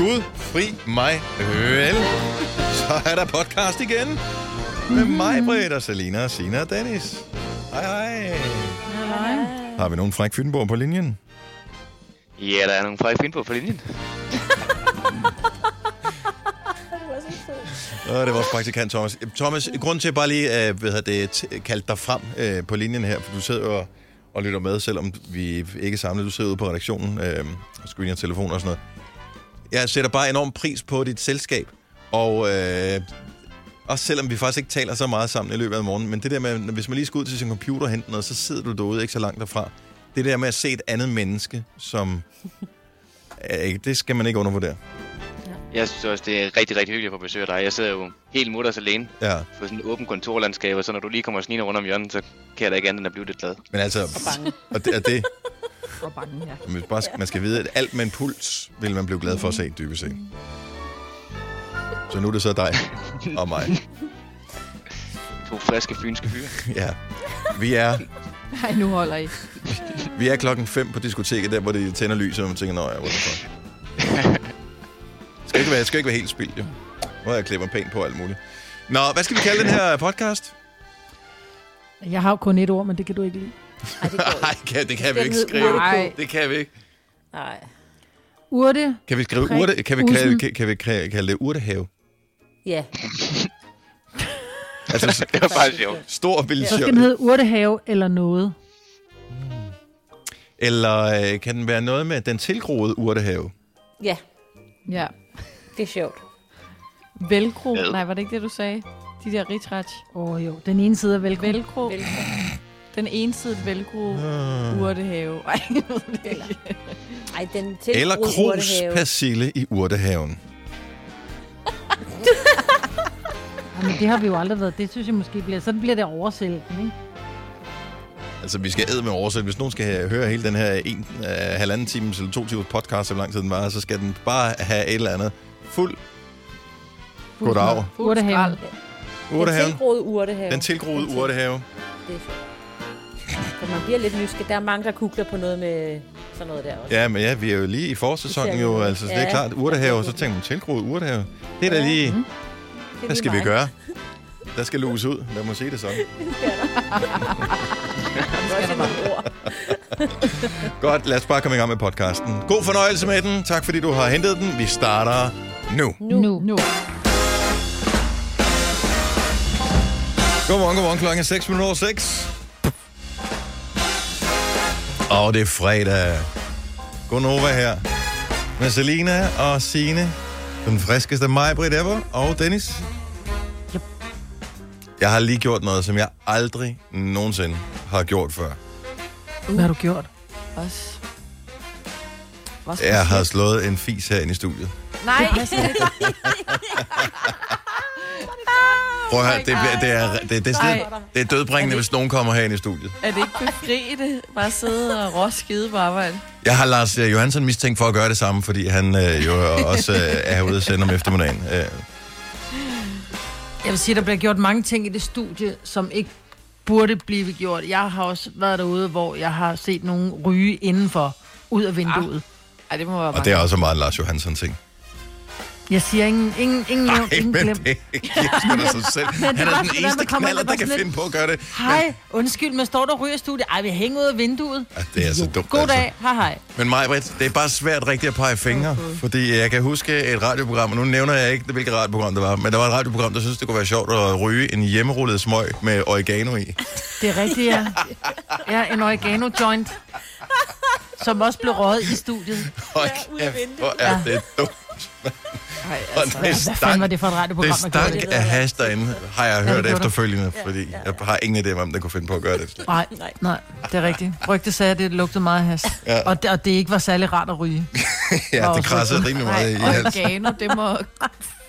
Gud, fri mig vel. Så er der podcast igen. Med mig, Britt og Selina, Sina og Dennis. Hej, hej. Hej. Har vi nogen fræk Fynborg på linjen? Ja, der er nogle frække finde på på linjen. Og det er vores praktikant, Thomas. Thomas, grund til at bare lige øh, hvad det, t- kalde dig frem øh, på linjen her, for du sidder og, og lytter med, selvom vi ikke er samlet. Du sidder ude på redaktionen øh, og screener telefoner og sådan noget. Jeg sætter bare enorm pris på dit selskab, og øh, også selvom vi faktisk ikke taler så meget sammen i løbet af morgenen, men det der med, hvis man lige skal ud til sin computer og hente noget, så sidder du derude ikke så langt derfra. Det der med at se et andet menneske, som... Øh, det skal man ikke undervurdere. Jeg synes også, det er rigtig, rigtig hyggeligt at få besøg af dig. Jeg sidder jo helt mutters alene Ja, på sådan et åbent kontorlandskab, og så når du lige kommer snigende rundt om hjørnet, så kan jeg da ikke andet end at blive lidt glad. men altså... Og bange. Og det, og det, Og bange, ja. Man, bare, man skal vide, at alt med en puls vil man blive glad for at se, dybest set. Så nu er det så dig og mig. To friske fynske fyre. Ja. Vi er, Nej, nu holder I. vi er klokken 5 på diskoteket, der hvor det tænder lys, og man tænker, nå ja, hvorfor? Skal ikke være, skal ikke være helt spildt, jo. Nu har jeg klippet pænt på alt muligt. Nå, hvad skal vi kalde den her podcast? Jeg har jo kun et ord, men det kan du ikke lide. Ej, det Nej, kan, det kan vi ikke skrive. Nej. Det kan vi ikke. Nej. Urte. Kan vi skrive urte, kan vi kalde, kan, kan vi kalde kalde det urtehave? Ja. Altså, Det var faktisk sjovt. stor vil Så skal den hedde urtehave eller noget. Eller øh, kan den være noget med den tilgroede urtehave? Ja, Ja. det er sjovt. Velcro. Hvad? Nej, var det ikke det, du sagde? De der ritrach. Åh oh, jo, den ene side er velcro. Velcro. Vel- Den ensidige velcro. Uh. Urtehave. Ej, jeg ved det ikke. Ej, den Eller krus persille i urtehaven. Ja, men det har vi jo aldrig været. Det synes jeg måske bliver. Så bliver det oversælgen, ikke? Altså, vi skal æde med oversæt. Hvis nogen skal høre hele den her en, uh, halvanden times eller to timers podcast, så lang tid den var, så skal den bare have et eller andet fuld goddag. Urtehave. skrald. Den tilgroede urtehave. Den tilgroede urtehave. Det er sjovt. For man bliver lidt nysgerrig. Der er mange, der kukler på noget med sådan noget der også. Ja, men ja, vi er jo lige i vi jo. Altså, det er Ja. klart, urtehave, så tænker man tilgroet urtehave. Det er da Ja. lige, er hvad lige skal vi gøre? Der skal luges ud, lad mig sige det sådan. Det er mange ord. Godt, lad os bare komme i gang med podcasten. God fornøjelse med den. Tak fordi du har hentet den. Vi starter nu. Nu. Nu. Nu. Godmorgen, godmorgen. Klokken er 6 minutter over 6. Og det er fredag. Godnova her. Med Selina og Sine. Den friskeste mig, Britt ever. Og Dennis. Yep. Jeg har lige gjort noget, som jeg aldrig nogensinde har gjort før. Hvad har du gjort? Også. Jeg har slået en fis herinde i studiet. Nej. Prøv at høre, det, bliver- det, er, det, det, er det er dødbringende, hvis nogen kommer herinde i studiet. Er det ikke befriende? Bare sidde og rås skide på arbejde. Jeg har Lars øh, Johansson mistænkt for at gøre det samme, fordi han øh, jo også øh, er herude og sender om eftermiddagen. Øh, Jeg vil sige, der bliver gjort mange ting i det studie, som ikke burde blive gjort. Jeg har også været derude, hvor jeg har set nogen ryge indenfor, ud af vinduet. Ej, det må være og det er også meget en Lars Johansson ting. Jeg siger ingen, ingen, ingen Nej, nævnt, ingen men glemt. det giver da sig selv. Han er den sådan, eneste knaller, der kan bare finde på at gøre det. Hej, undskyld, men står der og ryger i studiet? Ej, vi hænger ud af vinduet. Ja, det er så dumt. God altså. dag, hej hej. Men mig, Britt, det er bare svært rigtigt at pege fingre, fordi jeg kan huske et radioprogram, og nu nævner jeg ikke, hvilket radioprogram det var, men der var et radioprogram, der synes det kunne være sjovt at ryge en hjemmerullet smøg med oregano i. Det er rigtigt, ja. Ja, en oregano joint, som også blev røget i studiet. Hold ud af kæft, vinduet. hvor er det dumt. Ej, altså. det Hvad, hvad fanden var stank, det for et radioprogram, det gjorde det? stank af hash derinde, har jeg hørt det gjorde efterfølgende, fordi jeg har ingen idé om, hvem der kunne finde på at gøre det. Nej, Nej. nej, det er rigtigt. Rygte sagde, at det lugtede meget has. Ja. Ja. Og, det, og det ikke var særlig rart at ryge. Ja, det også krassede rimelig meget i Ej, halsen. oregano, det må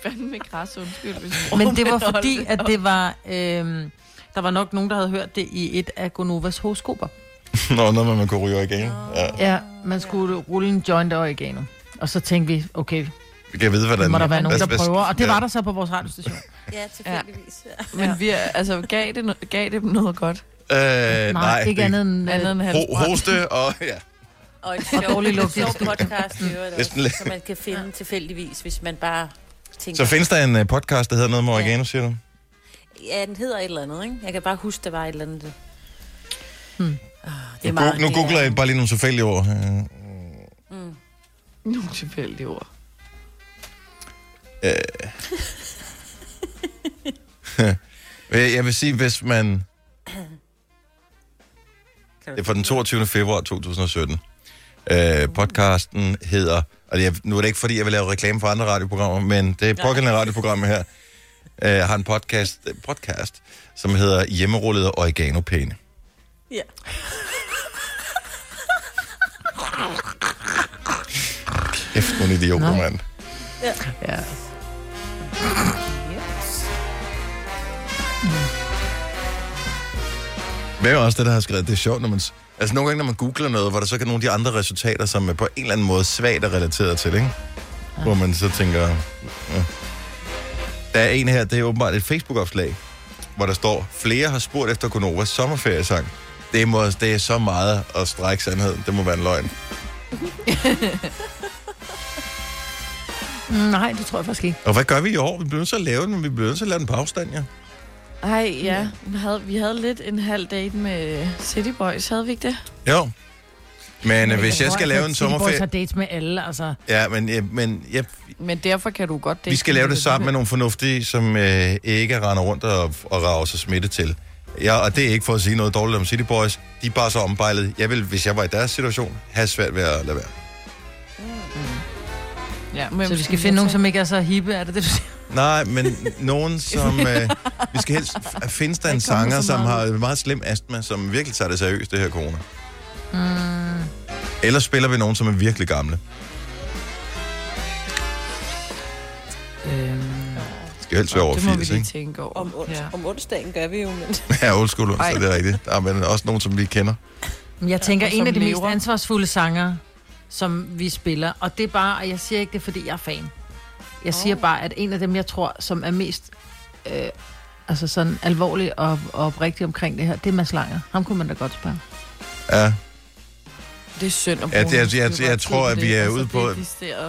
fandme krasse, undskyld. Hvis Men det var fordi, det at det var... Øhm, der var nok nogen, der havde hørt det i et af Gonovas horoskoper. Nå, noget med, man kunne ryge oregano. Ja. Ja, man skulle rulle en joint af oregano. Og så tænkte vi, okay, kan vide, hvordan... må der være nogen, der prøver. Og det ja. var der så på vores radiostation. Ja, tilfældigvis. Ja. Men vi er, altså, gav det, gav det noget godt? Øh, Nej, nej, ikke det- andet end... Andet end Øh, Ho- hoste og... Ja. Og et Og sjovt, dårlig lugt studiet. podcast, i øvrigt også, som man kan finde tilfældigvis, hvis man bare tænker... Så findes der en uh, podcast, der hedder noget med oregano, siger du? Ja, den hedder et eller andet, ikke? Jeg kan bare huske, der var et eller andet. Hmm. Oh, det er Nu, meget, nu det er- googler jeg bare lige nogle tilfældige ord. Øh, Mm. Nogle tilfældige ord. Øh, Jeg vil sige, hvis man... Det er fra den 22. februar 2017. Øh, podcasten hedder... Og det er, nu er det ikke, fordi jeg vil lave reklame for andre radioprogrammer, men det pågældende radioprogram her øh, har en podcast, øh, podcast, som hedder Hjemmerullede Oregano-pæne. Ja. Kæft, nogle idioter, mand. Ja. Hvem er også det, der har skrevet? Det er sjovt, når man... Altså nogle gange, når man googler noget, hvor der så kan nogle af de andre resultater, som er på en eller anden måde svagt er relateret til, ikke? Ja. Hvor man så tænker... Ja. Der er en her, det er åbenbart et Facebook-opslag, hvor der står, flere har spurgt efter Konovas sommerferiesang. Det, må, det er så meget at strække sandheden. Det må være en løgn. Nej, det tror jeg faktisk ikke. Og hvad gør vi i år? Vi bliver nødt til at lave den, men vi bliver nødt til at lade den på afstand, ja. Ej, ja. Vi havde, vi havde lidt en halv date med City Boys, havde vi ikke det? Jo. Men øh, hvis jeg tror, skal lave en City Boys sommerferie... har dates med alle, altså. Ja, men, ja, men ja, Men derfor kan du godt date Vi skal lave det sammen med nogle fornuftige, som øh, ikke render rundt og, og rager sig smitte til. Ja, og det er ikke for at sige noget dårligt om City Boys. De er bare så ombejlet. Jeg vil, hvis jeg var i deres situation, have svært ved at lade være. Ja, men Så vi skal finde nogen, som ikke er så hippe, er det det, du siger? Nej, men nogen, som... Øh, vi skal helst... Findes der en sanger, som har meget slem astma, som virkelig tager det seriøst, det her corona? Mm. Eller spiller vi nogen, som er virkelig gamle? Øhm, Det skal helst være over det må vi 80, lige ikke? tænke over. Om, ons, Ja. om onsdagen gør vi jo, men... Ja, old school, så Ej. det er rigtigt. Der er men også nogen, som vi kender. men jeg tænker, og en af de lever. mest ansvarsfulde sanger, som vi spiller, og det er bare, og jeg siger ikke det, fordi jeg er fan. Jeg siger bare, at en af dem, jeg tror, som er mest øh, altså sådan alvorlig og, og oprigtig omkring det her, det er Mads Langer. Ham kunne man da godt spørge. Ja, Det er synd at Ja, bruge det er- noget jeg- stykke jeg tid tror, at det. vi er Altså, ude det på-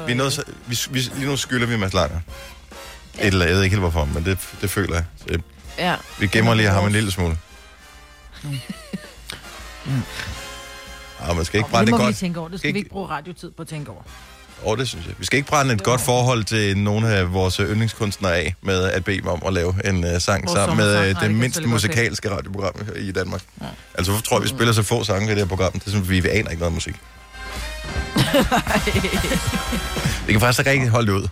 vi er nødt, til- vi, vi, lige nu skylder vi Mads Langer. Et eller jeg ved ikke helt hvorfor, men det, det føler jeg. Så Ja. vi gemmer lige ham en lille smule. Ja, man skal ikke det brænde må et vi godt... tænke over. Det skal ikke- vi ikke bruge radiotid på at tænke over. Åh, det synes jeg. Vi skal ikke brænde et godt forhold til nogle af vores yndlingskunstnere af, med at bede dem om at lave en uh, sang Vores sammen med uh, det det mindste godt musikalske radioprogram i Danmark. Ja. Altså, hvorfor tror jeg, vi spiller så få sange i det her program? Det er sådan, vi, vi aner ikke noget musik. vi kan faktisk ikke rigtig holde det ud.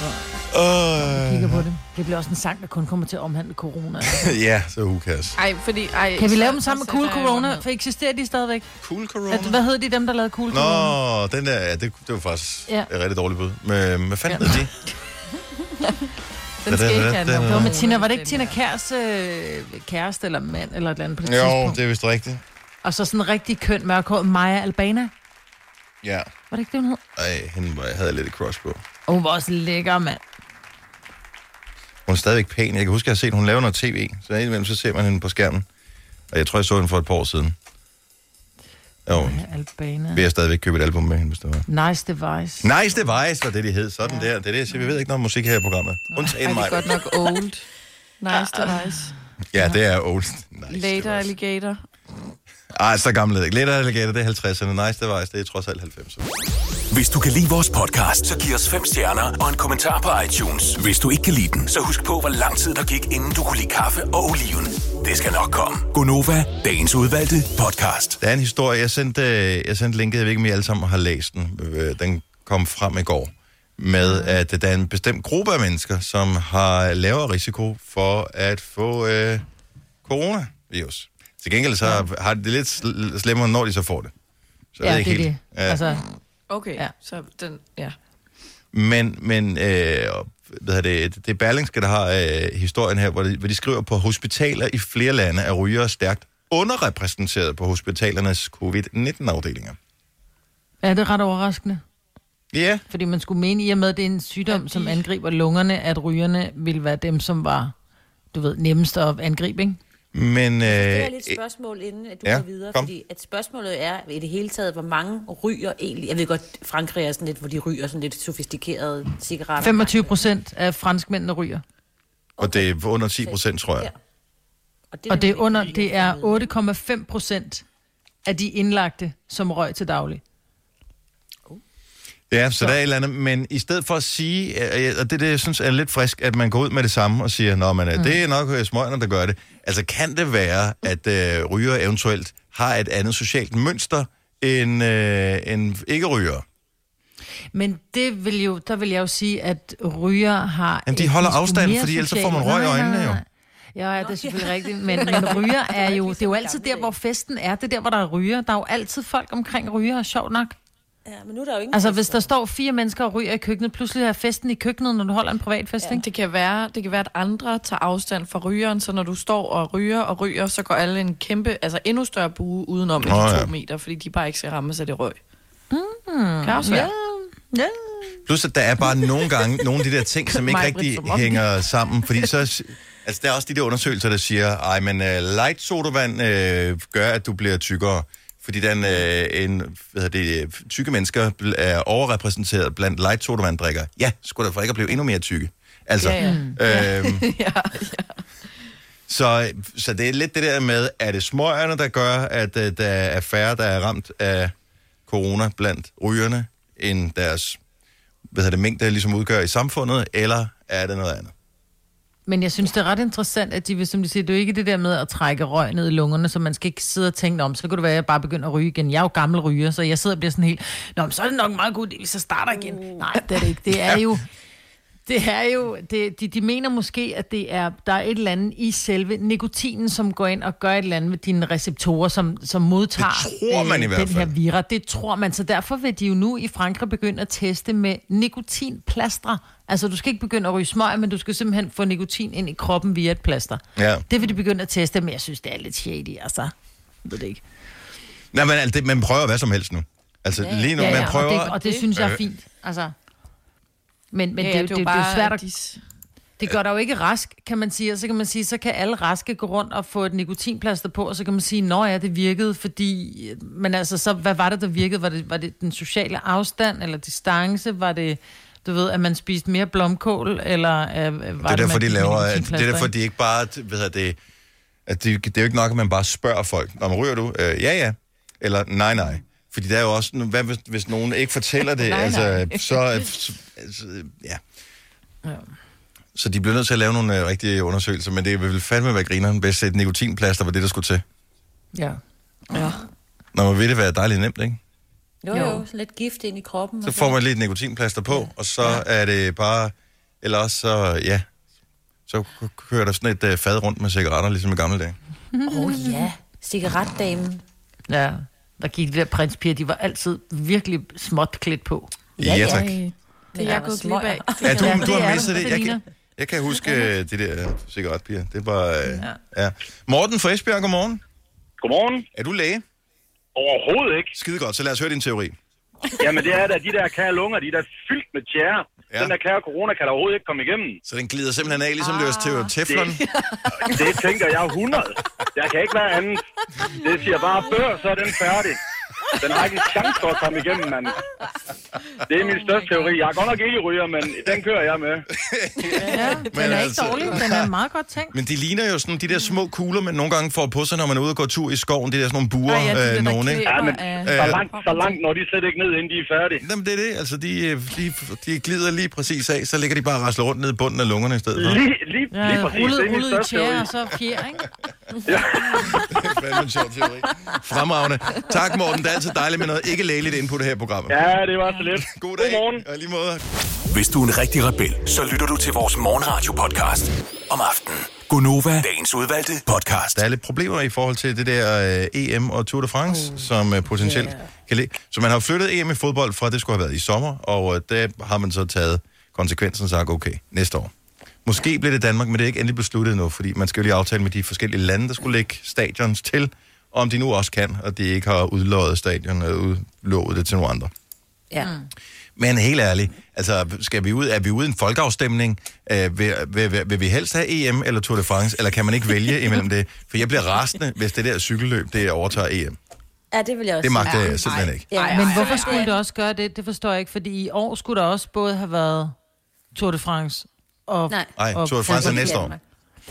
Kigger Uh, på det. Det bliver også en sang, der kun kommer til at omhandle corona. ja, så who cares. Ej, fordi... Ej, Kan vi lave dem sammen med Cool Corona? For eksisterer de stadigvæk? Cool Corona? At, hvad hed de dem, der lavede Cool Corona? Nå, den der, ja, det, det var faktisk Ja. et rigtig dårligt bud. Men hvad fanden Ja. ja. de? Den skal ikke handle om Det var med Tina, var det ikke den Tina. Kærs øh, kæreste eller mand eller et eller andet på det Jo, tidspunkt? det er vist rigtigt. Og så sådan en rigtig køn mørkhåret Maja Albana. Ja. Var det ikke det, hun hed? Ej, hende var, jeg havde lidt et crush på. Og hun var også lækker, mand. Hun er stadigvæk pæn. Jeg kan huske, at jeg har set, hun laver noget tv. Så indimellem så ser man hende på skærmen. Og jeg tror, jeg så hende for et par år siden. Jo, Albana. vil jeg stadigvæk købe et album med hende, hvis det var. Nice Device. Nice Device var det, de hed. Sådan ja. der. Det er det, jeg siger. Vi ved ikke noget om musik her i programmet. Undtagen det mig. er godt nok old. Nice device. Ja, det er old. Nice Later Device. alligator. Ej, så gammel det ikke. Lidt Alligator, det er 50'erne. Nice Device, det er trods alt 90'erne. Hvis du kan lide vores podcast, så giv os fem stjerner og en kommentar på iTunes. Hvis du ikke kan lide den, så husk på, hvor lang tid der gik, inden du kunne lide kaffe og oliven. Det skal nok komme. Gonova, dagens udvalgte podcast. Der er en historie, jeg sendte, øh, jeg sendte linket, jeg ved ikke, om I alle sammen har læst den. Øh, Den kom frem i går. Med, at der er en bestemt gruppe af mennesker, som har lavere risiko for at få øh, coronavirus. Til gengæld så har det lidt sl- slemmere, når de så får det. Så Ja, ved ikke det er helt. det. Altså, Okay, Ja. ja. så den... Ja. Men, men øh, hvad hedder det, det er Berlingske, der har øh, historien her, hvor de, hvor de skriver, på hospitaler i flere lande er rygere stærkt underrepræsenteret på hospitalernes covid-19-afdelinger. er det ret overraskende? Ja, Fordi man skulle mene, i og med, at det er en sygdom, som de- angriber lungerne, at rygerne ville være dem, som var, du ved, nemmest at angribe, ikke? Men Det er øh, lidt spørgsmål, inden at du ja, går videre, kom. fordi at spørgsmålet er i det hele taget, hvor mange ryger egentlig. Jeg ved godt, Frankrig er sådan lidt, hvor de ryger sådan lidt sofistikerede cigaretter. 25 procent af franskmændene ryger. og det er under 10 procent, tror jeg. Ja. Og det, Og det er, under, det er fremmed. 8,5 procent af de indlagte, som røg til daglig. Ja, så, så der er et eller andet, men i stedet for at sige, øh, og det er det, jeg synes er lidt frisk, at man går ud med det samme og siger, nå, men mm. det er nok øh, smøgerne, der gør det. Altså, kan det være, at øh, ryger eventuelt har et andet socialt mønster end, øh, end ikke-ryger? Men det vil jo, der vil jeg jo sige, at ryger har... Jamen, de holder sgu afstand, mere fordi ellers får man røg i øjnene, jo. Ja, ja, det er selvfølgelig rigtigt. Men, men ryger er jo, det er jo altid der, hvor festen er. Det er der, hvor der er ryger. Der er jo altid folk omkring ryger, sjovt nok. Ja, men nu er der jo ingen Altså, hvis der står fire mennesker og ryger i køkkenet, pludselig er festen i køkkenet, når du holder en privat fest, ikke? Det kan, være, det kan være, at andre tager afstand fra rygeren, så når du står og ryger og ryger, så går alle en kæmpe, altså endnu større bue udenom i Nå, de to ja. meter, fordi de bare ikke skal ramme sig det røg. Mm, kan også være. Ja. Plus, at der er bare nogle gange nogle af de der ting, som ikke rigtig hænger sammen. Fordi så, altså, der er også de der undersøgelser, der siger, ej, men uh, light sodavand uh, gør, at du bliver tykkere. Fordi den, uh, en, hvad hedder det, øh, tykke mennesker er overrepræsenteret blandt light sodavanddrikker. Ja, skulle der for ikke at blive endnu mere tykke. Altså, Ja, ja. Øhm, ja, så, så det er lidt det der med, er det smøgerne, der gør, at uh, der er færre, der er ramt af corona blandt rygerne, end deres hvad hedder det, mængde, der ligesom udgør i samfundet, eller er det noget andet? Men jeg synes, det er ret interessant, at de vil, som de siger, det er jo ikke det der med at trække røg ned i lungerne, så man skal ikke sidde og tænke om, så kan det være, at jeg bare begynder at ryge igen. Jeg er jo gammel ryger, så jeg sidder og bliver sådan helt, Nå, men så er det nok en meget god idé, hvis jeg starter igen. Nej, det er det ikke. Det er jo, det er jo, det, de, de mener måske, at det er, der er et eller andet i selve nikotinen, som går ind og gør et eller andet med dine receptorer, som, som modtager Det tror man i hvert den her fald. vira. Det tror man, så derfor vil de jo nu i Frankrig begynde at teste med nikotinplastre. Altså, du skal ikke begynde at ryge smøg, men du skal simpelthen få nikotin ind i kroppen via et plaster. Ja. Det vil de begynde at teste, men jeg synes, det er lidt shady, altså. Jeg ved det ikke. Nej, men altså, det, man prøver hvad som helst nu. Altså, ja, lige nu, ja, man ja, prøver... og, det, og det synes jeg er fint. Altså. Men, men ja, det, er jo- det, det, det er jo svært at de, Det gør dig jo ikke rask, kan man sige. Og så kan man sige, så kan alle raske gå rundt og få et nikotinplaster på, og så kan man sige, nå ja, det virkede, fordi... Men altså, så hvad var det, der virkede? Var det, var det den sociale afstand, eller distance? Var det, du ved, at man spiste mere blomkål, eller øh, var det, det er derfor, man de laver... Det er derfor, de ikke bare... Hvad hedder det, at det, det er jo ikke nok, at man bare spørger folk. Når man ryger du? Øh, ja, ja. Eller nej, nej. Fordi der er jo også... Hvad hvis, hvis nogen ikke fortæller det? Nej, altså, nej. så... så altså, ja. Ja. Så de bliver nødt til at lave nogle øh, rigtige undersøgelser, men det vil fandme være grineren, hvis et nikotinplaster var det, der skulle til. Ja. Ja. Når man vil det være dejligt nemt, ikke? Jo, Jo. jo, så lidt gift ind i kroppen. Så får man lige et nikotinplaster på, og så er det bare... Eller også så, ja, så k- kører der sådan et uh, fad rundt med cigaretter, ligesom i gamle dage. Åh oh, ja, cigaretdamen. ja. Der gik de der prinspiger, de var altid virkelig småt klædt på. Ja, ja tak. Det er jeg gået glip af. Ja, du, du det har mistet du, det. Jeg kan, jeg kan huske uh, de der cigaretpiger. Det var... Uh, ja. ja. Morten fra Esbjerg, godmorgen. Godmorgen. Er du læge? Overhovedet ikke. Skide godt, så lad os høre din teori. Jamen det er da de der kære lunger, de er da fyldt med tjære. Ja. Den der kære corona kan der overhovedet ikke komme igennem. Så den glider simpelthen af, ligesom det var til teflon. Det tænker jeg 100. Der kan ikke være andet. Det siger bare bør, så er den færdig. Den har ikke en chance for at komme igennem, mand. Det er min største teori. Jeg er godt nok ikke ryger, men den kører jeg med. Ja, den Men er ikke altså- dårlig, den er meget godt tænkt. Men de ligner jo sådan de der små kugler, man nogle gange får på sig, når man er ude og går tur i skoven. De der sådan nogle buer, Ej, ja, de der, øh, der nogen, ikke? Ja, men så langt, så langt når de slet ikke ned, inden de er færdige. Jamen, det er det. Altså, de, øh, de, de glider lige præcis af, så ligger de bare og rasler rundt ned i bunden af lungerne i stedet for. Lige, lige, Ja, lige præcis. rullet, Det er min rullet i største teori. tjære, og så fjer, ikke? Det er fandme en sjov teori. Fremragende. Tak, Morten. Det er altid dejligt med noget ikke lægeligt input her i programmet. Ja, det var så lidt. God dag. Godmorgen. I lige måde. Hvis du er en rigtig rebel, så lytter du til vores morgenradio-podcast om aftenen. Gunova, dagens udvalgte podcast. Der er lidt problemer i forhold til det der øh, EM og Tour de France, uh, som øh, potentielt yeah. kan ligge. Så man har flyttet EM i fodbold fra, det skulle have været i sommer, og øh, der har man så taget konsekvensen og sagt, okay, næste år. Måske bliver det Danmark, men det er ikke endelig besluttet endnu, fordi man skal jo lige aftale med de forskellige lande, der skulle lægge stadions til, og om de nu også kan, og de ikke har udlået stadion og udlovet det til nogle andre. Ja. Men helt ærligt, altså, skal vi ud, er vi ude i en folkeafstemning? Øh, vil, vil, vil, vil, vi helst have EM eller Tour de France, eller kan man ikke vælge imellem det? For jeg bliver rasende, hvis det der cykelløb, det overtager EM. Ja, det vil jeg også Det magter jeg simpelthen ikke. Ja, Men hvorfor skulle det også gøre det? Det forstår jeg ikke, fordi i år skulle der også både have været Tour de France og... Nej. Og Tour de France er næste år.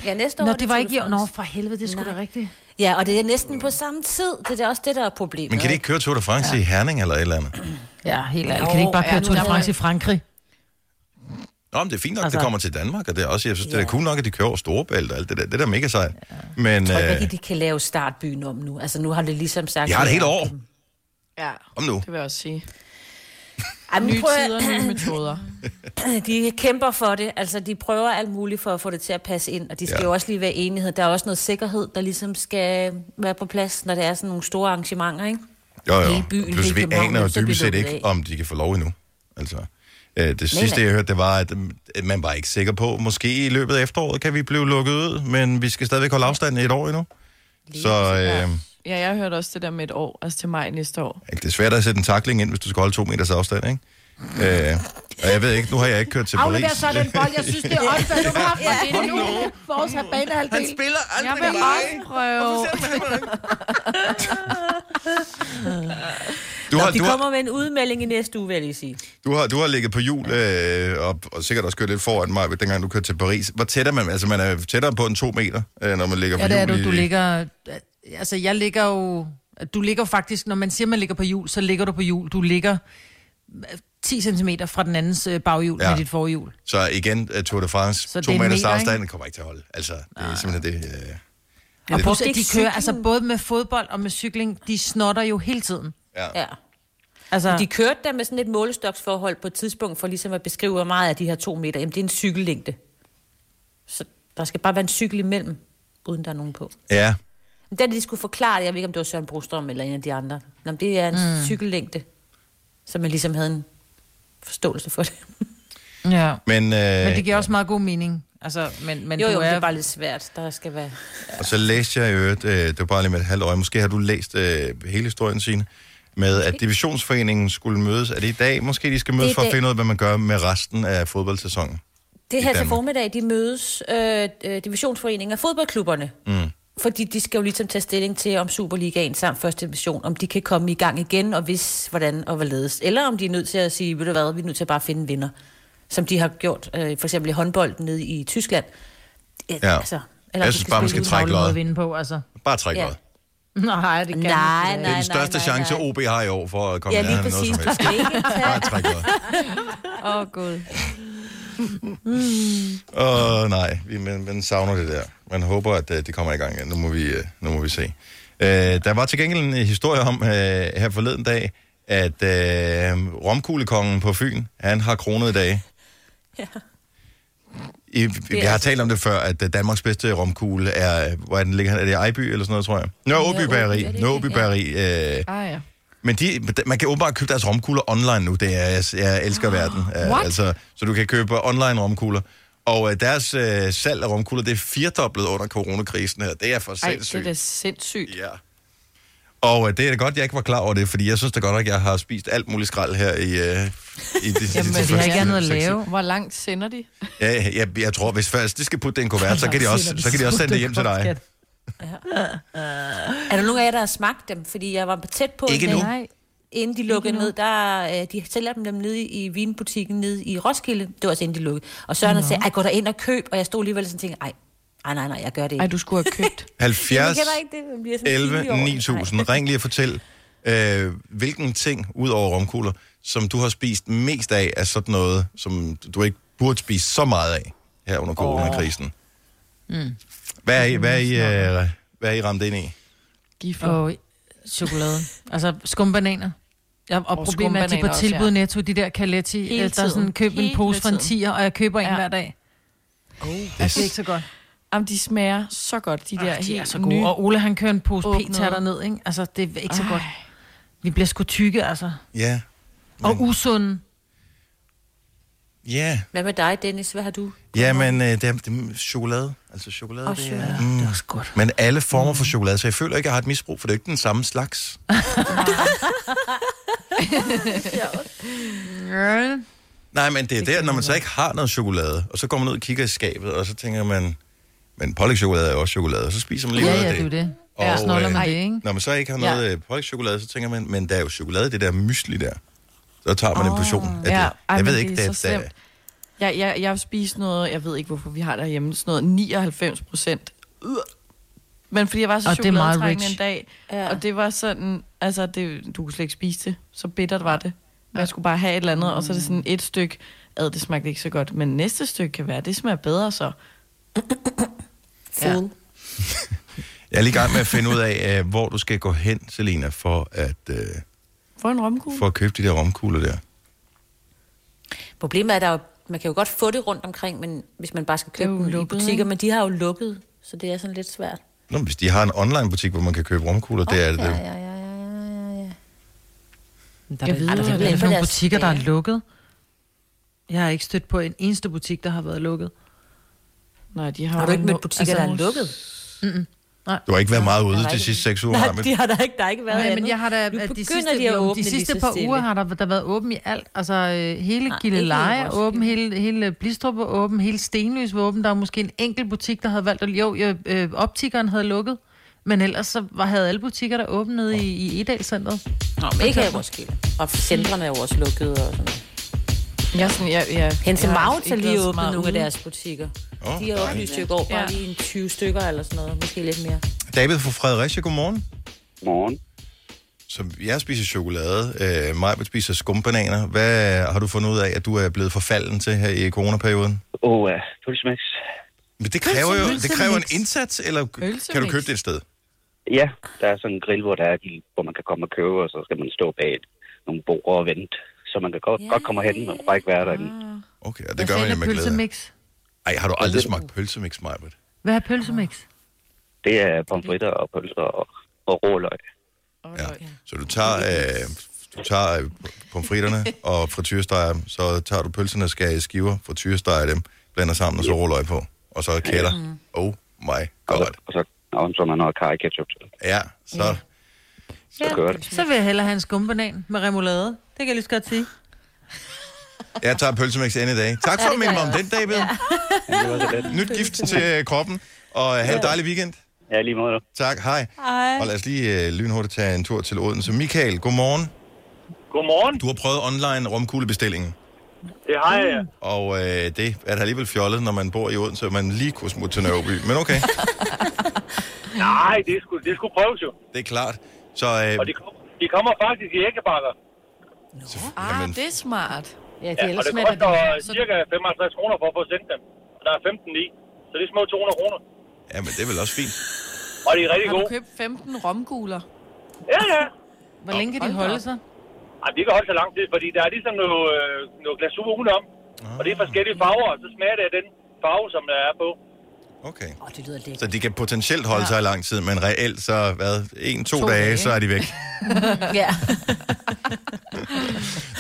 Ja, næste år. Nå, det var ikke i år. Nå, for helvede, det skulle da rigtigt. Ja, og det er næsten på samme tid. Det er også det, der er problemet. Men kan de ikke køre Tour de France ja. i Herning eller et eller andet? Ja, helt ærligt. Kan de ikke bare ja, køre Tour de der France i jeg- Frankrig? Nå, men det er fint nok, altså, det kommer til Danmark, og det er også, jeg synes, det er Ja. cool nok, at de kører over Storebælt og alt det der. Det er da mega sejt. Men Jeg tror øh, ikke, de kan lave startbyen om nu. Altså, nu har det ligesom sagt... de har et helt år Ja, om nu. det vil jeg også sige. Ej, men Nye tider, nye metoder. De kæmper for det. Altså, de prøver alt muligt for at få det til at passe ind. Og de skal Ja. jo også lige være enighed. Der er også noget sikkerhed, der ligesom skal være på plads, når det er sådan nogle store arrangementer, ikke? Jo, jo. Hele byen, Plus, vi aner jo dybest set ikke, om de kan få lov endnu. Altså, øh, det sidste, jeg hørte, det var, at man var ikke sikker på, måske i løbet af efteråret kan vi blive lukket ud, men vi skal stadigvæk holde afstand i et år endnu. Så øh, Ja, jeg hørte også det der med et år, altså til maj næste år. det er svært at sætte en takling ind, hvis du skal holde to meters afstand, ikke? Øh, og jeg ved ikke, nu har jeg ikke kørt til Aflever Paris. så den bold. Jeg synes, det er åndssvagt. Du har haft det nu. Vores har banehalvdel. spiller Jeg vil også prøve. Du har, De du, har, kommer med en udmelding i næste uge, vil jeg lige sige. du, har, du har ligget på jul, øh, og, og sikkert også kørt lidt foran mig, dengang du kørte til Paris. Hvor tæt er man? Altså, man er tættere på en to meter, øh, når man ligger på Ja, det er jul. du. i- Du ligger... Altså, jeg ligger jo... Du ligger faktisk... Når man siger, man ligger på hjul, så ligger du på hjul. Du ligger øh, 10 cm fra den andens øh, baghjul Ja. med dit forhjul. Så igen, uh, Tour de France, Så to er meters meter, afstand, ikke? kommer ikke til at holde. Altså, det er simpelthen det. Uh, Og det- plus, Det at de kører, altså både med fodbold og med cykling, de snotter jo hele tiden. ja. Ja. Altså, De kørte der med sådan et målestoksforhold på et tidspunkt, for ligesom at beskrive, hvor meget af de her to meter, jamen det er en cykellængde. Så der skal bare være en cykel imellem, uden der er nogen på. ja. Den, de skulle forklare det, jeg ved ikke, om det var Søren Brostrøm eller en af de andre, Nå, men det er en mm. cykellængde, så man ligesom havde en forståelse for det. ja. Men, uh, Men det giver også meget god mening. Altså, men, men Jo, du jo, er... det er bare lidt svært. Der skal være... og så læste jeg i øvrigt, uh, det var bare lige med et halvt øje, måske har du læst uh, hele historien, Signe, med at divisionsforeningen skulle mødes. Er det i dag? Måske de skal mødes for at finde ud af, hvad man gør med resten af fodboldsæsonen. Det I her til formiddag, de mødes øh, øh, divisionsforeningen af fodboldklubberne. Mm. Fordi de skal jo ligesom tage stilling til, om Superligaen samt første division, om de kan komme i gang igen, og hvis, hvordan og hvorledes. Eller om de er nødt til at sige, ved du hvad, vi er nødt til at bare finde en vinder. Som de har gjort, øh, for eksempel i håndbold nede i Tyskland. Ja. Ja. Altså, Jeg om de synes bare, man skal trække Trække lod. vinde på, altså. Bare træk Ja. lod. Nej, det kan Nej, ikke. nej, Det er den største nej, chance, nej. OB har i år for at komme Ja, i nærheden noget som helst. Bare træk lod. Åh, oh, gud. Åh, oh, nej, vi, man, man savner det der. Man håber, at uh, det kommer i gang igen. Nu må vi, uh, nu må vi se. Uh, der var til gengæld en historie om uh, her forleden dag, at uh, romkuglekongen på Fyn, han har kronet i dag. Ja. I, vi har altså- talt om det før, at uh, Danmarks bedste romkugle er, øh, hvor er den ligger han? Er det Ejby eller sådan noget, tror jeg? Nå, Åby Bageri. er Nå? Åby. Bageri. Uh, Ah, ja. Men de, man kan åbenbart købe deres romkugler online nu. Det er, jeg, jeg elsker verden. Uh, What? altså, så du kan købe online romkugler. Og uh, deres uh, salg af romkugler, det er firedoblet under coronakrisen her. Det er for Ej, det er sindssygt. da sindssygt. Ja. Og uh, det er da godt, jeg ikke var klar over det, fordi jeg synes da godt, at jeg har spist alt muligt skrald her i, uh, i de, Jamen, de, vi de har ikke andet at lave. Hvor langt sender de? Ja, jeg, jeg tror, hvis først de skal putte det i en kuvert, så kan de også, så kan de også sende det hjem til dig. Er der nogen af jer, der har smagt dem? Fordi jeg var tæt på Ikke nu. Nej. inden de lukkede ned. Der, øh, de sælger dem, dem nede i vinbutikken nede i Roskilde. Det var også inden de lukkede. Og Søren sagde, ej, gå der ind og køb. Og jeg stod alligevel sådan og tænkte, ej, ej, nej, nej, jeg gør det ikke. Ej, du skulle have købt. 70 Jeg kender ikke det. Bliver sådan 11 pinlig over det. 9000. Ring lige og fortæl, øh, hvilken ting, ud over romkugler, som du har spist mest af, af sådan noget, som du ikke burde spise så meget af her under coronakrisen. Mm. Hvad er I, hvad er I, øh, hvad er I ramt ind i? Gifler. Og chokolade. Altså skumbananer. Ja, og, Og problemet er, at de er på skumbananer også, tilbud ja. netto, de der Caletti. Hele Der er sådan, tiden. køb en Hele pose for en tier, og jeg køber en Ja. hver dag. Det Det er ikke så godt. Jamen, de smager så godt, de der Ej, de helt er så nye. gode. Og Ole, han kører en pose p-tatter ned, ikke? Altså, det er ikke så Ej. godt. Vi bliver sgu tykke, altså. Ja. Og usunde. Ja. Hvad med dig, Dennis? Hvad har du? Ja, men øh, det, er, det er chokolade. Altså chokolade, Og det er... chokolade. Mm. Det er også godt. Men alle former for chokolade, så jeg føler ikke, at jeg har et misbrug, for det er ikke den samme slags. Nej, men det er der, når man så ikke har noget chokolade, og så går man ud og kigger i skabet, og så tænker man, men pålægtschokolade er også chokolade, og så spiser man lige Ja, noget ja, af det er jo det. det. Og, Ja, snoller øh, man det, ikke? Når man så ikke har noget ja. pålægtschokolade, så tænker man, men der er jo chokolade, det der mysli der. Så tager man oh, en portion af Ja, det. ej, Jeg men ved ikke, det er det, så det, slemt. Jeg, jeg, jeg har spist noget, jeg ved ikke, hvorfor vi har derhjemme, sådan noget 99 procent. Men fordi jeg var så Og det meget chokoladetrængende rich. en dag, Ja. og det var sådan, altså, det, du kunne slet ikke spise det. Så bittert var det. Men jeg skulle bare have et eller andet, og så er det sådan et stykke, ad, det smagte ikke så godt. Men næste stykke kan være, det smager bedre så. Fool. Jeg er lige i gang med at finde ud af, øh, hvor du skal gå hen, Selina, for at, øh, Få en romkugle. for at købe de der romkugler der. Problemet er, at der er man kan jo godt få det rundt omkring, men hvis man bare skal købe dem i lukket, butikker, ikke? men de har jo lukket, så det er sådan lidt svært. Nå, hvis de har en online-butik, hvor man kan købe romkugler, det er det. Ja, ja, ja, ja, ja, ja. Der Jeg er, ved der, jo, der er det er vel for nogle butikker, der er lukket. Jeg har ikke stødt på en eneste butik, der har været lukket. Nej, de har, Har du jo ikke mødt butikker, der er hos- lukket? Du har ikke været meget ude de ikke- sidste seks uger, Nej, de har der ikke, der har ikke været Nej, men jeg har da, Nu de sidste, de at jo, åbne de sidste par stille. uger har der, der været åben i alt. Altså øh, hele Nej, Gilleleje er åben, hele, hele Blistrup er åben, hele Stenløs var åben. Der var måske en enkelt butik, der havde valgt at... Jo, øh, øh, optikeren havde lukket. Men ellers så var, havde alle butikker der nede i, i Edal-centret. Nå, men ikke her i Roskilde. Og centrene er jo også lukket og sådan noget. Jeg, er sådan, jeg, jeg, Hense jeg har Maut har ikke lige åbnet meget nogle af deres butikker. Åh, De har oplyst i går, bare Ja. lige en 20 stykker eller sådan noget. Måske lidt mere. David fra Fredericia, godmorgen. Morgen. Så jeg spiser chokolade, øh, Majbert spiser skumbananer. Hvad har du fundet ud af, at du er blevet forfalden til her i coronaperioden? Åh, oh, uh, pølsemix. Men det kræver jo Pølsemix. det kræver en indsats, eller kan du Pølsemix. købe det et sted? Ja, der er sådan en grill, hvor, der er hvor man kan komme og købe, og så skal man stå bag et, nogle bord og vente. Så man kan godt, Ja. godt komme hen, men bare ikke være derinde. Okay, og det Hvad gør man jo er med glæde. pølsemix? Ej, har du aldrig smagt pølsemix, Majbert? Hvad er pølsemix? Det er pomfritter og pølser og, og råløg. Ja. Så du tager, øh, du tager øh, pomfritterne og frityresteger dem, så tager du pølserne og skærer i skiver, frityresteger dem, blander sammen og så råløg på. Og så kætter. Oh my Og god. så, og så, og så man noget kaj ketchup til. Ja, så... Så kører det. Så vil jeg hellere have en skumbanan med remoulade. Det kan jeg lige så godt sige. Jeg tager pølsemix ind i dag. Tak for at minde mig om den, David. Ja. Nyt gift til øh, kroppen. Og have en dejlig weekend. Ja, lige måde. Tak, hej. Hej. Og lad os lige øh, lynhurtigt tage en tur til Odense. Michael, godmorgen. Godmorgen. Du har prøvet online romkuglebestillingen. Det har jeg. Og øh, det er da alligevel fjollet, når man bor i Odense, og man lige kunne smutte til Nørreby. Men okay, Nej, det skulle, det skulle prøves jo. det er klart. Så øh, Og de, kom, de kommer faktisk i æggebakker. Ah, jamen, det er smart. Ja, Ja, det og ellers det koster det. cirka 55 kroner for at få sendt dem. Og der er 15 i. Så det er små 200 kroner. jamen, det er vel også fint. Og de er rigtig Har du gode. købt 15 romkugler? Ja, ja. Hvor længe kan de holde sig? Ej, de kan holde så lang tid, fordi der er ligesom noget, øh, noget glasur udenom. Og det er forskellige farver, og så smager det af den farve, som der er på. Okay. Åh, det lyder lækkert. Så de kan potentielt holde sig i lang tid, men reelt så, hvad, en, to, To dage, dage. så er de væk. Ja.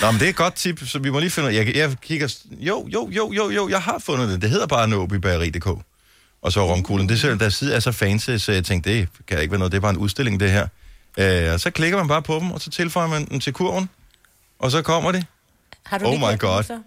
Nå, men det er et godt tip, så vi må lige finde ud jeg, jeg kigger, jo, jo, jo, jo, jo, jeg har fundet det. Det hedder bare nobibageri.dk. Og så romkuglen. Det er, der side er så fancy, så jeg tænkte, det kan ikke være noget, det er bare en udstilling, det her. Øh, og så klikker man bare på dem, og så tilføjer man dem til kurven, og så kommer det. Har du Oh my god. så?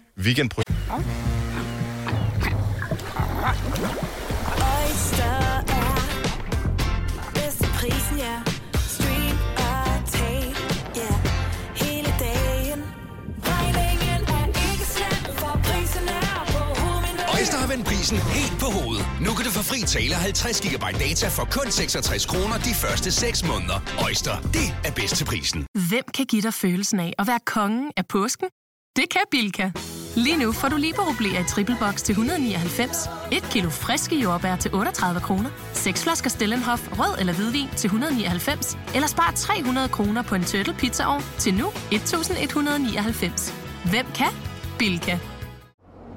Vend prisen helt på hovedet. Nu kan du få fri tale 50 GB data for kun 66 kroner de første 6 måneder. Øjster, det er bedst til prisen. Hvem kan give dig følelsen af at være kongen af påsken? Det kan Bilka! Lige nu får du liberobleer i triple box til 199, et kilo friske jordbær til 38 kroner, seks flasker Stellenhof rød eller hvidvin til 199, eller spar 300 kroner på en turtle pizzaovn til nu 1199. Hvem kan? Bilka.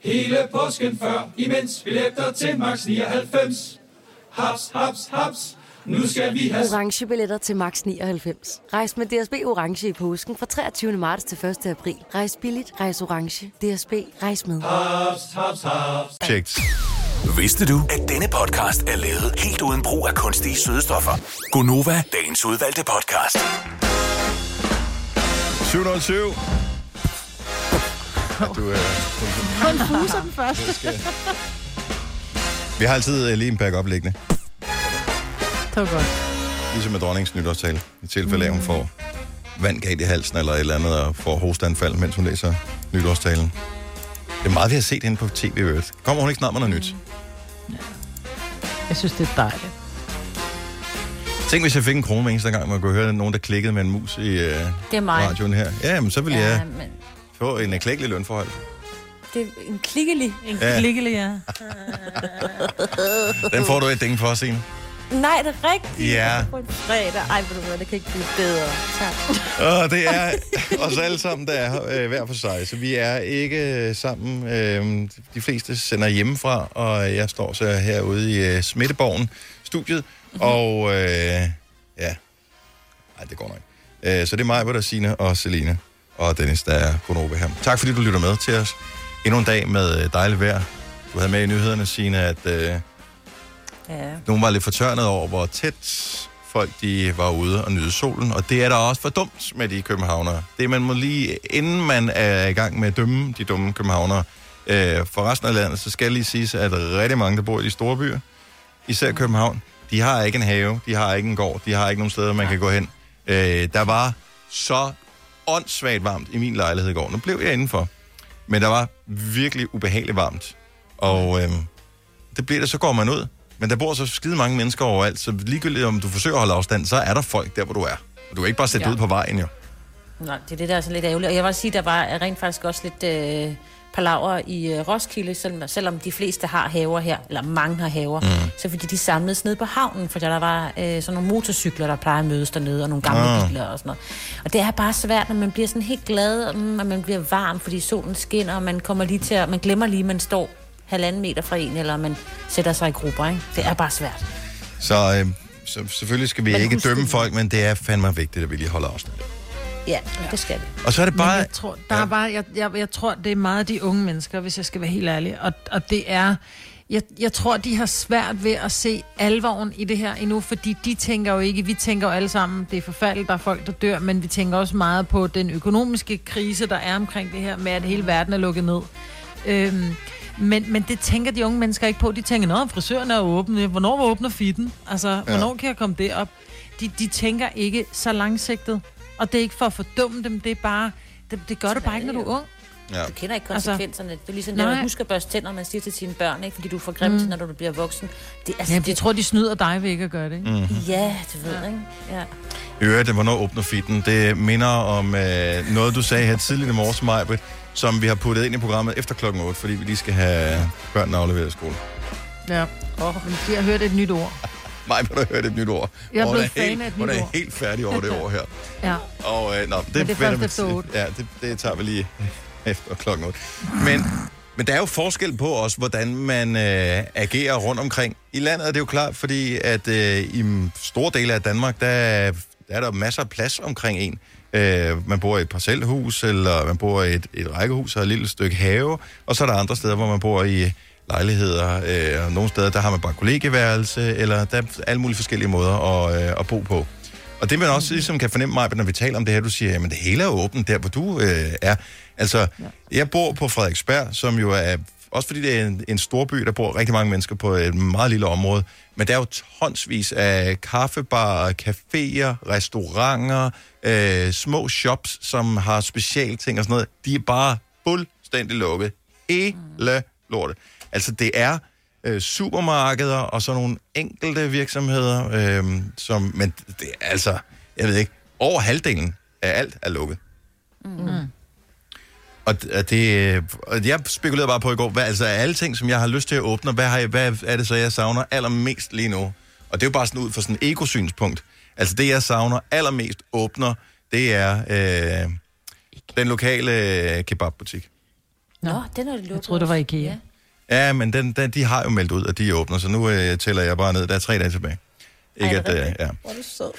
Hele påsken før, imens billetter til max 99. Haps, haps, haps. Nu skal vi have... Orange billetter til max 99. Rejs med DSB Orange i påsken fra 23. marts til 1. april. Rejs billigt, rejs orange. DSB, rejs med. Haps, haps, haps. Checks. Vidste du, at denne podcast er lavet helt uden brug af kunstige sødestoffer? Gonova, dagens udvalgte podcast. 707. Ja, du, øh, Konfuser den første. vi har altid øh, lige en backup liggende. Det var godt. Ligesom med dronningens nytårstale. I tilfælde af, at hun får vand galt i halsen eller et eller andet, og får hosteanfald, mens hun læser nytårstalen. Det er meget, vi har set hende på tv. i øvrigt. Kommer hun ikke snart med noget nyt? Jeg synes, det er dejligt. Tænk, hvis jeg fik en krone hver eneste gang, man kunne høre nogen, der klikkede med en mus i øh, Det er mig. radioen her. Ja, men så vil Ja, jeg men få en klækkelig lønforhold. det er en klikkelig. En Ja. Klikkelig, ja. Den får du et ding for, Signe. Nej, det er rigtigt. Ja. På en fredag. Ej, ved du hvad, det kan ikke blive bedre. Tak. Og det er os alle sammen, der er her, øh, hver for sig. Så vi er ikke øh, sammen. Øh, de fleste sender hjemmefra, og jeg står så herude i øh, Smitteborgen, studiet. Mm-hmm. Og øh, ja, nej, det går nok. Øh, så det er mig, hvor der Signe og Selina og Dennis, der er Konobe her. Tak fordi du lytter med til os. Endnu en dag med øh, dejligt vejr. Du havde med i nyhederne, Signe, at øh, Ja. nogen var lidt fortørnet over, hvor tæt folk de var ude og nyde solen. Og det er da også for dumt med de københavnere. Det man må lige, inden man er i gang med at dømme de dumme københavnere, øh, for resten af landet, så skal lige sige, at rigtig mange, der bor i de store byer, især København, de har ikke en have, de har ikke en gård, de har ikke nogen steder, man kan gå hen. Øh, der var så åndssvagt varmt i min lejlighed i går. Nu blev jeg indenfor. Men der var virkelig ubehageligt varmt. Og øh, det bliver det, så går man ud. Men der bor så skide mange mennesker overalt, så ligegyldigt om du forsøger at holde afstand, så er der folk der, hvor du er. Og du er ikke bare sætte ja. Ud på vejen, jo. Nej, det er det, der er så lidt ærgerligt. Og jeg vil sige, der var rent faktisk også lidt øh, palaver i øh, Roskilde, selvom, selvom de fleste har haver her, eller mange har haver, mm. så fordi de samledes nede på havnen, fordi der var øh, sådan nogle motorcykler, der plejer at mødes dernede, og nogle gamle ah. biler og sådan noget. Og det er bare svært, når man bliver sådan helt glad, og mm, man bliver varm, fordi solen skinner, og man kommer lige til at, man glemmer lige, at man står halvanden meter fra en, eller man sætter sig i grupper, ikke? Det er bare svært. Så, øh, så selvfølgelig skal vi Men ikke dømme det. folk, men det er fandme vigtigt, at vi lige holder afstand. Ja, det skal vi. Og så er det Men bare... jeg tror, der ja. er bare, jeg, jeg, jeg tror, det er meget de unge mennesker, hvis jeg skal være helt ærlig. Og, og det er, jeg, jeg tror, de har svært ved at se alvoren i det her endnu, fordi de tænker jo ikke, vi tænker jo alle sammen, det er forfærdeligt, der er folk, der dør, men vi tænker også meget på den økonomiske krise, der er omkring det her med, at hele verden er lukket ned. Øhm, men, men det tænker de unge mennesker ikke på. De tænker, nå, frisøren er åben. Hvornår åbner fitten? Altså, ja. hvornår kan jeg komme derop? De, de tænker ikke så langsigtet. Og det er ikke for at fordumme dem, det er bare... Det, det gør du bare ikke, når du er ung. Ja. Du kender ikke Altså, konsekvenserne. Altså, det er ligesom det, nej. man husker at børste tænder, man siger til sine børn, ikke? fordi du får grimt, mm. når du bliver voksen. Det, altså, Ja, det, de tror, de snyder dig ved ikke at gøre det, ikke? Mm. Ja, du ved, ikke? Ja. I øvrigt, hvornår åbner fitten? Det minder om øh, noget, du sagde her tidligt i morges, Majbrit, som vi har puttet ind i programmet efter klokken 8, fordi vi lige skal have børnene afleveret i skole. Ja. Oh, men de har hørt et nyt ord. Mig må du høre et nyt ord. Jeg er blevet fan af et nyt er ord. helt færdig over det ord her. Ja. Og øh, nå, det, Men det er først efter. Ja, det, det tager vi lige efter klokken 8. Men, men der er jo forskel på også, hvordan man øh, agerer rundt omkring. I landet er det jo klart, fordi at øh, i store dele af Danmark, der, er- der er der masser af plads omkring en. Øh, man bor i et parcelhus, eller man bor i et, et rækkehus og et lille stykke have, og så er der andre steder, hvor man bor i lejligheder, øh, og nogle steder, der har man bare kollegeværelse, eller der er alle mulige forskellige måder at, øh, at bo på. Og det man også ligesom kan fornemme mig, når vi taler om det her, du siger, jamen det hele er åbent der, hvor du øh, er. Altså, ja. jeg bor på Frederiksberg, som jo er, også fordi det er en, en stor by, der bor rigtig mange mennesker på et meget lille område, men der er jo tonsvis af kaffebarer, caféer, restauranter, øh, små shops, som har specialting og sådan noget. De er bare fuldstændig lukket. Hele lortet. Altså, det er øh, supermarkeder og så nogle enkelte virksomheder, øh, som, men det er altså, jeg ved ikke, over halvdelen af alt er lukket. Mm. Og og det, øh, og jeg spekulerede bare på i går, hvad, altså af alle ting, som jeg har lyst til at åbne, hvad, har jeg, hvad er det så, jeg savner allermest lige nu? Og det er jo bare sådan ud fra sådan et ekosynspunkt. Altså det, jeg savner allermest åbner, det er øh, den lokale øh, kebabbutik. Nå, den er lukket. Jeg troede, det var IKEA. Ja. Ja, men den, den, de har jo meldt ud, at de åbner, så nu øh, tæller jeg bare ned. Der er tre dage tilbage. Ikke Ej, at, er det øh, ja. Hvor er du sød.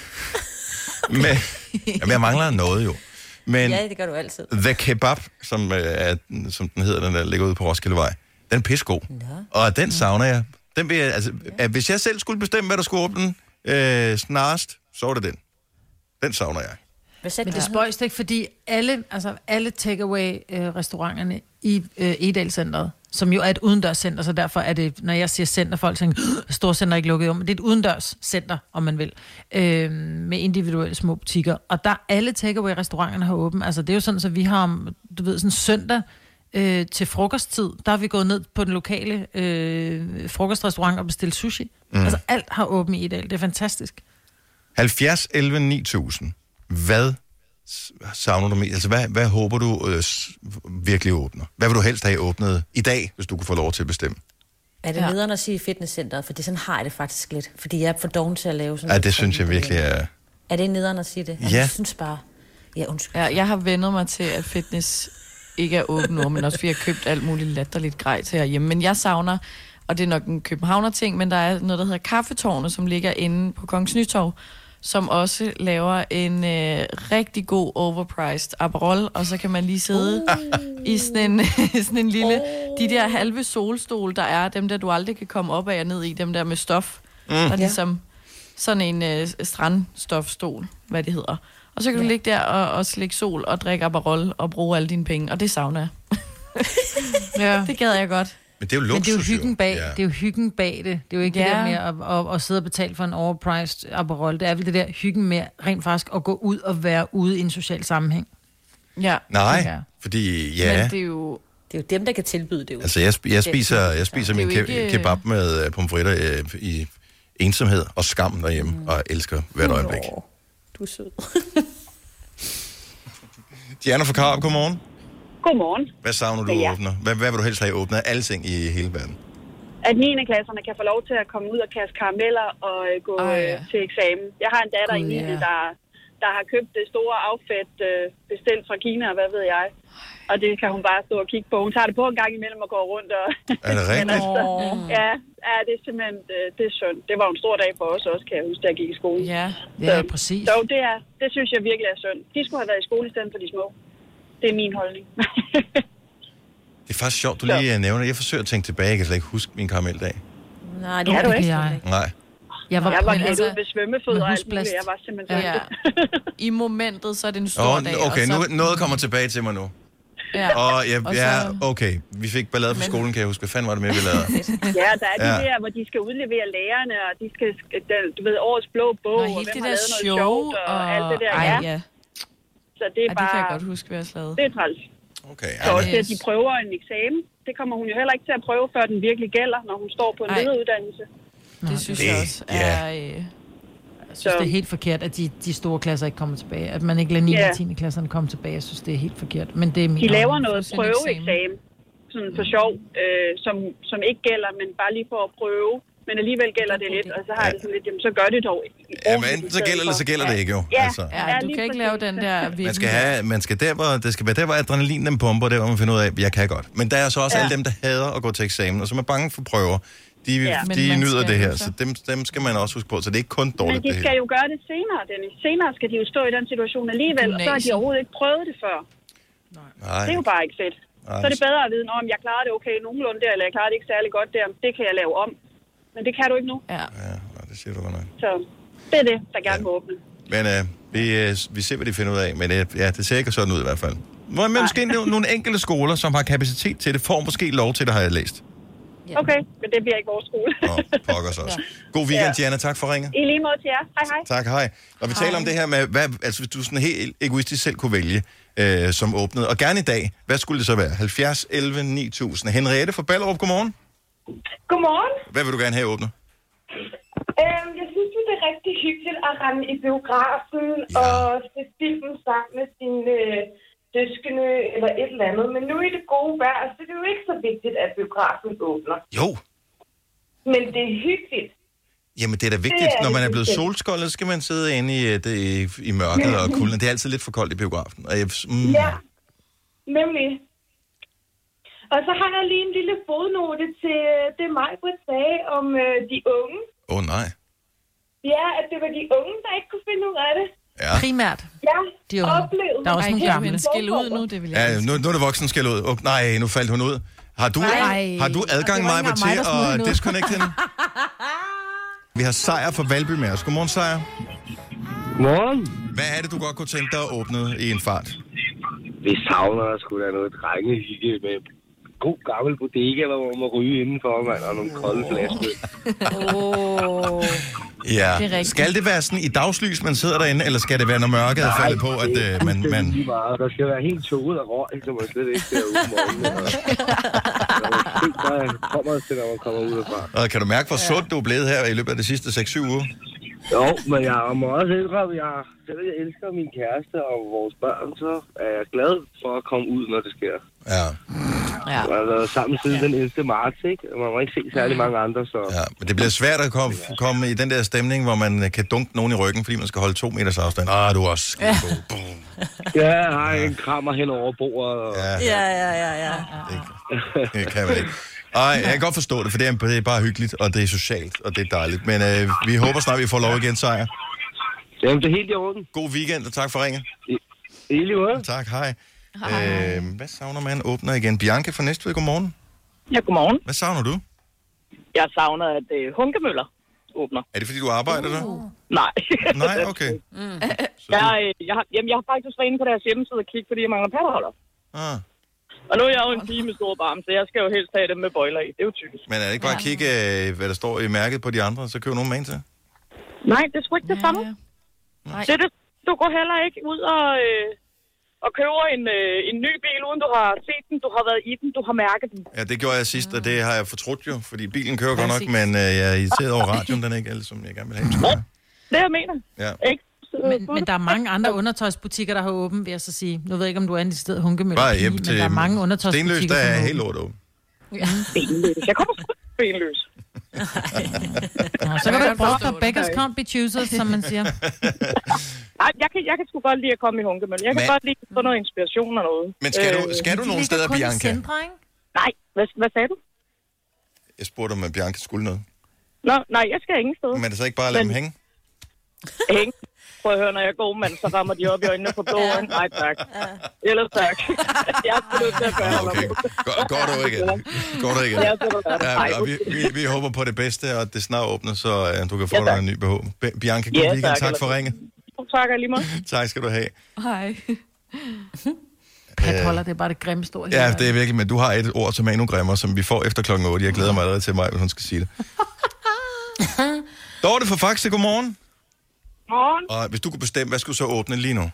Men, jamen, jeg mangler noget jo. Men Ja, det gør du altid. The Kebab, som, øh, er, som den hedder, den der ligger ude på Roskildevej, den er pissegod. Og den savner jeg. Den vil jeg, altså, at hvis jeg selv skulle bestemme, hvad der skulle åbne øh, snarest, så var det den. Den savner jeg. Men det spøjs ikke, fordi alle, altså alle takeaway-restauranterne i øh, Edalcenteret, som jo er et udendørscenter, så derfor er det, når jeg siger center, folk tænker, storcenter er ikke lukket om, men det er et udendørscenter, om man vil, øh, med individuelle små butikker. Og der alle takeaway-restauranterne har åbent. Altså det er jo sådan, så vi har, om, du ved, sådan søndag, øh, til frokosttid, der har vi gået ned på den lokale øh, frokostrestaurant og bestilt sushi. Mm. Altså alt har åbent i Edal. Det er fantastisk. 70, 11, 9000. Hvad savner du mest? Altså, hvad, hvad håber du øh, virkelig åbner? Hvad vil du helst have åbnet i dag, hvis du kunne få lov til at bestemme? Er det ja. nederen at sige fitnesscenteret? For det sådan har jeg det faktisk lidt. Fordi jeg er for doven til at lave sådan Ja, det synes jeg virkelig er... Er det nederen at sige det? Ja. Jeg synes bare... Ja, undskyld. Ja, jeg har vendet mig til, at fitness ikke er åben nu, men også fordi jeg har købt alt muligt latterligt grej til herhjemme. Men jeg savner, og det er nok en københavner ting, men der er noget, der hedder Kaffetårnet, som ligger inde på Kongens Nytorv, som også laver en øh, rigtig god overpriced Aperol, og så kan man lige sidde uh. i sådan en, sådan en lille... De der halve solstol, der er, dem der du aldrig kan komme op af og ned i, dem der med stof, mm. der er Ja. ligesom sådan en øh, strandstofstol, hvad det hedder. Og så kan du ligge der og, og slikke sol og drikke Aperol og bruge alle dine penge, og det savner jeg. Ja. Det gad jeg godt. Men det er jo Men luksus, det er jo hyggen bag, Ja. det er jo hyggen bag det. Det er jo ikke ja. det der med at, at, at, sidde og betale for en overpriced Aperol. Det er vel det der hyggen med rent faktisk at gå ud og være ude i en social sammenhæng. Ja. Nej, Ja. fordi Men ja... det er jo... Det er jo dem, der kan tilbyde det. Jo. Altså, jeg, jeg spiser, jeg spiser er min ikke- kebab med øh, pomfritter øh, i ensomhed og skam derhjemme, mm. og elsker hvert øjeblik. Nå, du er sød. Diana fra Karup, godmorgen. Godmorgen. Hvad savner du Ja. åbner? Hvad, hvad vil du helst have åbnet af alle ting i hele verden? At 9. klasserne kan få lov til at komme ud og kaste karameller og øh, gå øh, ja. til eksamen. Jeg har en datter i Gud, 9. ja. der, der har købt det store outfit øh, bestilt fra Kina, og hvad ved jeg. Og det kan hun bare stå og kigge på. Hun tager det på en gang imellem og går rundt. Og, Er det rigtigt? altså, ja, ja, det er simpelthen øh, det er synd. Det var en stor dag for os også, kan jeg huske, da jeg gik i skole. Ja. Ja, præcis. Så det, er, det synes jeg virkelig er synd. De skulle have været i skole i stedet for de små. Det er min holdning. Det er faktisk sjovt, du lige øh, nævner. Jeg forsøger at tænke tilbage. Jeg kan slet ikke huske min karameldag. Nej, det er du det ikke. kan jeg. Nej. Jeg var, Jeg var klædt altså, ud ved svømmefødder og alt muligt. husblast. Jeg var simpelthen Ja. så I momentet, så er det en stor Oh, dag. okay, og nu, så, noget kommer tilbage til mig nu. Ja. Og ja, Og ja, så- okay. Vi fik ballade på skolen, kan jeg huske. Hvad fanden var det med, vi lavede? Ja, der er de Ja. der, hvor de skal udlevere lærerne, og de skal, den, du ved, årets blå bog, Nå, og hvem det har der lavet noget show, sjovt, og, og... alt det der. Ej, ja. ja. Så det er Ej, det kan jeg bare, godt huske, hvad jeg slavede. det er træls. Okay, Så ja, også men, det, at de prøver en eksamen, det kommer hun jo heller ikke til at prøve, før den virkelig gælder, når hun står på en Ej. lederuddannelse. Det synes det- jeg også er... Øh, Jeg synes, det er helt forkert, at de, de store klasser ikke kommer tilbage. At man ikke lader 9. Ja. og 10. klasserne komme tilbage. Jeg synes, det er helt forkert. Men det er min De laver noget prøveeksamen, sådan for sjov, øh, som, som ikke gælder, men bare lige for at prøve. Men alligevel gælder det lidt, og så har jeg det sådan lidt, jamen så gør det dog. ja, men enten så gælder det, så gælder det ikke jo. Ja, Altså. ja, Ja, du kan ikke lave den der... Man skal, have, man skal der, hvor, det skal være der, hvor adrenalin den pumper, der hvor man finder ud af, at jeg kan godt. Men der er så også Ja. alle dem, der hader at gå til eksamen, og som er bange for prøver. De, Ja. Men de nyder det her, jo så- dem, dem skal man også huske på. Så det er ikke kun Men dårligt, de det skal jo gøre det senere, Dennis. Senere skal de jo stå i den situation alligevel, og så har de overhovedet ikke prøvet det før. Nej, Det er jo bare ikke fedt. Nej. Så er det bedre at vide, om jeg klarer det okay nogenlunde der, eller jeg klarer det ikke særlig godt der. Det kan jeg lave om. Men det kan du ikke nu. Ja. Ja, det siger du godt nok. Så det er det, der gerne Ja. må åbne. Men øh, vi, øh, vi ser, hvad de finder ud af. Men øh, ja, det ser ikke sådan ud i hvert fald. Hvor men måske no- nogle enkelte skoler, som har kapacitet til det, får måske lov til det, har jeg læst. Okay, men det bliver ikke vores skole. Nå, pokkers også. God weekend, Diana. Tak for ringet. I lige måde til jer. Hej hej. Tak, hej. Og vi taler om det her med, hvad, altså hvis du sådan helt egoistisk selv kunne vælge, øh, som åbnede, og gerne i dag, hvad skulle det så være? 70, 11, 9000. Henriette fra Ballerup, godmorgen. Godmorgen. Hvad vil du gerne have åbnet? Øhm, jeg synes, det er rigtig hyggeligt at rende i biografen Ja. og se filmen sammen med sine øh, søskende eller et eller andet. Men nu i det gode vejr, så er det jo ikke så vigtigt, at biografen åbner. Jo, Men det er hyggeligt. jamen det er da vigtigt, Det er når man er blevet solskoldet, så skal man sidde inde i, øh, det, i, i mørket og kulden. Det er altid lidt for koldt i biografen. Og jeg, mm, Ja, nemlig. Og så har jeg lige en lille fodnote til øh, det mig, Britt sagde om øh, de unge. Åh oh, nej. Ja, at det var de unge, der ikke kunne finde ud af det. Ja. Primært. Ja, De unge. oplevede Der er også det nogle gamle. Skæld ud nu, det vil jeg Ja, nu, nu er det voksen skal ud. Oh, nej, nu faldt hun ud. Har du, Nej. har du adgang, ikke til at disconnect hende? Vi har Sejr fra Valby med os. Godmorgen, Sejr. Godmorgen. Hvad er det, du godt kunne tænke dig at åbne i en fart? Vi savner sgu da noget drengehygge med god gammel bodega, hvor man må ryge indenfor, mand, og nogle kolde flasker. Oh. Ja. Det er. Skal det være sådan i dagslys, man sidder derinde, eller skal det være, når mørket er faldet på, at øh, man... man... Lige meget. Der skal være helt tåget og røg, så man slet ikke ser ud om morgenen. Og... Der kommer til, når man kommer ud derfra. Og kan du mærke, hvor sund du er blevet her i løbet af de sidste 6-7 uger? Jo, men jeg må også indrømme, jeg, selvom jeg elsker min kæreste og vores børn, så er jeg glad for at komme ud, når det sker. Ja. Ja. Jeg har været sammen siden den 11. marts, ikke? Og man må ikke se særlig mange andre, så... Ja, men det bliver svært at komme, komme i den der stemning, hvor man kan dunke nogen i ryggen, fordi man skal holde to meters afstand. Ah, du er også. Ja, jeg har en krammer hen over bordet. Og... Ja, Ja, ja, ja, ja. det kan man ikke. Ej, jeg kan godt forstå det, for det er, det er bare hyggeligt, og det er socialt, og det er dejligt. Men øh, vi håber snart, vi får lov igen, Sejr. Jamen, det er helt i orden. God weekend, og tak for ringet. I, i lige måde. Tak, hej. Øh, hvad savner man? Åbner igen. Bianca fra Næstved, godmorgen. Ja, godmorgen. Hvad savner du? Jeg savner, at øh, Hunkemøller åbner. Er det, fordi du arbejder der? Nej. Nej, okay. Mm. Jeg, øh, jeg, har, jamen, jeg har faktisk været inde på deres hjemmeside og kigge, fordi jeg mangler patteholder. Ah. Og nu er jeg jo en pige med store barm, så jeg skal jo helst have dem med bøjler i. Det er jo typisk. Men er det ikke bare at kigge, øh, hvad der står i mærket på de andre, så køb nogen med en til? Nej, det er sgu ikke det samme. Nej. Så det, du går heller ikke ud og, øh, og køber en, øh, en ny bil, uden du har set den, du har været i den, du har mærket den. Ja, det gjorde jeg sidst, og det har jeg fortrudt jo, fordi bilen kører godt nok, men øh, jeg er irriteret over radioen, den er ikke alle, som jeg gerne vil have. den skulle være. Det jeg mener. Ja. Ikke? Men, men der er mange andre undertøjsbutikker, der har åbent, vil jeg så sige. Nu ved jeg ikke, om du er en sted hunkemølle. Bare hjem men til der er mange undertøjsbutikker, Stenløs, der er helt lort åben. Ja. Benløs. Jeg kommer sgu ikke benløs. Nå, så kan du prøve at beggars can't be choosers, som man siger. Nej, jeg kan, jeg kan sgu godt lide at komme i hunkemølle. Jeg kan Men- godt lide at få noget inspiration og noget. Men skal du- skal du nogle steder, i Bianca? centre? Nej, hvad, hvad sagde du? Jeg spurgte, om at Bianca skulle noget. Nå, nej, jeg skal ingen sted. Men er det så ikke bare at lade dem hænge? Hænge. Prøv at høre, når jeg går, mand, så rammer de op i øjnene på blåen. Nej, tak. Ellers tak. jeg er nødt til at gøre okay. Går, går du ikke? Går du ikke? Ja, er og vi, vi, vi håber på det bedste, og at det snart åbner, så uh, du kan få Ja, dig en ny BH. Be- Bianca, god Ja, weekend. tak, Tak for ringet. Tak, lige måde. Tak skal du have. Hej. Patholder, det er bare det grimmeste ord. Ja, det er virkelig, men du har et ord som er endnu grimmere, som vi får efter klokken 8. Jeg glæder mig allerede til mig, hvis hun skal sige det. Dorte fra Faxe, godmorgen. Morgen. Og hvis du kunne bestemme, hvad skulle så åbne lige nu?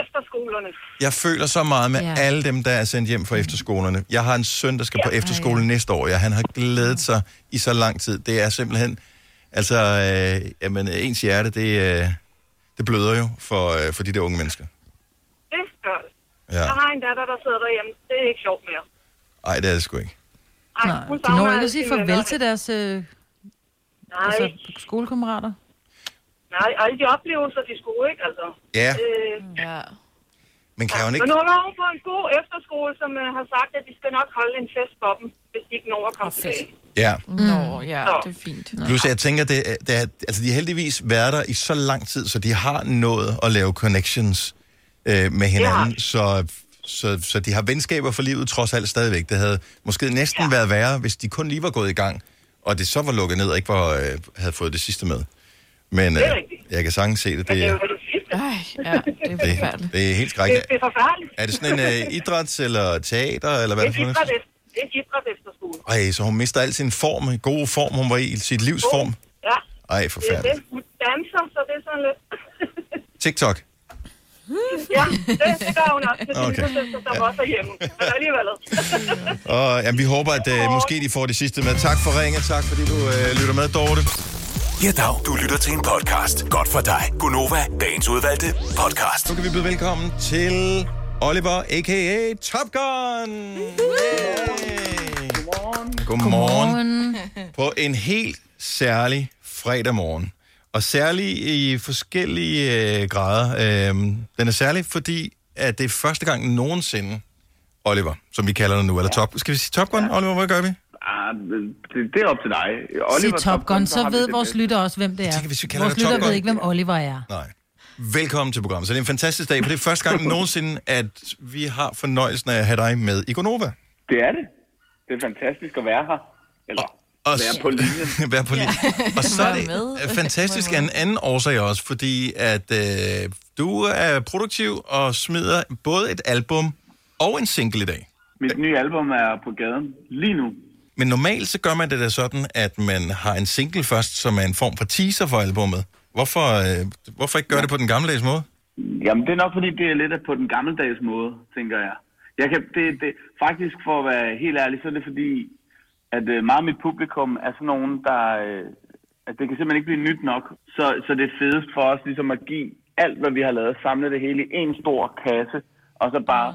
Efterskolerne. Jeg føler så meget med Ja. ja. alle dem, der er sendt hjem fra efterskolerne. Jeg har en søn, der skal på efterskole næste år. Ja, han har glædet sig i så lang tid. Det er simpelthen... Altså, øh, jamen, ens hjerte, det, øh, det bløder jo for, øh, for de der unge mennesker. Det gør det. Ja. Jeg har en datter, der sidder derhjemme. Det er ikke sjovt mere. Ej, det er det sgu ikke. Ej, Nej, de når ikke at sige farvel til deres øh, Nej, altså, skolekammerater. Nej, alle de oplevelser, de skulle, ikke? Altså. Ja. Øh, ja. Men kan hun Men ikke... nu er hun på en god efterskole, som uh, har sagt, at de skal nok holde en fest for dem, hvis de ikke når at komme tilbage. Ja. Nå, ja, Nå. det er fint. Plus, jeg tænker, det, er- det er, altså, de har heldigvis været der i så lang tid, så de har nået at lave connections øh, med hinanden, så, så, så de har venskaber for livet trods alt stadigvæk. Det havde måske næsten ja. været værre, hvis de kun lige var gået i gang, og det så var lukket ned og ikke var, øh, havde fået det sidste med. Men øh, Det er rigtigt. jeg kan sagtens se det. Det det er er, det. Ej, ja, det er det, forfærdeligt. det er helt Det, skrækkeligt. det er forfærdeligt. Er det sådan en øh, idræts- eller teater, eller hvad Det er det er det er idræt efterskole. Ej, så hun mister al sin form, gode form, hun var i, sit livs form. Ja, Ej, det er forfærdeligt. det. Hun danser, så det er sådan lidt... TikTok. Ja, det, det gør hun også til sin Okay. søster, som også er hjemme. Men alligevel. Og jamen, vi håber, at øh, måske de får det sidste med. Tak for ringe, tak fordi du øh, lytter med, Dorte. Ja, dag. Du lytter til en podcast. Godt for dig. Gunova, dagens udvalgte podcast. Nu kan vi byde velkommen til Oliver, a.k.a. Top Gun. Godmorgen. Godmorgen. På en helt særlig fredag morgen. Og særlig i forskellige øh, grader. Øh, den er særlig, fordi at det er første gang nogensinde, Oliver, som vi kalder dig nu, eller Top. Skal vi sige Top Gun, Oliver? Hvad gør vi? Det, det er op til dig. Sig Top Gun, så vi ved vores lytter også, hvem det er. tænker, hvis vi vores lytter ved ikke, hvem Oliver er. Nej. Velkommen til programmet. Så det er en fantastisk dag, for det er første gang nogensinde, at vi har fornøjelsen af at have dig med i Gonova. Det er det. Det er fantastisk at være her. Eller Og være på linjen. være på linjen. Og så er det med. fantastisk af en anden årsag også, fordi at øh, du er produktiv og smider både et album og en single i dag. Mit nye album er på gaden lige nu. Men normalt så gør man det da sådan, at man har en single først, som er en form for teaser for albummet. Hvorfor, øh, hvorfor ikke gøre det på den gammeldags måde? Jamen, det er nok, fordi det er lidt på den gammeldags måde, tænker jeg. jeg kan, det, det, faktisk, for at være helt ærlig, så er det fordi, at øh, meget af mit publikum er sådan nogen, der... Øh, at det kan simpelthen ikke blive nyt nok. Så, så det er fedest for os ligesom at give alt, hvad vi har lavet, samle det hele i en stor kasse, og så bare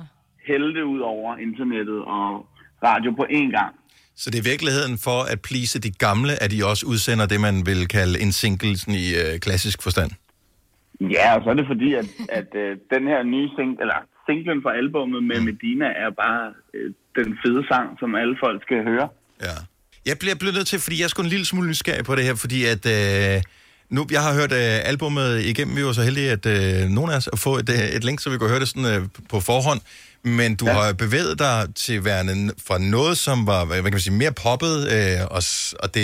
hælde det ud over internettet og radio på én gang. Så det er virkeligheden for at please de gamle, at de også udsender det, man vil kalde en single sådan i øh, klassisk forstand. Ja, og så er det fordi, at, at øh, den her nye sing, eller singlen fra albummet med Medina er bare øh, den fede sang, som alle folk skal høre. Ja. Jeg bliver, bliver nødt til, fordi jeg er sgu en lille smule nysgerrig på det her, fordi at... Øh, nu, jeg har hørt øh, albummet igennem, vi var så heldige, at øh, nogen af os at få et, øh, et link, så vi kunne høre det sådan øh, på forhånd. Men du ja. har bevæget dig til værende fra noget, som var, hvad kan man sige, mere poppet, øh, og, og det,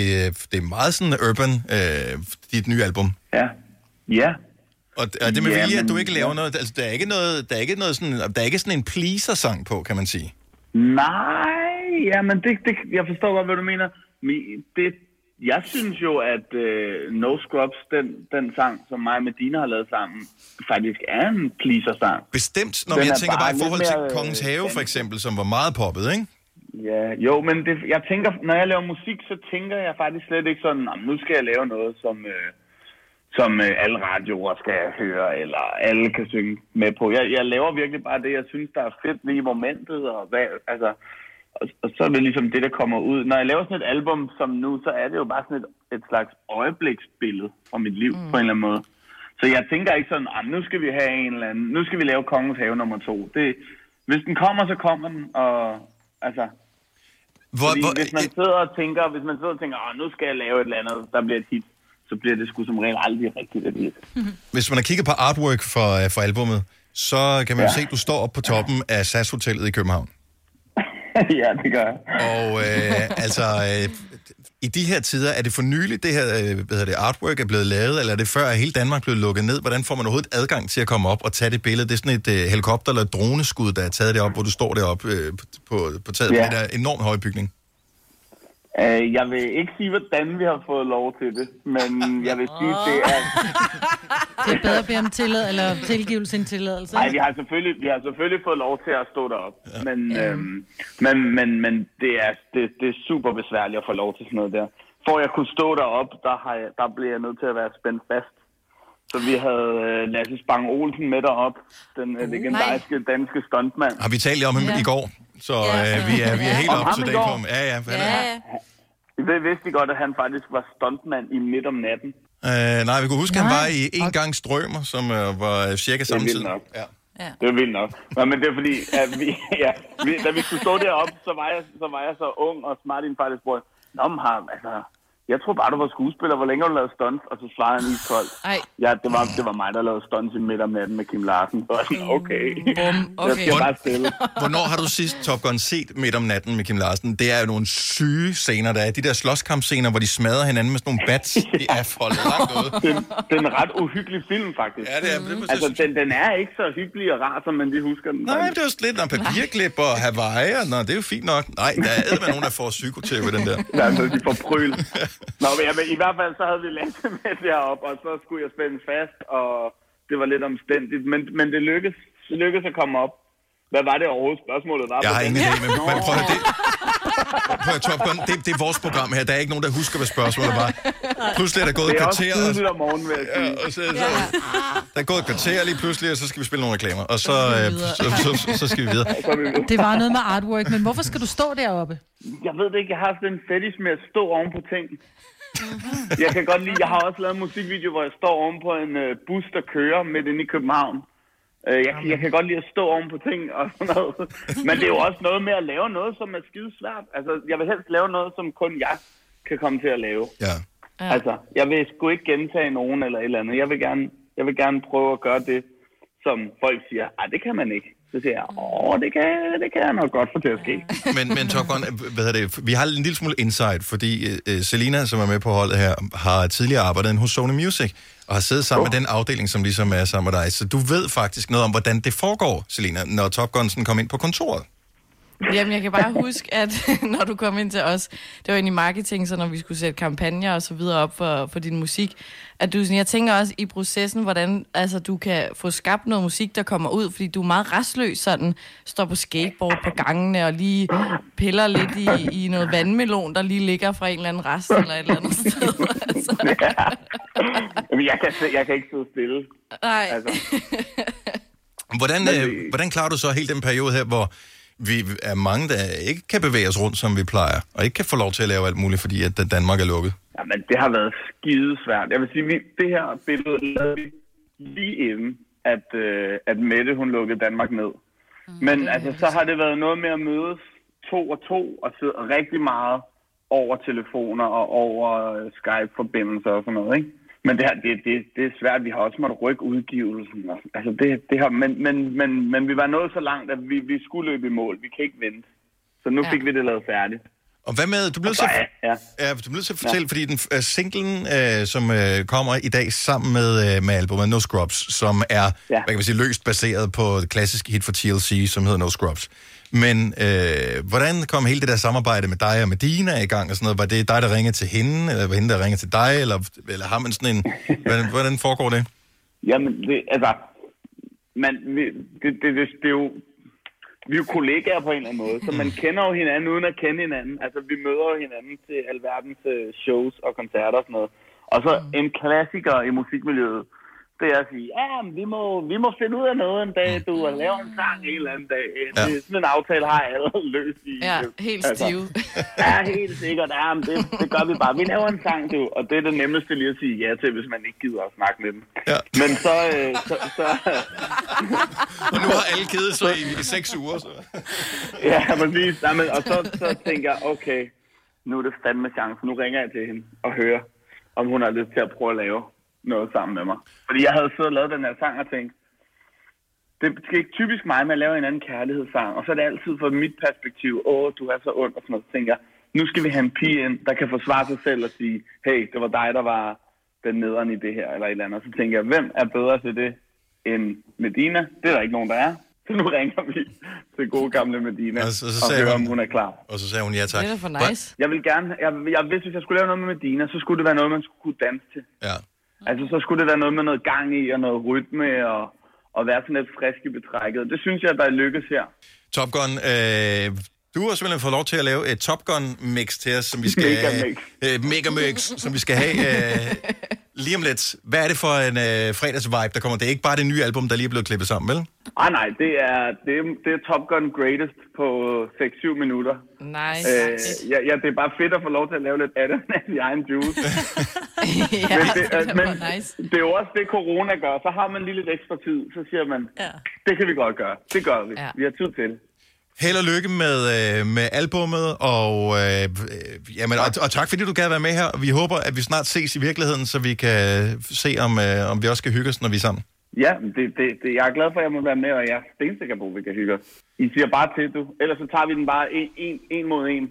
det er meget sådan urban, øh, dit nye album. Ja. Ja. Og, og det med Ja, vilje, at du ikke laver noget, altså der er ikke noget, der er ikke noget sådan, der er ikke sådan en pleaser-sang på, kan man sige. Nej, ja, men det, det, jeg forstår godt, hvad du mener. Men det, jeg synes jo, at uh, No Scrubs, den, den sang, som mig og Medina har lavet sammen, faktisk er en pleaser-sang. Bestemt, når Den jeg er tænker bare i forhold til mere, øh, Kongens Have, for eksempel, som var meget poppet, ikke? Ja, jo, men det, jeg tænker, når jeg laver musik, så tænker jeg faktisk slet ikke sådan, "Nå, men nu skal jeg lave noget, som, øh, som øh, alle radioer skal høre, eller alle kan synge med på. Jeg, jeg laver virkelig bare det, jeg synes, der er fedt lige i momentet, og hvad, altså, og, og så er det ligesom det, der kommer ud. Når jeg laver sådan et album som nu, så er det jo bare sådan et, et slags øjebliksbillede fra mit liv, mm. på en eller anden måde. Så jeg tænker ikke sådan, ah, nu skal vi have en eller anden, nu skal vi lave Kongens Have nummer to. Det, hvis den kommer, så kommer den, og altså... Hvor, Fordi hvor, hvis man sidder og tænker, hvis man sidder og tænker, ah, nu skal jeg lave et eller andet, der bliver et hit, så bliver det sgu som regel aldrig rigtigt et hit. Hvis man har kigget på artwork for, øh, for albummet, så kan man ja. Ja. se, at du står op på toppen af SAS-hotellet i København. ja, det gør jeg. Og øh, altså, øh, i de her tider, er det for nyligt, det her øh, hvad hedder det, artwork er blevet lavet, eller er det før, at hele Danmark blev lukket ned? Hvordan får man overhovedet adgang til at komme op og tage det billede? Det er sådan et øh, helikopter- eller et droneskud, der er taget det op, hvor du står deroppe øh, på, på taget ja. på den der enormt høje bygning. Uh, jeg vil ikke sige, hvordan vi har fået lov til det, men jeg vil sige, det er... Det er bedre at bede om tillad, eller tilgivelse end tilladelse. Nej, vi har selvfølgelig, vi har selvfølgelig fået lov til at stå derop, ja. men, øhm, men, men, men det, er, det, det er super besværligt at få lov til sådan noget der. For at jeg kunne stå derop, der, har jeg, der blev jeg nødt til at være spændt fast. Så vi havde øh, Lasse Spang Olsen med derop, den øh, legendariske danske stuntmand. Har vi talt om ham Ja. i går? Så øh, vi, er, vi er helt op til går? på ham. Ja, ja. Han er, Det vidste godt, at han faktisk var stuntmand i midt om natten. Øh, nej, vi kunne huske, at han var i en gang strømmer, som øh, var cirka samme vildt tid. nok. Ja. Ja. Det er vildt nok. Nå, men det er fordi, at vi, ja, vi, da vi skulle stå deroppe, så var jeg så, var jeg så ung og smart i en faktisk spurgte, Nå, men har, altså, jeg tror bare, du var skuespiller. Hvor længe har du lavet stunts? Og så svarede han lige koldt. Ej. Ja, det var, det var mig, der lavede stunts i midt om natten med Kim Larsen. Så var jeg sådan, okay. okay. Jeg skal bare stille. Hvornår har du sidst Top Gun set midt om natten med Kim Larsen? Det er jo nogle syge scener, der er. De der slåskampscener, hvor de smadrer hinanden med sådan nogle bats. De er langt ude. Det, det er en ret uhyggelig film, faktisk. Ja, det er det. Altså, den, den er ikke så hyggelig og rar, som man lige husker den. Nej, det er jo lidt noget papirklip og Hawaii, og nå, det er jo fint nok. Nej, der er med nogen, der får psykotæv ved den der. Ja, så de får pryl. Nå, men, ja, men i hvert fald så havde vi Lasse med deroppe, og så skulle jeg spænde fast, og det var lidt omstændigt. Men, men det lykkedes. Det lykkedes at komme op. Hvad var det overhovedet spørgsmålet var? Jeg har ingen idé, men, men prøv at det, at, Top Gun, det, det er vores program her. Der er ikke nogen, der husker, hvad spørgsmålet var. Pludselig er der gået et Det er også kvarter, og, tidligt om morgenen, vil jeg sige. Ja, og så, så, der er gået et kvarter lige pludselig, og så skal vi spille nogle reklamer. Og så, øh, så, så, så, så skal vi videre. Det var noget med artwork, men hvorfor skal du stå deroppe? Jeg ved det ikke, jeg har sådan en fetish med at stå oven på ting. Jeg kan godt lide, jeg har også lavet en musikvideo, hvor jeg står oven på en øh, bus, der kører midt inde i København. Øh, Jeg, kan- jeg kan godt lide at stå oven på ting og sådan noget. Men det er jo også noget med at lave noget, som er skide svært. Altså, jeg vil helst lave noget, som kun jeg kan komme til at lave. Ja. Altså, jeg vil sgu ikke gentage nogen eller et eller andet. Jeg vil gerne, jeg vil gerne prøve at gøre det, som folk siger, ah, det kan man ikke. Så siger jeg, åh, det kan, det kan jeg nok godt få til at ske. Men, men Top Gun, hvad hedder det, vi har en lille smule insight, fordi uh, Selina, som er med på holdet her, har tidligere arbejdet hos Sony Music, og har siddet sammen med den afdeling, som ligesom er sammen med dig. Så du ved faktisk noget om, hvordan det foregår, Selina, når Top Gun sådan kom ind på kontoret. Jamen, jeg kan bare huske, at når du kom ind til os, det var i marketing, så når vi skulle sætte kampagner og så videre op for, for din musik, at du sådan, jeg tænker også i processen, hvordan altså, du kan få skabt noget musik, der kommer ud, fordi du er meget restløs sådan, står på skateboard på gangene og lige piller lidt i, i noget vandmelon, der lige ligger fra en eller anden rest eller et eller andet sted. Altså. Jamen, jeg kan, jeg kan ikke sidde stille. Nej. Altså, Hvordan, øh, hvordan klarer du så hele den periode her, hvor vi er mange, der ikke kan bevæge os rundt, som vi plejer, og ikke kan få lov til at lave alt muligt, fordi at Danmark er lukket? Jamen, det har været skide svært. Jeg vil sige, vi, det her billede lavede vi lige inden, at, øh, at Mette, hun lukkede Danmark ned. Men altså, så har det været noget med at mødes to og to, og sidde rigtig meget over telefoner og over øh, Skype-forbindelser og sådan noget, ikke? Men det, her, det, det, det er svært. Vi har også måttet rykke udgivelsen. og- Altså, det, det har, men, men, men, men vi var nået så langt, at vi, vi skulle løbe i mål. Vi kan ikke vente. Så nu Ja. fik vi det lavet færdigt. Og hvad med, du bliver så, ja. ja, du bliver så fortælle, ja. fordi den uh, singlen, uh, som uh, kommer i dag sammen med, uh, med albumet No Scrubs, som er, ja. hvad kan man sige, løst baseret på det klassiske hit for TLC, som hedder No Scrubs. Men uh, hvordan kom hele det der samarbejde med dig og med Dina i gang og sådan noget? Var det dig, der ringede til hende, eller var hende, der ringede til dig, eller, eller har man sådan en... hvordan, hvordan foregår det? Jamen, det, altså, man, det, det, det, det er jo, vi er jo kollegaer på en eller anden måde, så man kender jo hinanden uden at kende hinanden. Altså, vi møder jo hinanden til alverdens øh, shows og koncerter og sådan noget. Og så en klassiker i musikmiljøet, det er at sige, ja, men vi må, vi må finde ud af noget en dag, du, og lave en sang en eller anden dag. Ja. Det, sådan en aftale har alle løst i. Ja, øh, helt stive. Ja, helt sikkert. Ja, men det, det gør vi bare. Vi laver en sang, du, og det er det nemmeste lige at sige ja til, hvis man ikke gider at snakke med dem. Ja. Men så, øh, så, så, Og nu har alle kedet sig i, i seks uger, så... Ja, præcis. Nej, men, og så, så tænker jeg, okay, nu er det fandme chance. Nu ringer jeg til hende og hører, om hun har lyst til at prøve at lave noget sammen med mig. Fordi jeg havde siddet og lavet den her sang og tænkt, det skal ikke typisk mig med at lave en anden kærlighedssang. Og så er det altid fra mit perspektiv, åh, du er så ond og sådan noget. Så tænker jeg, nu skal vi have en pige ind, der kan forsvare sig selv og sige, hey, det var dig, der var den nederen i det her, eller et eller andet. Og så tænker jeg, hvem er bedre til det end Medina? Det er der ikke nogen, der er. Så nu ringer vi til gode gamle Medina Og og, så- så og sagde hører, hun- om hun er klar. Og så sagde hun ja tak. Det er for nice. Jeg vil gerne, jeg, jeg vidste, hvis jeg skulle lave noget med Medina, så skulle det være noget, man skulle kunne danse til. Ja. Altså, så skulle det være noget med noget gang i, og noget rytme, og, og være sådan lidt frisk i betrækket. Det synes jeg, der lykkes her. Top Gun, øh, du har simpelthen fået lov til at lave et Top Gun mix til os, som vi skal Megamix. Øh, mega mix, som vi skal have øh, lige om lidt. Hvad er det for en øh, fredagsvibe, der kommer? Det er ikke bare det nye album, der lige er blevet klippet sammen, vel? Ah, nej, det er, det, er, det er Top Gun Greatest på 6-7 minutter. Nice. Øh, ja, ja, det er bare fedt at få lov til at lave lidt af det sin egen juice. ja, men det, øh, men nice. det er jo også det, corona gør. Så har man lige lidt ekstra tid, så siger man, ja. det kan vi godt gøre. Det gør vi. Ja. Vi har tid til det. Held og lykke med, øh, med albummet, og, øh, jamen, og, og tak fordi du gad være med her. Vi håber, at vi snart ses i virkeligheden, så vi kan se, om, øh, om vi også skal hygge os, når vi er sammen. Ja, det, det, det, jeg er glad for, at jeg må være med, og jeg er stensikker på, at vi kan hygge os. I siger bare til, du. Ellers så tager vi den bare en, en, en mod en.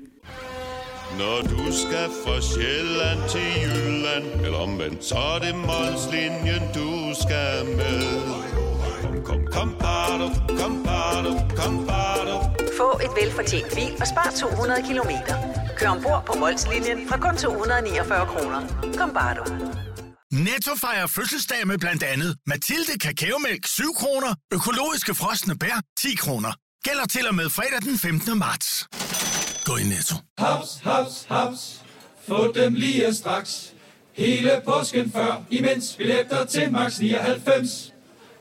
Når du skal fra Sjælland til Jylland Eller omvendt, så er det Molslinjen, du skal med Kom, bado, kom, bado, kom, bado. Få et velfortjent bil og spar 200 kilometer. Kør ombord på Molslinjen fra kun 249 kroner. Kom bare du. Netto fejrer fødselsdag med blandt andet Mathilde Kakaomælk 7 kroner, økologiske frosne bær 10 kroner. Gælder til og med fredag den 15. marts. Gå i Netto. Haps, haps, haps. Få dem lige straks. Hele påsken før, imens billetter til max 99.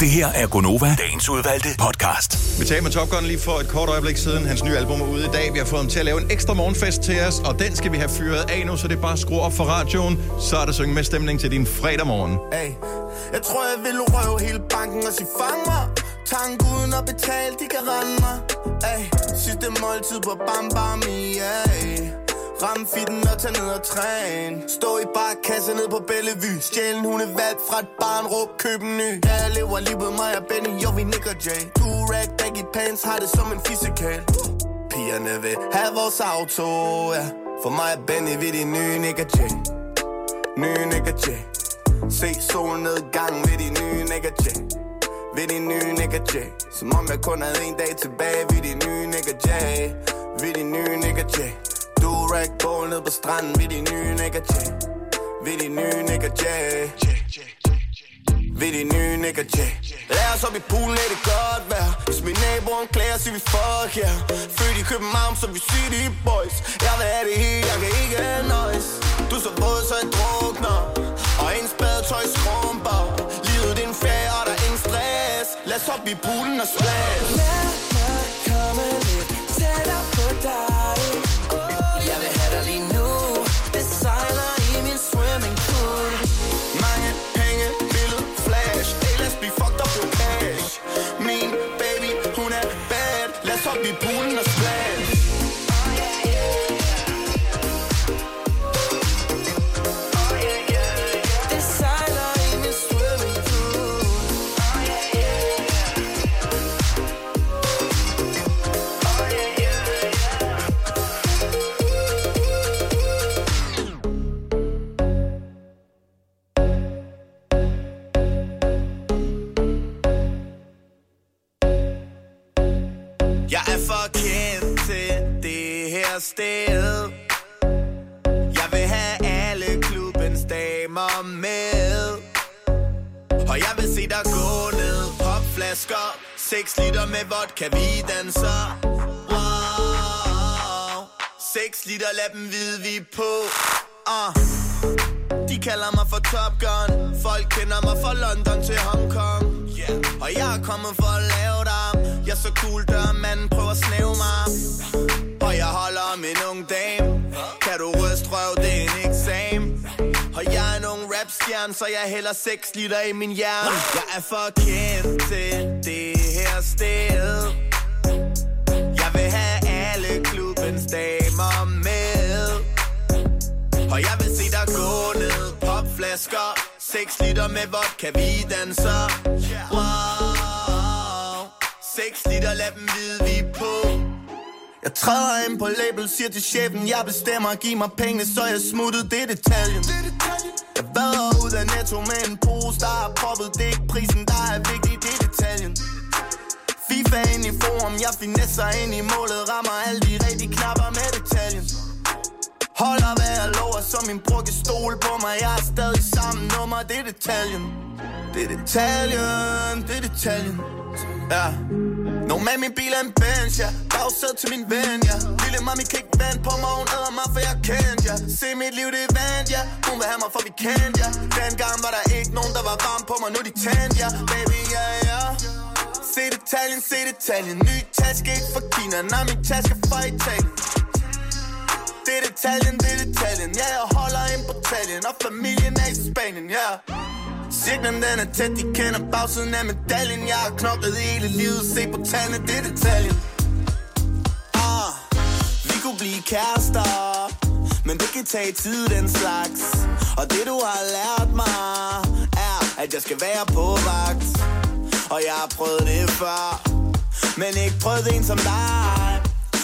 Det her er Gonova, dagens udvalgte podcast. Vi talte med Top Gun lige for et kort øjeblik siden. Hans nye album er ude i dag. Vi har fået ham til at lave en ekstra morgenfest til os, og den skal vi have fyret af nu, så det er bare at skrue op for radioen. Så er der synge med stemning til din fredag morgen. Hey, jeg tror, jeg vil røve hele banken og sige fang mig. Tank uden at betale, de kan rende mig. Hey, sidste måltid på Bam Bam, yeah. Ram fitten og tage ned og træne. Stå i barkasse ned på Bellevue. Stjæl en hundevalg fra et barn, råb køb en ny. Ja, jeg lever livet mig og Benny, jo vi Nick og Jay. Du rag baggy pants, har det som en fisikal Pigerne vil have vores auto, ja. For mig og Benny, vi de nye Nick og Jay. Nye Nick og Jay. Se solnedgang ved de nye Nick og Jay. Ved de nye nigga J Som om jeg kun havde en dag tilbage. Ved de nye nigga J Ved de nye nigga J Jay Du bål ned på stranden. Ved de nye nigga og Jay Ved de nye nigga og Jay Ved de nye nigga og Lad os op i poolen, er det godt vejr? Hvis min naboen klager, siger vi fuck yeah. Født i København, så vi city boys. Jeg vil have det hele, jeg kan ikke nøjes. Du så våd, så jeg drukner. Og ens badetøj skrumper. Livet det er en ferie, og der er ingen stress. Lad os op i poolen og splash. Lad mig komme lidt tættere på dig. Sted. Jeg vil have alle klubbens damer med. Og jeg vil se dig gå ned. Popflasker 6 liter med vodka, vi danser. Wow. 6 liter, lad dem vide, vi er på. Uh. De kalder mig for Top Gun. Folk kender mig fra London til Hong Kong. Yeah. Og jeg er kommet for at lave dig jeg er så cool, der manden prøver at snæve mig. Og jeg holder om en ung dame. Kan du ryste røv, det er en eksamen. Og jeg er en ung rapstjerne Så jeg hælder 6 liter i min hjerne. Jeg er for kendt til det her sted. Jeg vil have alle klubbens damer med. Og jeg vil se dig gå ned. Popflasker 6 liter med vodka, vi danser. Wow. 6 liter, lad dem vide, vi er på. Jeg træder ind på label, siger til chefen Jeg bestemmer, giv mig penge, så jeg smuttet. Det er detaljen. Jeg vader ud af netto med en pose Der er proppet, det er ikke prisen, der er vigtig Det er detaljen. FIFA ind i forum, jeg finesser ind i målet Rammer alle de rigtige knapper med detaljen. Holder hvad jeg lover, så min bror kan stole på mig. Jeg er stadig samme nummer, det er detaljen. Det er detaljen, det er detaljen Ja. Nå med min bil er en Benz, ja. Bagsæd til min ven, ja. Lille mami kan ikke vand på mig, hun æder mig, for jeg kendte, ja. Se mit liv, det er vand, ja. Hun vil have mig, for vi kendte, ja. Dengang var der ikke nogen, der var varm på mig. Nu de tændt, ja. Baby, ja, ja. Se detaljen, se detaljen. Ny taske, ikke fra Kina. Nej, min taske fra Italien. Det er detaljen, det er detaljen. Ja, jeg holder ind på taljen Og familien er i Spanien, ja. yeah. Cirklen den er tæt, de kender bagsiden af medaljen. Jeg har knoklet hele livet, se på tallene, det er detaljen. Ah, Vi kunne blive kærester Men det kan tage tid, den slags. Og det du har lært mig Er, at jeg skal være på vagt. Og jeg har prøvet det før Men ikke prøvet en som dig.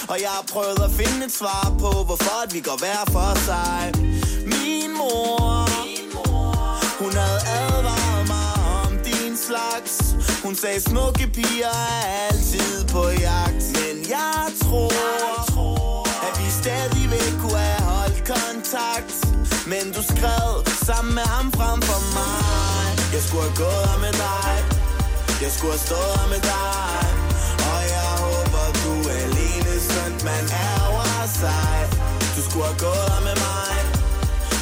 Og jeg har prøvet at finde et svar på, hvorfor at vi går hver for sig. Min mor, hun havde advaret mig om din slags. Hun sagde, smukke piger er altid på jagt. Men jeg tror, jeg tror at vi stadigvæk kunne have holdt kontakt. Men du skrev sammen med ham frem for mig. Jeg skulle have gået her med dig. Jeg skulle have stået her med dig Og jeg håber du er alene Sådan man ærger sig Du skulle have gået her med mig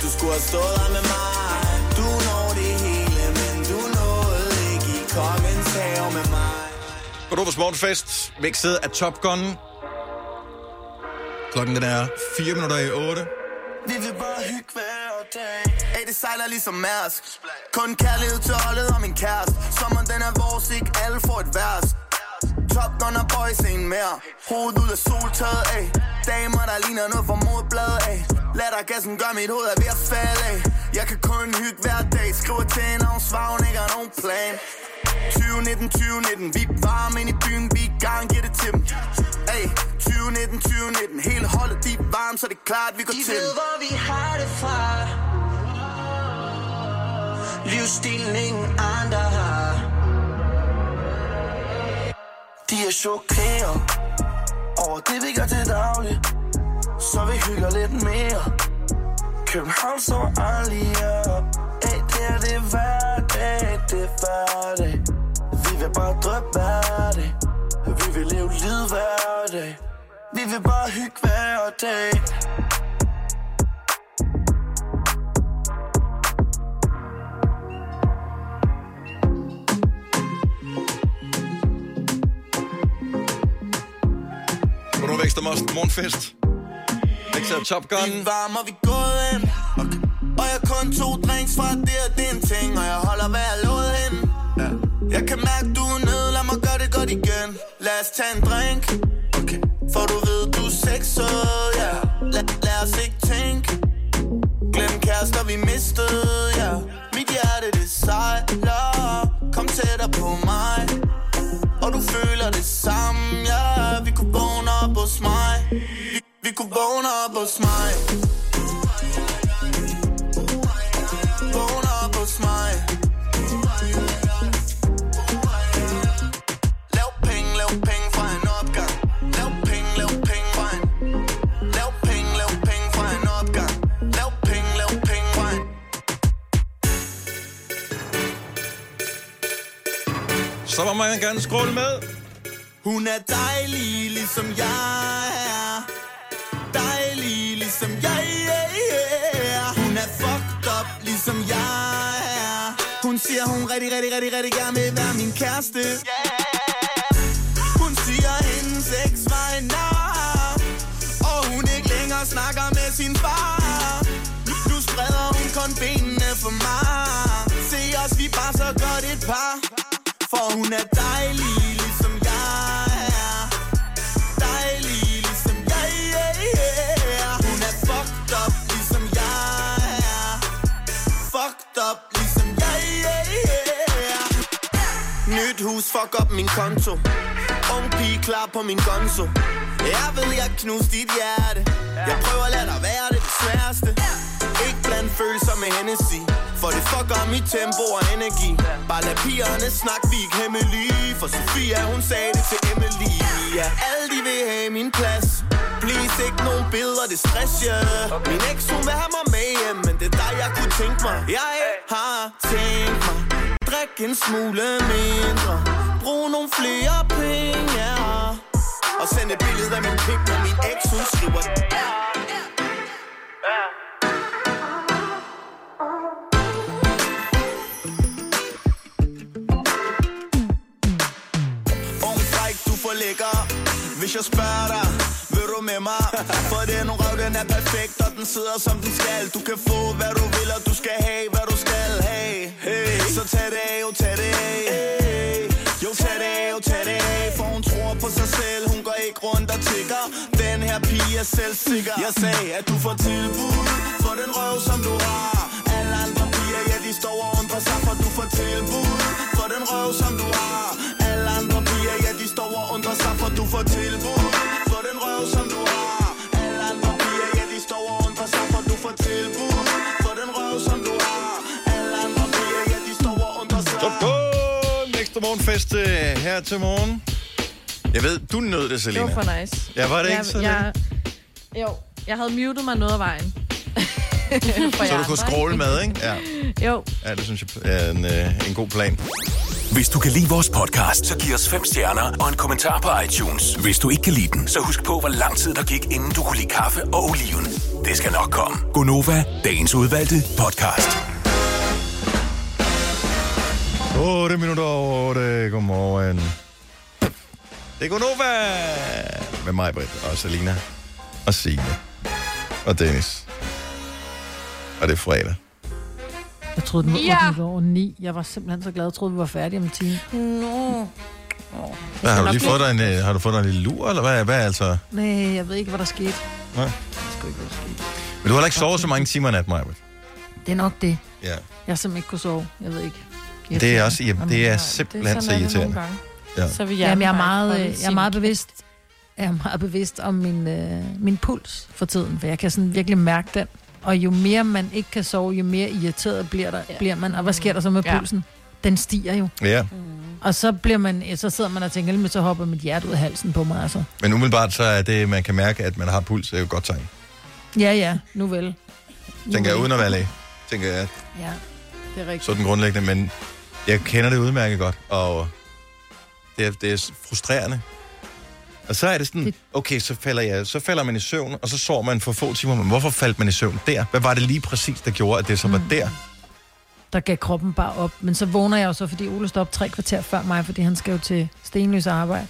Du skulle have stået her med mig Godovers Morgenfest, mixet af Top Gun. Klokken den er 4 minutter i 8. Vi vil bare hygge hver dag. Hey, det sejler ligesom Mærsk. Kun kærlighed til holdet og min kæreste. Sommeren den er vores, ikke alle får et vers Top Gun og boys en mere. Hovedet ud af soltaget, ey. Damer, der ligner noget fra modblad, ey. Gassen gør mit hoved er ved at falde, ey. Jeg kan kun hygge hver dag. Skriver til en og hun svarer, hun ikke har nogen plan. 2019, 2019 Vi er varme ind i byen, vi er gang, giver det til dem. Ey, 2019, 2019 Hele holdet, de er varme, så det er klart, vi går De til ved, dem hvor vi har det fra. Livsstilen ingen andre har. De er chokeret over det, vi gør til daglig. Så vi hygger lidt mere. København så aldrig op. Ey, det er det hverdag, det hverdag. Vi vil bare drømme hverdag. Vi vil leve livet hverdag. Vi vil bare hygge hver dag. Vækst og Morgenfest. Mixet af Top Gun. Vi er varme, og vi er gået kun to drinks fra det og det er en ting. Og jeg holder, hvad jeg lovede hende. Ja. Jeg kan mærke, du er nede. Lad mig gøre det godt igen. Lad os tage en drink. Okay. For du ved, du er sexet, ja. Lad, lad os ikke tænke. Glem kærester, vi mistede, ja. Mit hjerte, det sejler. Kom tættere på mig. Og du føler det samme, ja. Vi kunne vågne op hos mig. Vi, vi kunne vågne op hos mig. Så må man gerne skråle med. Hun er dejlig, ligesom jeg er. Dejlig, ligesom jeg er. Hun er fucked up, ligesom jeg er. Hun siger, hun rigtig, rigtig, rigtig, rigtig gerne vil være min kæreste. Hun siger, hendes eks var en nar. Og hun ikke længere snakker med sin far. Nu spreder hun kun benene for mig. Se os, vi bare så godt et par. For hun er dejlig, ligesom jeg er. Dejlig, ligesom jeg er. Hun er fucked up, ligesom jeg er. Fucked up, ligesom jeg er. Nyt hus, fuck op min konto. Ung pige klar på min gonzo. Jeg ved, jeg knuste dit hjerte. Jeg prøver at lade dig være det sværeste. Ikke bland følelser med Hennessy. For det fucker mit tempo og energi. Bare lad pigerne snakke, vi ikke hemmelige. For Sofia, hun sagde det til Emily. Ja, alle de vil have min plads. Please, ikke nogen billeder, det stress, ja Min eks, hun vil have mig med hjem Men det er dig, jeg kunne tænke mig. Jeg har tænkt mig Drik en smule mindre. Brug nogle flere penge, ja Og send et billede af min pik Når min eks, hun skriver. Yeah. Lækker Hvis jeg spørger dig, vil du med mig? For den røv, den er perfekt, og den sidder som den skal. Du kan få, hvad du vil, og du skal have, hvad du skal. Have hey. Så tag det af, jo tag det af. Hey. Jo tag det af, jo tag det af. For hun tror på sig selv, hun går ikke rundt og tigger. Den her pige er selvsikker. Jeg sagde, at du får tilbud For den røv, som du har. Alle andre piger, ja, de står og undrer sig For du får tilbud For den røv, som du har morgenfest øh, her til morgen. Jeg ved, du nød det, Det Selina. var for nice. Ja, var det jeg, ikke så jeg, Jo, jeg havde muted mig noget af vejen. Så du kunne scrolle med, ikke? Ja. Jo. Ja, det synes jeg er en, øh, en god plan. Hvis du kan lide vores podcast, så giv os fem stjerner og en kommentar på iTunes. Hvis du ikke kan lide den, så husk på, hvor lang tid der gik, inden du kunne lide kaffe og oliven. Det skal nok komme. Gonova, dagens udvalgte podcast. 8 minutter over 8. Godmorgen. Det er Gunova med mig, Britt, og Selina, og Signe, og Dennis. Og det er fredag. Jeg troede, den var Ja. 8 over 9. Jeg var simpelthen så glad. Jeg troede, vi var færdige om en time. Nå. Hvad, har, du lige fået dig en, øh, har du fået dig en lille lur, eller hvad, hvad altså? Nej, jeg ved ikke, hvad der skete. Nej. Jeg skal ikke, hvad der skete. Men du har heller ikke sovet så mange timer i nat, Maja. Det er nok det. Ja. Jeg har simpelthen ikke kunne sove. Jeg ved ikke. Det er også, jamen, det er simpelthen så irriterende. Ja. Så vil Jamen, jeg er meget, øh, jeg er meget bevidst. Jeg er meget bevidst om min, øh, min puls for tiden, for jeg kan sådan virkelig mærke den. Og jo mere man ikke kan sove, jo mere irriteret bliver, der, bliver man. Og hvad sker der så med Ja. pulsen? Den stiger jo. Ja, Og så, bliver man, så sidder man og tænker, "Helvede, så hopper mit hjerte ud af halsen på mig. Altså. men umiddelbart så er det, man kan mærke, at man har puls, det er jo et godt tegn. Ja, ja, nu vel. Nu Tænker jeg, uden at være læge. Tænker jeg, Ja, det er rigtigt. sådan grundlæggende, men jeg kender det udmærket godt, og det er, det er frustrerende. Og så er det sådan, okay, så falder, jeg, så falder man i søvn, og så sover man for få timer, men hvorfor faldt man i søvn der? Hvad var det lige præcis, der gjorde, at det så var der? der gav kroppen bare op. Men så vågner jeg jo så, fordi Ole står op tre kvarter før mig, fordi han skal jo til stenløs arbejde.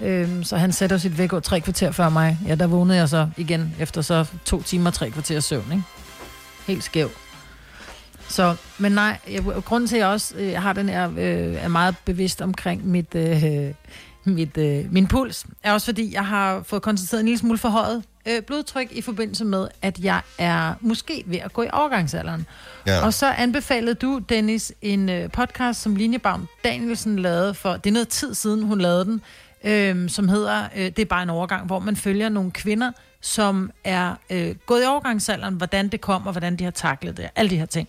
Øhm, så han sætter sit væk tre kvarter før mig. Ja, der vågnede jeg så igen efter så to timer, tre kvarter søvn, ikke? Helt skæv. Så, men nej, jeg, grunden til, at jeg også øh, har den her, øh, er meget bevidst omkring mit, øh, mit, øh, min puls, er også fordi, jeg har fået konstateret en lille smule forhøjet øh, blodtryk i forbindelse med, at jeg er måske ved at gå i overgangsalderen. Ja. Og så anbefalede du, Dennis, en øh, podcast, som Line Baum Danielsen lavede for, det er noget tid siden, hun lavede den, øh, som hedder, øh, det er bare en overgang, hvor man følger nogle kvinder, som er øh, gået i overgangsalderen, hvordan det kom, og hvordan de har taklet det, alle de her ting.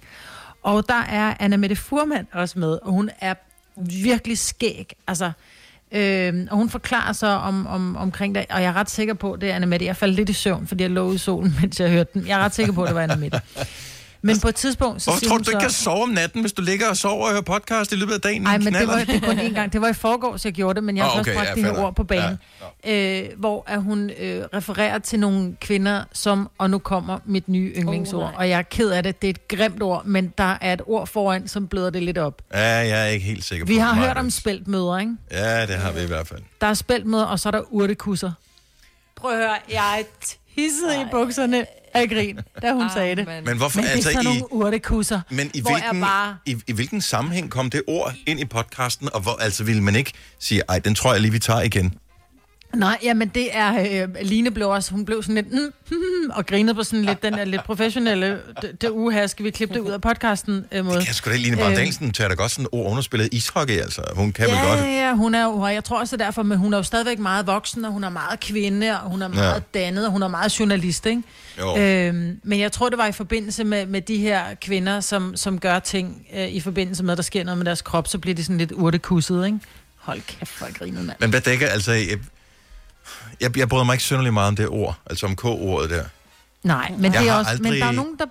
Og der er Anna Mette Furman også med, og hun er virkelig skæg. Altså, øh, og hun forklarer så om, om, omkring det, og jeg er ret sikker på, det er Anna Mette. Jeg faldt lidt i søvn, fordi jeg lå i solen, mens jeg hørte den. Jeg er ret sikker på, at det var Anna Mette. Men på et tidspunkt, så Hvorfor tror du, du ikke kan så... sove om natten, hvis du ligger og sover og hører podcast i løbet af dagen? Nej, men det var, det var kun én gang. Det var i forgårs, jeg gjorde det, men jeg har oh, okay, først bragt ja, ja, de fair her ord på banen. Ja, øh, hvor at hun øh, refererer til nogle kvinder, som, og nu kommer mit nye yndlingsord, Oh, nej. og jeg er ked af det, det er et grimt ord, men der er et ord foran, som bløder det lidt op. Ja, jeg er ikke helt sikker på Vi har det, hørt om spæltmøder, ikke? Ja, det har vi i hvert fald. Der er spæltmøder, og så er der urtekusser. Prøv at høre, jeg er tisset i bukserne af grin, da hun sagde det. Men hvorfor- men det er altså, sådan i- nogle urtekusser, Men i hvor hvilken, bare... i, i hvilken sammenhæng kom det ord ind i podcasten, og hvor altså ville man ikke sige, ej, den tror jeg lige, vi tager igen? Nej, jamen det er, øh, Line blev også, hun blev sådan lidt, mm, mm, og grinede på sådan lidt, den der lidt professionelle, det, det uge skal vi klippe det ud af podcasten øh, måde. Kan jeg sgu da Line Baum Danielsen tager da godt sådan ord underspillet ishockey, altså. Hun kan vel ja, godt. Ja, ja, hun er jo, og jeg tror også det er derfor, men hun er jo stadigvæk meget voksen, og hun er meget kvinde, og hun er meget Ja. dannet, og hun er meget journalist, ikke? Jo. Øhm, men jeg tror, det var i forbindelse med, med de her kvinder, som, som gør ting øh, i forbindelse med, at der sker noget med deres krop, så bliver de sådan lidt urtekusset, ikke? Hold kæft, hvor griner, mand. Men hvad dækker, altså... Jeg, jeg, bryder mig ikke synderligt meget om det ord, altså om K-ordet der. Nej, men, Jeg det er også, aldrig- men der er nogen, der...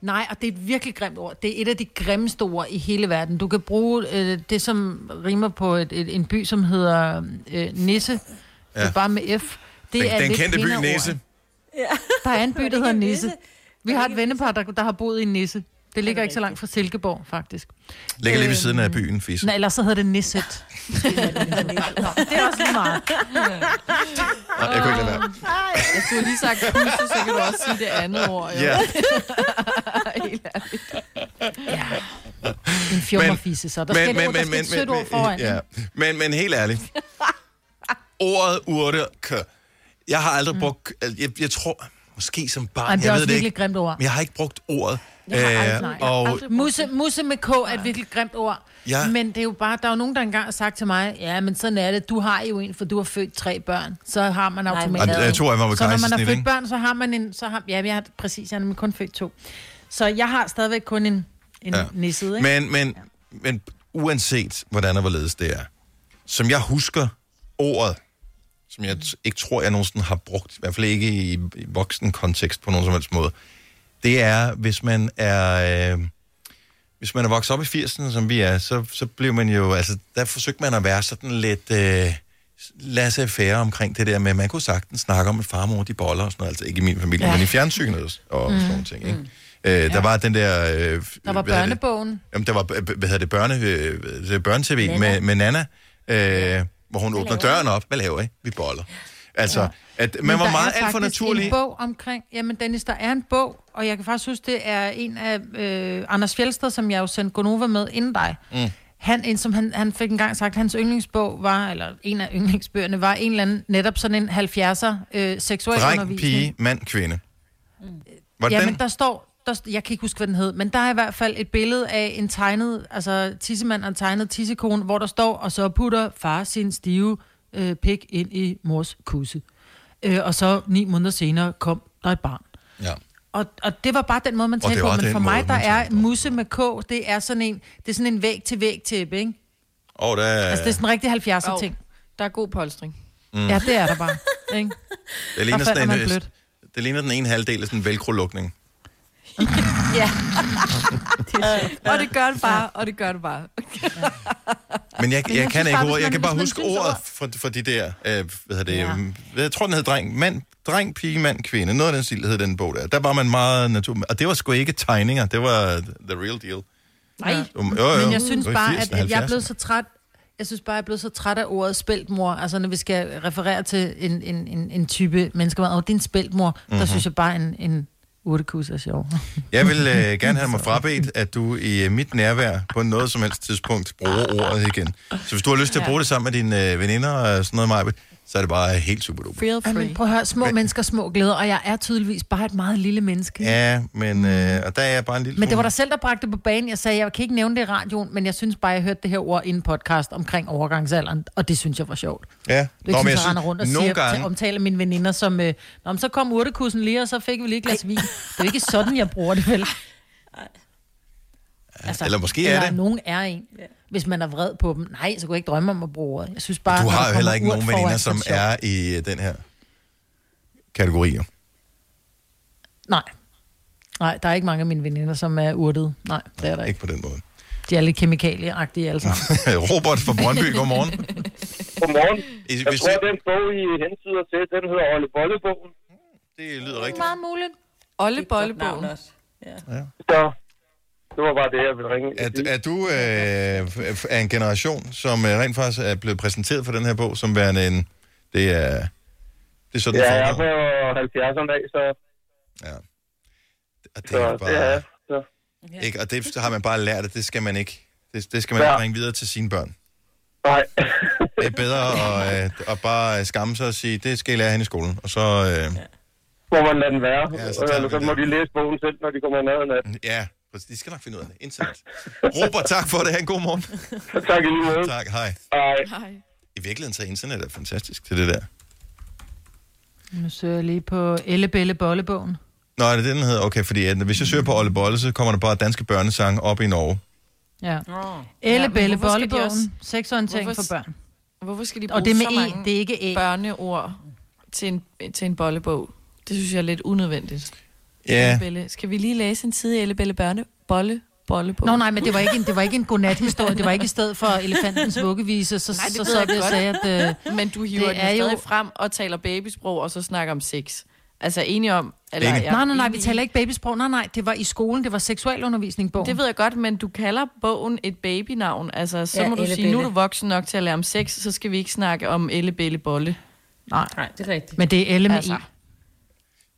Nej, og det er et virkelig grimt ord. Det er et af de grimmeste ord i hele verden. Du kan bruge øh, det, som rimer på et, et, en by, som hedder øh, Nisse. Ja. Det er bare med F. Det Den- er den kendte by. Nisse. Ja. Der er en by, der hedder. Nisse? Vi har et vennepar, der, der har boet i Nisse. Det ligger ikke så langt fra Silkeborg, faktisk. Ligger lige ved Øhm, siden af byen, Fis. Nej, ellers så hedder det Nisset. Det er også lige meget. Nej, jeg kunne ikke lade være. Jeg skulle lige sagt pusse, så kan du også sige det andet ord. Jo. Ja. Helt ærligt. En fjummerfisse, så der skal, men, men, der skal et sødt ord foran. ja. Ja. men, men helt ærligt. Ordet urte, jeg har aldrig brugt, jeg, jeg tror, måske som barn, Ej, det er jeg også ved det virkelig ikke, grimt ord. men jeg har ikke brugt ordet. Jeg har aldrig, Øh, nej, jeg har og aldrig musse, musse med K er et virkelig grimt ord. Ja. Men det er jo bare, der er jo nogen, der engang har sagt til mig, ja, men sådan er det. Du har jo en, for du har født tre børn. Så har man automatisk... Ej, jeg tror, jeg var Så når man har født børn, så har man en... Så har, ja, jeg har præcis, jeg har kun født to. Så jeg har stadigvæk kun en, en Ja. ja. nisset, ikke? Men, men, men uanset hvordan og hvorledes det er, som jeg husker ordet, som jeg ikke tror, jeg nogensinde har brugt, i hvert fald ikke i, i voksen kontekst på nogen som helst måde, det er, hvis man er, øh, hvis man er vokset op i 80'erne, som vi er, så, så blev man jo, altså, der forsøgte man at være sådan lidt øh, laissez-faire omkring det der med, at man kunne sagtens snakke om, at farmor de boller og sådan noget, altså ikke i min familie, ja. Ja. men i fjernsynet og Mm. sådan nogle ting, ikke? Øh, der var den der... Øh, Der var hedder det? børnebogen. Jamen, der var, øh, hvad hedder det, børne, øh, børne-tv med, med Nana, øh, hvor hun åbner døren op. Hvad laver I? Vi boller. Altså, ja. at man Men var der meget er alt for naturlig. en bog omkring... Jamen, Dennis, der er en bog, og jeg kan faktisk huske, det er en af øh, Anders Fjeldsted, som jeg jo sendte Gonova med inden dig. Mm. Han, en, som han, han fik engang sagt, hans yndlingsbog var, eller en af yndlingsbøgerne, var en eller anden, netop sådan en 70'er øh, seksuel Dreng, undervisning. pige, mand, kvinde. Var det ja, den? men der står, der, jeg kan ikke huske, hvad den hed, men der er i hvert fald et billede af en tegnet, altså tissemand og en tegnet tissekone, hvor der står, og så putter far sin stive øh, pik ind i mors kusse. Øh, og så ni måneder senere kom der et barn. Ja. Og, og det var bare den måde, man det talte på. Men for måde, mig, der man er musse med K, det er sådan en, det er sådan en væg til væg tæppe, ikke? Og der, Altså, det er sådan en rigtig 70'er ting. Der er god polstring. Mm. Ja, det er der bare, ikke? det ligner der sådan en, blødt. det ligner den ene halvdel af sådan en velcro-lukning. Ja. og det gør det bare, og det gør det bare. Men jeg, jeg, jeg kan ikke bare, ordet. Jeg kan bare huske ordet ord- for, for de der, øh, hvad hedder det, Ja. ja. jeg tror, den hed dreng, mand, dreng, pige, mand, kvinde. Noget af den stil hed den bog der. Der var man meget natur... Og det var sgu ikke tegninger, det var the real deal. Nej, Um, jo, jo. men jeg synes Det bare, at, 80'erne, at jeg er 70'erne. blevet så træt, jeg synes bare, jeg er blevet så træt af ordet spæltmor. Altså, når vi skal referere til en, en, en, en type mennesker, og din spæltmor, mm-hmm. der synes jeg bare, en, en urtekus er sjov. Jeg vil øh, gerne have mig frabedt, at du i øh, mit nærvær på noget som helst tidspunkt bruger ordet igen. Så hvis du har lyst til at bruge det sammen med dine øh, veninder og sådan noget, Maja, så er det bare helt super duper. Feel free. Men prøv at høre, små mennesker, små glæder, og jeg er tydeligvis bare et meget lille menneske. Ja, men øh, og der er jeg bare en lille Men det var dig selv, der bragte det på banen. Jeg sagde, jeg kan ikke nævne det i radioen, men jeg synes bare, jeg hørte det her ord i en podcast omkring overgangsalderen, og det synes jeg var sjovt. Ja, Det er ikke Nå, men jeg synes, rundt og siger, gange, gange... omtaler mine veninder som, øh, Nå, men så kom urtekussen lige, og så fik vi lige et glas vin. Det er jo ikke sådan, jeg bruger det, vel? Altså, eller måske er eller det. nogen er en. Hvis man er vred på dem. Nej, så kunne jeg ikke drømme om at bruge ordet. Jeg synes bare, Du har jo heller ikke nogen veninder, er som det er i øh, den her kategori. Nej. Nej, der er ikke mange af mine veninder, som er urtet. Nej, det er der ikke. Ikke på den måde. De er lidt kemikalieagtige alle sammen. Robert fra Brøndby, godmorgen. Godmorgen. I- Jeg hvis tror, I- den bog, I hensyder til, den hedder Olle Bollebogen. Det lyder rigtigt. Meget muligt. Olle Bollebogen. Så det var bare det, jeg ville ringe. Er, er du øh, af en generation, som øh, rent faktisk er blevet præsenteret for den her bog, som værende en... Det er, det er sådan, Ja, det jeg er på 70'erne af, så... Ja. Og det så er bare... det er, så. Ikke? Og det har man bare lært, at det skal man ikke. Det, det skal man Ja. ikke bringe videre til sine børn. Nej. Det er bedre at, øh, at bare skamme sig og sige, det skal I lære hen i skolen. Og så... Øh, Må man lade den være. Ja, så Ja, Eller vi så det. må de læse bogen selv, når de kommer i nærheden af den. ja, præcis. de skal nok finde ud af det. Internet. Robert, tak for det. Ha' en god morgen. tak i lige måde. Tak, hej. Hej. Hej. I virkeligheden så er internet er fantastisk til det der. Nu søger jeg lige på Ellebelle Bollebogen. Nå, er det det, den hedder? Okay, fordi at, hvis jeg søger på Olle Bolle, så kommer der bare danske børnesange op i Norge. Ja. Oh. Ellebelle de Bollebogen. også- Seksorientering Hvorfor- for børn. Hvorfor skal de Og bruge det er med så E, mange det er ikke E. børneord til en, til en bollebog? Det synes jeg er lidt unødvendigt. Ja. Ellebelle. Skal vi lige læse en side i Ellebelle Børne? Bolle? Bollebog? Nå nej, men det var ikke en, det var ikke en godnat-historie. Det var ikke i stedet for elefantens vuggevise. Så, Nej, det så ved sad jeg godt. sagde, at... Øh, Men du hiver det den er jo- frem og taler babysprog, og så snakker om sex. Altså enige om... Eller, Enig. jeg er Nej, nej, nej, enig vi taler ikke babysprog. Nej, nej, det var i skolen. Det var seksualundervisning bogen. Det ved jeg godt, men du kalder bogen et babynavn. Altså, så Ja, må du sige, nu er du voksen nok til at lære om sex, så skal vi ikke snakke om Elle Belle Bolle. Nej, Nej, det er rigtigt. men det er Elle med Altså. I.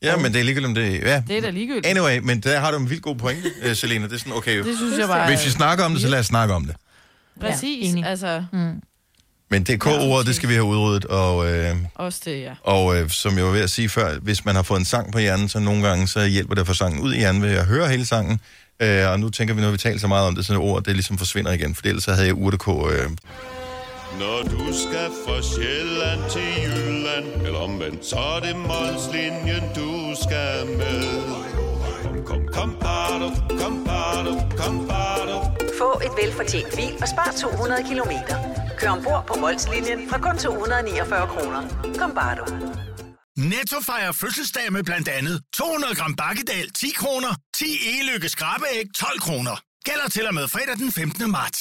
Ja, men det er ligegyldigt om det... Ja. Det er da ligegyldigt. Anyway, men der har du en vildt god pointe, uh, Selena. Det er sådan, okay. Det synes jeg bare Hvis vi er- snakker om det, så lad os snakke om det. Præcis, ja, altså mm. Men det K-ordet, det skal vi have udryddet, og, øh, også det, ja. og øh, som jeg var ved at sige før, hvis man har fået en sang på hjernen, så nogle gange så hjælper det at få sangen ud i hjernen ved at høre hele sangen. Øh, og nu tænker vi, når vi taler så meget om det, så ord, det ligesom forsvinder igen, for ellers så havde jeg urte-K. Øh, Når du skal fra Sjælland til Jylland Eller omvendt, så er det Molslinjen, du skal med Kom, kom, kom, bado, kom, bado, kom, bado. Få et velfortjent bil og spar 200 kilometer. Kør ombord på Molslinjen fra kun 249 kroner. Kom bare du. Netto fejrer fødselsdag med blandt andet 200 gram bakkedal 10 kroner, 10 e-lykke skrabeæg 12 kroner. Gælder til og med fredag den 15. marts.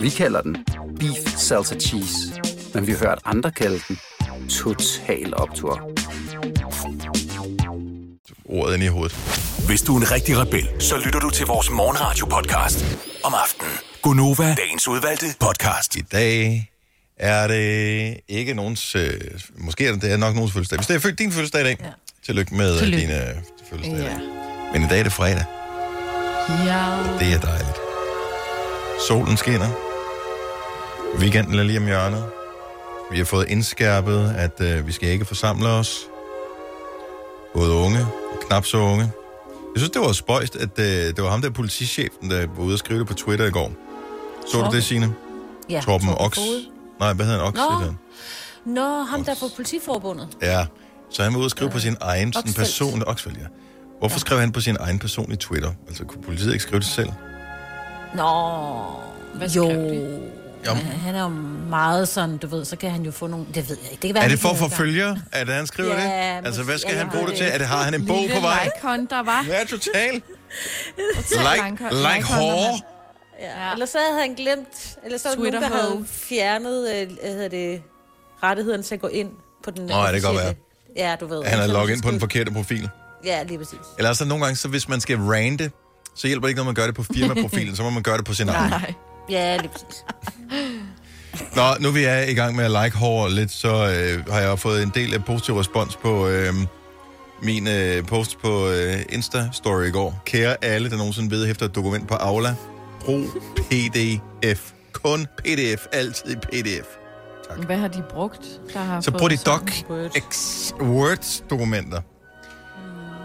Vi kalder den Beef Salsa Cheese, men vi har hørt andre kalde den Total Optor. Ordet inde i hovedet. Hvis du er en rigtig rebel, så lytter du til vores morgenradio-podcast om aftenen. Gunova, dagens udvalgte podcast. I dag er det ikke nogens... Øh, måske er det, det er nok nogens fødselsdag. Hvis det er født din fødselsdag i dag, ja. tillykke med Tillykke. din øh, fødselsdag. Ja. Men i dag er det fredag. Ja. Det er dejligt. Solen skinner. Weekenden er lige om hjørnet. Vi har fået indskærpet, at øh, vi skal ikke forsamle os. Både unge og knap så unge. Jeg synes, det var spøjst, at øh, det var ham der politichefen, der var ude og skrive det på Twitter i går. Så du Torben. det, Signe? Ja, Torben Torben Ox. Fode. Nej, hvad hedder han? Ox? Nå. hedder han. Nå, ham der fra politiforbundet. Ja, så han var ude og skrive på sin egen sådan person... Oxfeldt, ja. Hvorfor skrev han på sin egen person i Twitter? Altså, kunne politiet ikke skrive det selv? Nå, Hvad jo. skrev de? Jamen. Ja, han er jo meget sådan, du ved, så kan han jo få nogle... Det ved jeg ikke. Det kan være, Er det for at kan få adgang. følger, at han skriver Ja, det? Altså, hvad skal ja, han bruge har det til? Er det, har han en bog Lille på vej? like der var. Ja, totalt. Like- Like, whore. Ja. Eller så havde han glemt... Eller så var der nogen, der havde fjernet øh, hvad hedder det, rettigheden til at gå ind på den Nå, ja, det kan godt officielle- Ja, du ved. Han er Så logget ind på den forkerte profil. Ja, lige præcis. Eller så nogle gange, så hvis man skal rante, så hjælper det ikke, når man gør det på firmaprofilen, så må man gøre det på sin egen. Nej. Ja, lige præcis. Nå, nu vi er i gang med at like hård lidt, så øh, har jeg fået en del af positiv respons på øh, min øh, post på øh, Insta-story i går. Kære alle, der nogensinde ved efter et dokument på Aula, brug PDF. Kun PDF, altid PDF. Hvad har de brugt? Der har Så brug de Doc Word-dokumenter.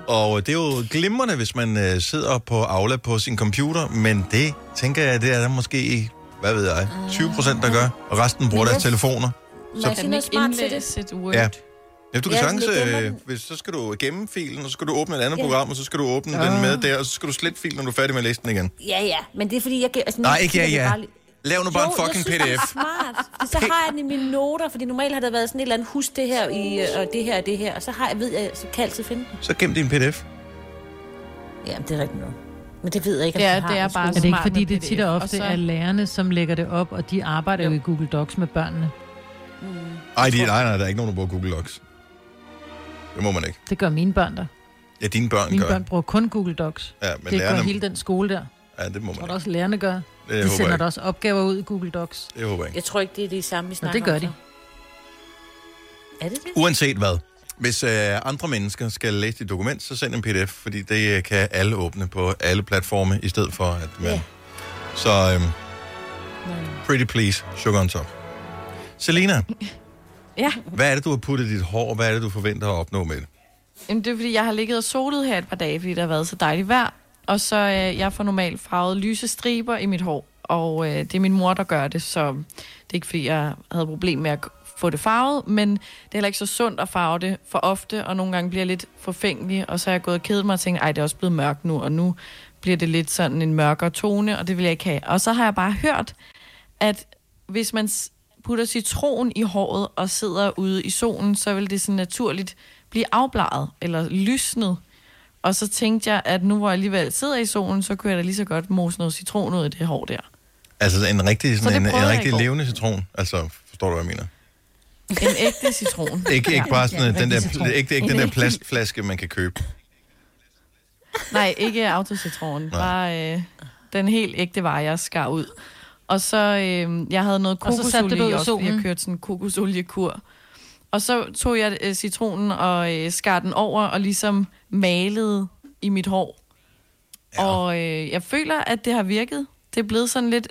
Og det er jo glimrende, hvis man øh, sidder på Aula på sin computer, men det, tænker jeg, det er der måske, hvad ved jeg, 20 procent, der gør, og resten bruger deres telefoner. Man Så, kan ikke smart til det. indlæse et Word. ja. Ja, du kan Ja, sagtens, øh, hvis, så skal du gemme filen, og så skal du åbne et andet Ja. program, og så skal du åbne Ja. den med der, og så skal du slette filen, når du er færdig med at læse den igen. Ja, ja, men det er fordi, jeg... Altså, Nej, ikke ja, ja. bare lige- Lav nu bare en Jo, fucking jeg synes, det er PDF. smart. Så har jeg den i mine noter, fordi normalt har der været sådan et eller andet, husk det her, i, og det her og det her, og så har jeg, ved jeg, så kan jeg altid finde den. Så gem din PDF. Ja, det er rigtigt noget. Men det ved jeg ikke, om Ja, har det er bare Er det ikke fordi, det PDF, tit og og ofte så- er lærerne, som lægger det op, og de arbejder jo i Google Docs med børnene? Ej, de, nej, nej, der er ikke nogen, der bruger Google Docs. Det må man ikke. Det gør mine børn der. Ja, dine børn Mine gør. børn bruger kun Google Docs. Ja, men det gør lærerne... hele den skole der. Ja, det må Jeg tror man da også, lærerne gør. Det De håber sender da også opgaver ud i Google Docs. Det håber jeg ikke. Jeg tror ikke, det er det samme, vi Nå, snakker det gør om. de. så. Er det det? Uanset hvad. Hvis øh, andre mennesker skal læse dit dokument, så send en pdf, fordi det øh, kan alle åbne på alle platforme, i stedet for at man... Ja. Så øh, pretty please, sugar on top. Selina, Ja, hvad er det, du har puttet i dit hår? Hvad er det, du forventer at opnå med det? Jamen, det er fordi, jeg har ligget og solet her et par dage, fordi der har været så dejligt vejr. Og så øh, jeg får normalt farvet lyse striber i mit hår. Og øh, det er min mor, der gør det, så det er ikke fordi, jeg havde problem med at få det farvet, men det er heller ikke så sundt at farve det for ofte, og nogle gange bliver jeg lidt forfængelig, og så er jeg gået og kedet mig og tænkt, ej, det er også blevet mørkt nu, og nu bliver det lidt sådan en mørkere tone, og det vil jeg ikke have. Og så har jeg bare hørt, at hvis man putter citron i håret og sidder ude i solen, så vil det sådan naturligt blive afbladet eller lysnet. Og så tænkte jeg, at nu hvor jeg alligevel sidder i solen, så kunne jeg da lige så godt mose noget citron ud i det hår der. Altså en rigtig, Så sådan det en, en rigtig levende citron. Altså, forstår du, hvad jeg mener? En ægte citron. Ikke, ikke bare sådan Ja, den der, citron. ikke, ikke En den der plastflaske, man kan købe. Nej, ikke autocitron. Bare øh, den helt ægte vare, jeg skar ud. Og så, øh, jeg havde noget Og så kokosolie i i også, fordi jeg kørte sådan en kokosoliekur. Og så tog jeg øh, citronen og øh, skar den over og ligesom malede i mit hår. Ja. Og øh, jeg føler, at det har virket. Det er blevet sådan lidt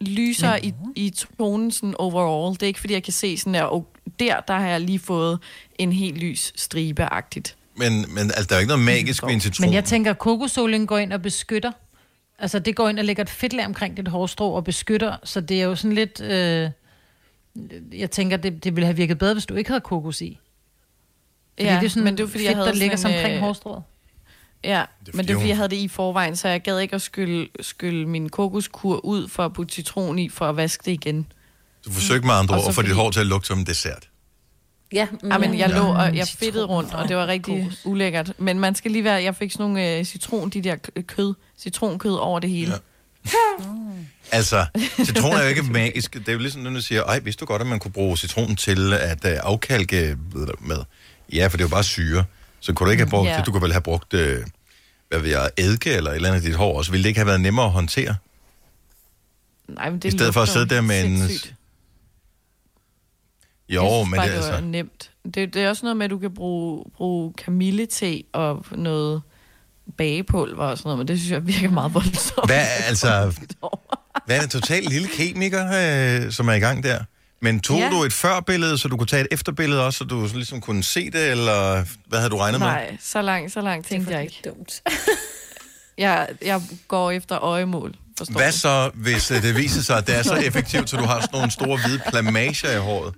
lysere i, i tonen sådan overall. Det er ikke, fordi jeg kan se sådan der, og der, der har jeg lige fået en helt lys stribe-agtigt. Men, men altså, der er jo ikke noget magisk ved en citron. Men jeg tænker, at kokosolien går ind og beskytter Altså, det går ind og lægger et fedtlag omkring dit hårstrå og beskytter, så det er jo sådan lidt... Øh, jeg tænker, det, det ville have virket bedre, hvis du ikke havde kokos i. Fordi Ja, det er sådan men det var, fordi jeg fedt, havde der ligger sådan omkring øh, hårstrået. Ja, fordi men det var fordi, jeg havde det i forvejen, så jeg gad ikke at skylle, skylle min kokoskur ud for at putte citron i, for at vaske det igen. Du forsøgte med andre Og ord at få dit hår til at lugte som en dessert. Ja, mm. Jamen, jeg Ja. lå og jeg fedtede rundt, og det var rigtig ulækkert. Men man skal lige være, jeg fik sådan nogle øh, citron, de der kød, citronkød over det hele. Ja. Altså, citron er jo ikke magisk. Det er jo ligesom, når du siger, ej, vidste du godt, at man kunne bruge citron til at uh, afkalke med? Ja, for det er jo bare syre. Så kunne du ikke have brugt Ja. det. Du kunne vel have brugt, uh, hvad ved jeg, eddike eller et eller andet i dit hår, og så ville det ikke have været nemmere at håndtere. Nej, men det I stedet for at sidde der med en... sindssygt. Jo, jeg synes men bare, det er altså... nemt. Det, det er også noget med, at du kan bruge, bruge kamillete og noget bagepulver og sådan noget, men det synes jeg virker meget voldsomt. Hvad er altså... Hvad er det totalt lille kemiker, øh, som er i gang der? Men tog Ja. du et førbillede, så du kunne tage et efterbillede også, så du ligesom kunne se det, eller hvad havde du regnet med? Nej, så langt, så langt tænkte jeg ikke. dumt. jeg, jeg går efter øjemål. Forstår Hvad du? så, hvis øh, det viser sig, at det er så effektivt, så du har sådan nogle store hvide plamager i håret?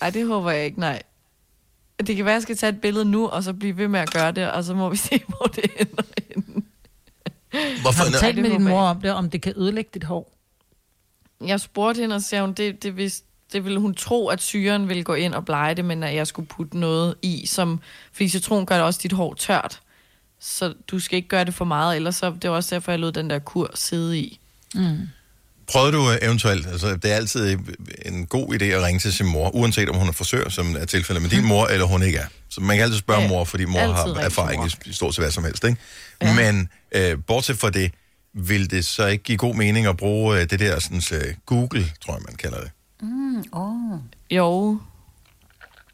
Ej, det håber jeg ikke, nej. Det kan være, at jeg skal tage et billede nu, og så blive ved med at gøre det, og så må vi se, hvor det ender. Hvorfor? Har du talt det med din mor om det, om det kan ødelægge dit hår? Jeg spurgte hende, og så sagde hun, det, det, vidste, det ville hun tro, at syren ville gå ind og blege det, men at jeg skulle putte noget i, som, fordi citron gør også dit hår tørt. Så du skal ikke gøre det for meget, ellers så, det var også derfor, jeg lod den der kur sidde i. Mm. Prøvede du øh, eventuelt, altså det er altid en god idé at ringe til sin mor, uanset om hun er frisør, som er tilfældet med din mor, eller hun ikke er. Så man kan altid spørge Ja, mor, fordi mor har erfaring mor. i, i stort set hvad som helst, ikke? Ja. Men øh, bortset fra det, vil det så ikke give god mening at bruge øh, det der sådan, øh, Google, tror jeg, man kalder det. Mm, oh. Jo,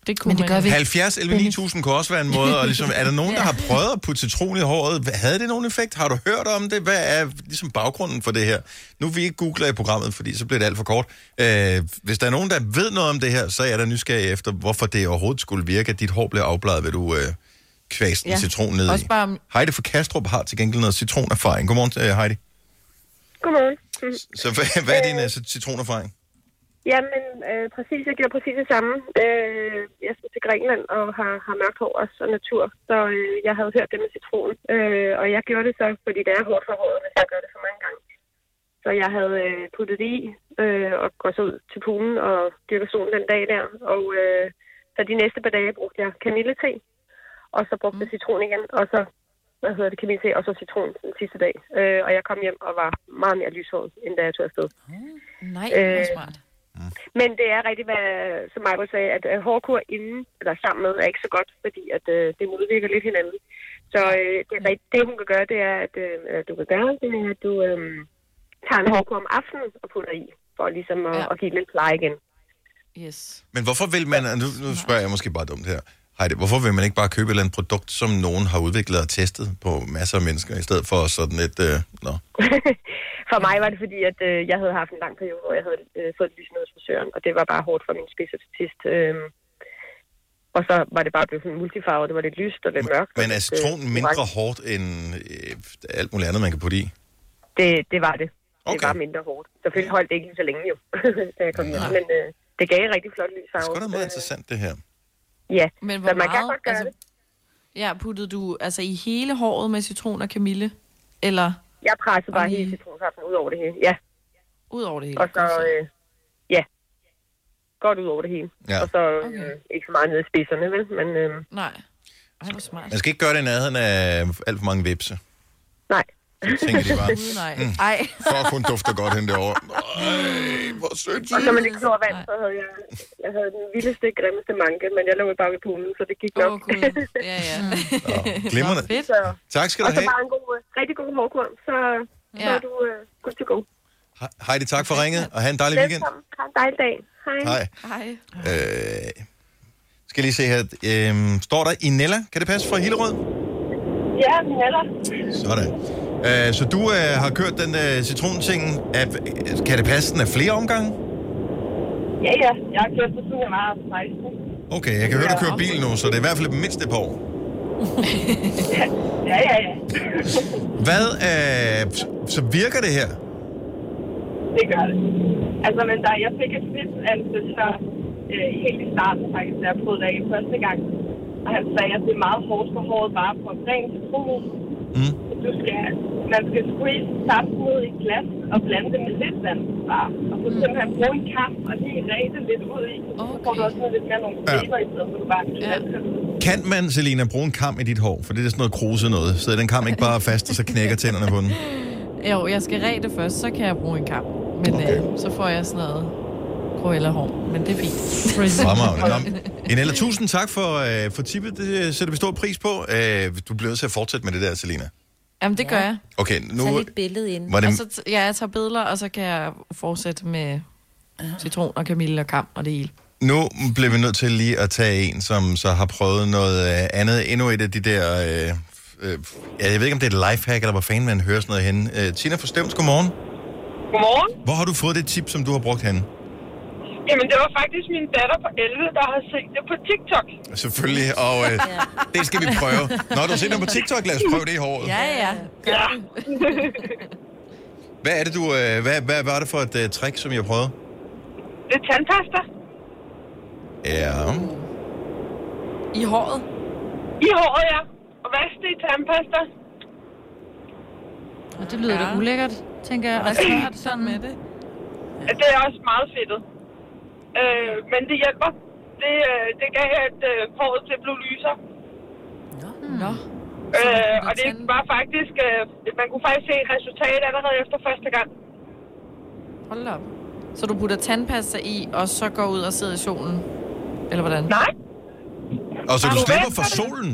det kunne Men det man gør vi ikke. 70 11 9000 kunne også være en måde, og ligesom, er der nogen, der har prøvet at putte citron i håret? Havde det nogen effekt? Har du hørt om det? Hvad er ligesom baggrunden for det her? Nu vil vi ikke google i programmet, fordi så bliver det alt for kort. Øh, hvis der er nogen, der ved noget om det her, så er jeg da nysgerrig efter, hvorfor det overhovedet skulle virke, at dit hår bliver afbladet, ved du øh, kvæste en Ja. citron ned Også i. bare, Heidi fra Kastrup har til gengæld noget citronerfaring. Godmorgen, øh, Heidi. Godmorgen. Så hvad, hvad er din øh, citronerfaring? Jamen, øh, præcis. Jeg gjorde præcis det samme. Øh, jeg skal til Grækenland og har, har mørkt hår også og natur. Så øh, jeg havde hørt det med citron. Øh, og jeg gjorde det så, fordi det er hårdt for håret, hvis jeg gør det for mange gange. Så jeg havde øh, puttet det i øh, og går så ud til poolen og dyrker solen den dag der. Og øh, så de næste par dage brugte jeg kamillete. Og så brugte jeg citron igen. Og så hvad hedder det, kamillete og så citron den sidste dag. Øh, og jeg kom hjem og var meget mere lyshåret, end da jeg tog afsted. nej, det Øh, er smart. Men det er rigtigt, hvad, som Michael sagde, at øh, hårdkur inden, eller sammen med, er ikke så godt, fordi at, øh, det modvirker lidt hinanden. Så øh, det, er rigtigt. det, hun kan gøre, det er, at øh, du kan gøre, det er, at du øh, tager en hårdkur om aftenen og putter i, for ligesom at, ja. at give lidt pleje igen. Yes. Men hvorfor vil man, nu, nu spørger jeg måske bare dumt her, Heidi, hvorfor vil man ikke bare købe et eller andet produkt, som nogen har udviklet og testet på masser af mennesker, i stedet for sådan et, øh, nå, For mig var det fordi, at øh, jeg havde haft en lang periode, hvor jeg havde øh, fået lys ned hos frisøren, og det var bare hårdt for min spids til sidst. Øh, og så var det bare blevet sådan multifarvet, det var lidt lyst og lidt mørkt. Men er lidt, citronen øh, mindre orange. hårdt end øh, alt muligt andet, man kan putte i? Det, det var det. Det Okay. var mindre hårdt. Selvfølgelig holdt det ikke lige så længe jo, da jeg kom hjem. Men øh, det gav rigtig flot lys farve. Det er sgu da meget interessant, det her. Ja, Men så hvor man kan meget, godt gøre altså, det. Ja, puttede du altså i hele håret med citron og kamille? Eller Jeg pressede bare hele citronsaften ud over det hele. Ja, ud over det hele? og så, øh, ja, godt ud over det hele. Ja. Og så øh, ikke så meget nede i spidserne, vel? Men øh, Nej. Ej, hvor smart. Man skal ikke gøre det i nærheden af alt for mange vipse. nej. Så tænker de bare, mm, Ej. fuck, hun dufter godt hen derovre. Ej, hvor sødt. Og så med det klor vand, så havde jeg, jeg havde den vildeste, grimmeste manke, men jeg lå jo bare ved poolen, så det gik nok. Gud. Ja, ja. glimrende. Fedt. så, Tak skal og du så have. bare en god, øh, rigtig god hårkur, så, så Ja. er du øh, good to go. Heidi, tak for ringet, og have en dejlig weekend. Velkommen. Ha' en dejlig dag. Hej. Hej. Hej. Øh, skal lige se her. Øhm, står der Inella? Kan det passe fra Hillerød? Ja, Nella. Sådan. Øh, så du øh, har kørt den øh, citronting. Er, kan det passe, den er flere omgange? Ja, ja. Jeg har kørt på var 16. Okay, jeg kan høre, du kører bil nu, så det er i hvert fald mindst et par år. Ja, ja, ja. Hvad, øh, så virker det her? Det gør det. Altså, men der, jeg fik et snit af en frisør øh, helt i starten, faktisk, da jeg prøvede det af første gang. Og han sagde, at det er meget hårdt for håret bare på ren citron. Mm. Du skal, man skal squeeze saften ud i glas og blande det med lidt vand bare. Og så simpelthen bruge en kam og lige ræse lidt ud i. Okay. Så får du også noget lidt mere nogle fleber i stedet for du bare det. Kan man, Selina, bruge en kam i dit hår? For det er sådan noget kruse noget. Så den kam ikke bare fast, og så knækker tænderne på den. Jo, jeg skal ræde det først, så kan jeg bruge en kam. Men okay. øh, så får jeg sådan noget Cruella-hår. Men det er fint. Fremragende. Nå, Inella, tusind tak for, øh, for tippet. Det sætter vi stor pris på. Øh, du bliver nødt til at fortsætte med det der, Selina. Jamen, det gør jeg. Okay, nu... Tag lidt billede ind. Var det- Og så t- ja, jeg tager billeder, og så kan jeg fortsætte med citron og kamille og kam og det hele. Nu bliver vi nødt til lige at tage en, som så har prøvet noget øh, andet. Endnu et af de der... Øh, øh, ja, jeg ved ikke, om det er et lifehack, eller hvor fanden man hører sådan noget henne. Øh, Tina fra Stevns, godmorgen. Godmorgen. Hvor har du fået det tip, som du har brugt henne? Jamen, det var faktisk min datter på 11, der har set det på TikTok. Selvfølgelig, og øh, det skal vi prøve. Når du ser det på TikTok, lad os prøve det i håret. Ja, ja. Ja. Hvad er det, du... Øh, hvad, hvad var det for et øh, trick, som jeg prøvede? det er tandpasta Ja. I håret? i håret, ja. Og vask det i tandpasta. Og det lyder ja. da ulækkert, tænker jeg. Og svært sådan med det. Det er også meget fedtet. Øh, men det hjælper. Det, øh, det gav, at øh, håret til blev lyser. Nå. Øh, og det var faktisk... Øh, man kunne faktisk se et resultat allerede efter første gang. Hold op. Så du putter tandpasta i, og så går ud og sidder i solen? Eller hvordan? Nej. Og så du du slipper for det? solen?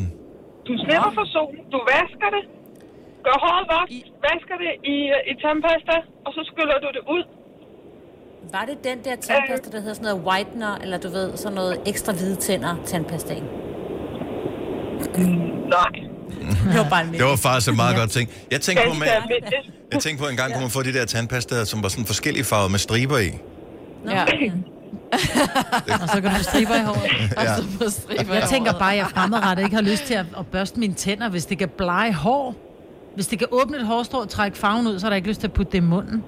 Du slipper for solen. Du vasker det. Gør håret vådt. Vasker det i, øh, i tandpasta. Og så skyller du det ud. Var det den der tandpasta, der hedder sådan noget whitener, eller du ved, sådan noget ekstra hvide tænder tandpastaen? Nej. Det var bare en Det var faktisk en meget godt ting. Jeg tænkte på, almindeligt. jeg tænkte på, en gang kunne man få de der tandpasta, som var sådan forskellige farver med striber i. Ja. Og så kan du striber i håret. Ja. Striber Jeg tænker bare, at jeg fremadrettet ikke har lyst til at, at børste mine tænder, hvis det kan blege hår. Hvis det kan åbne et hårstrå og trække farven ud, så har jeg ikke lyst til at putte det i munden.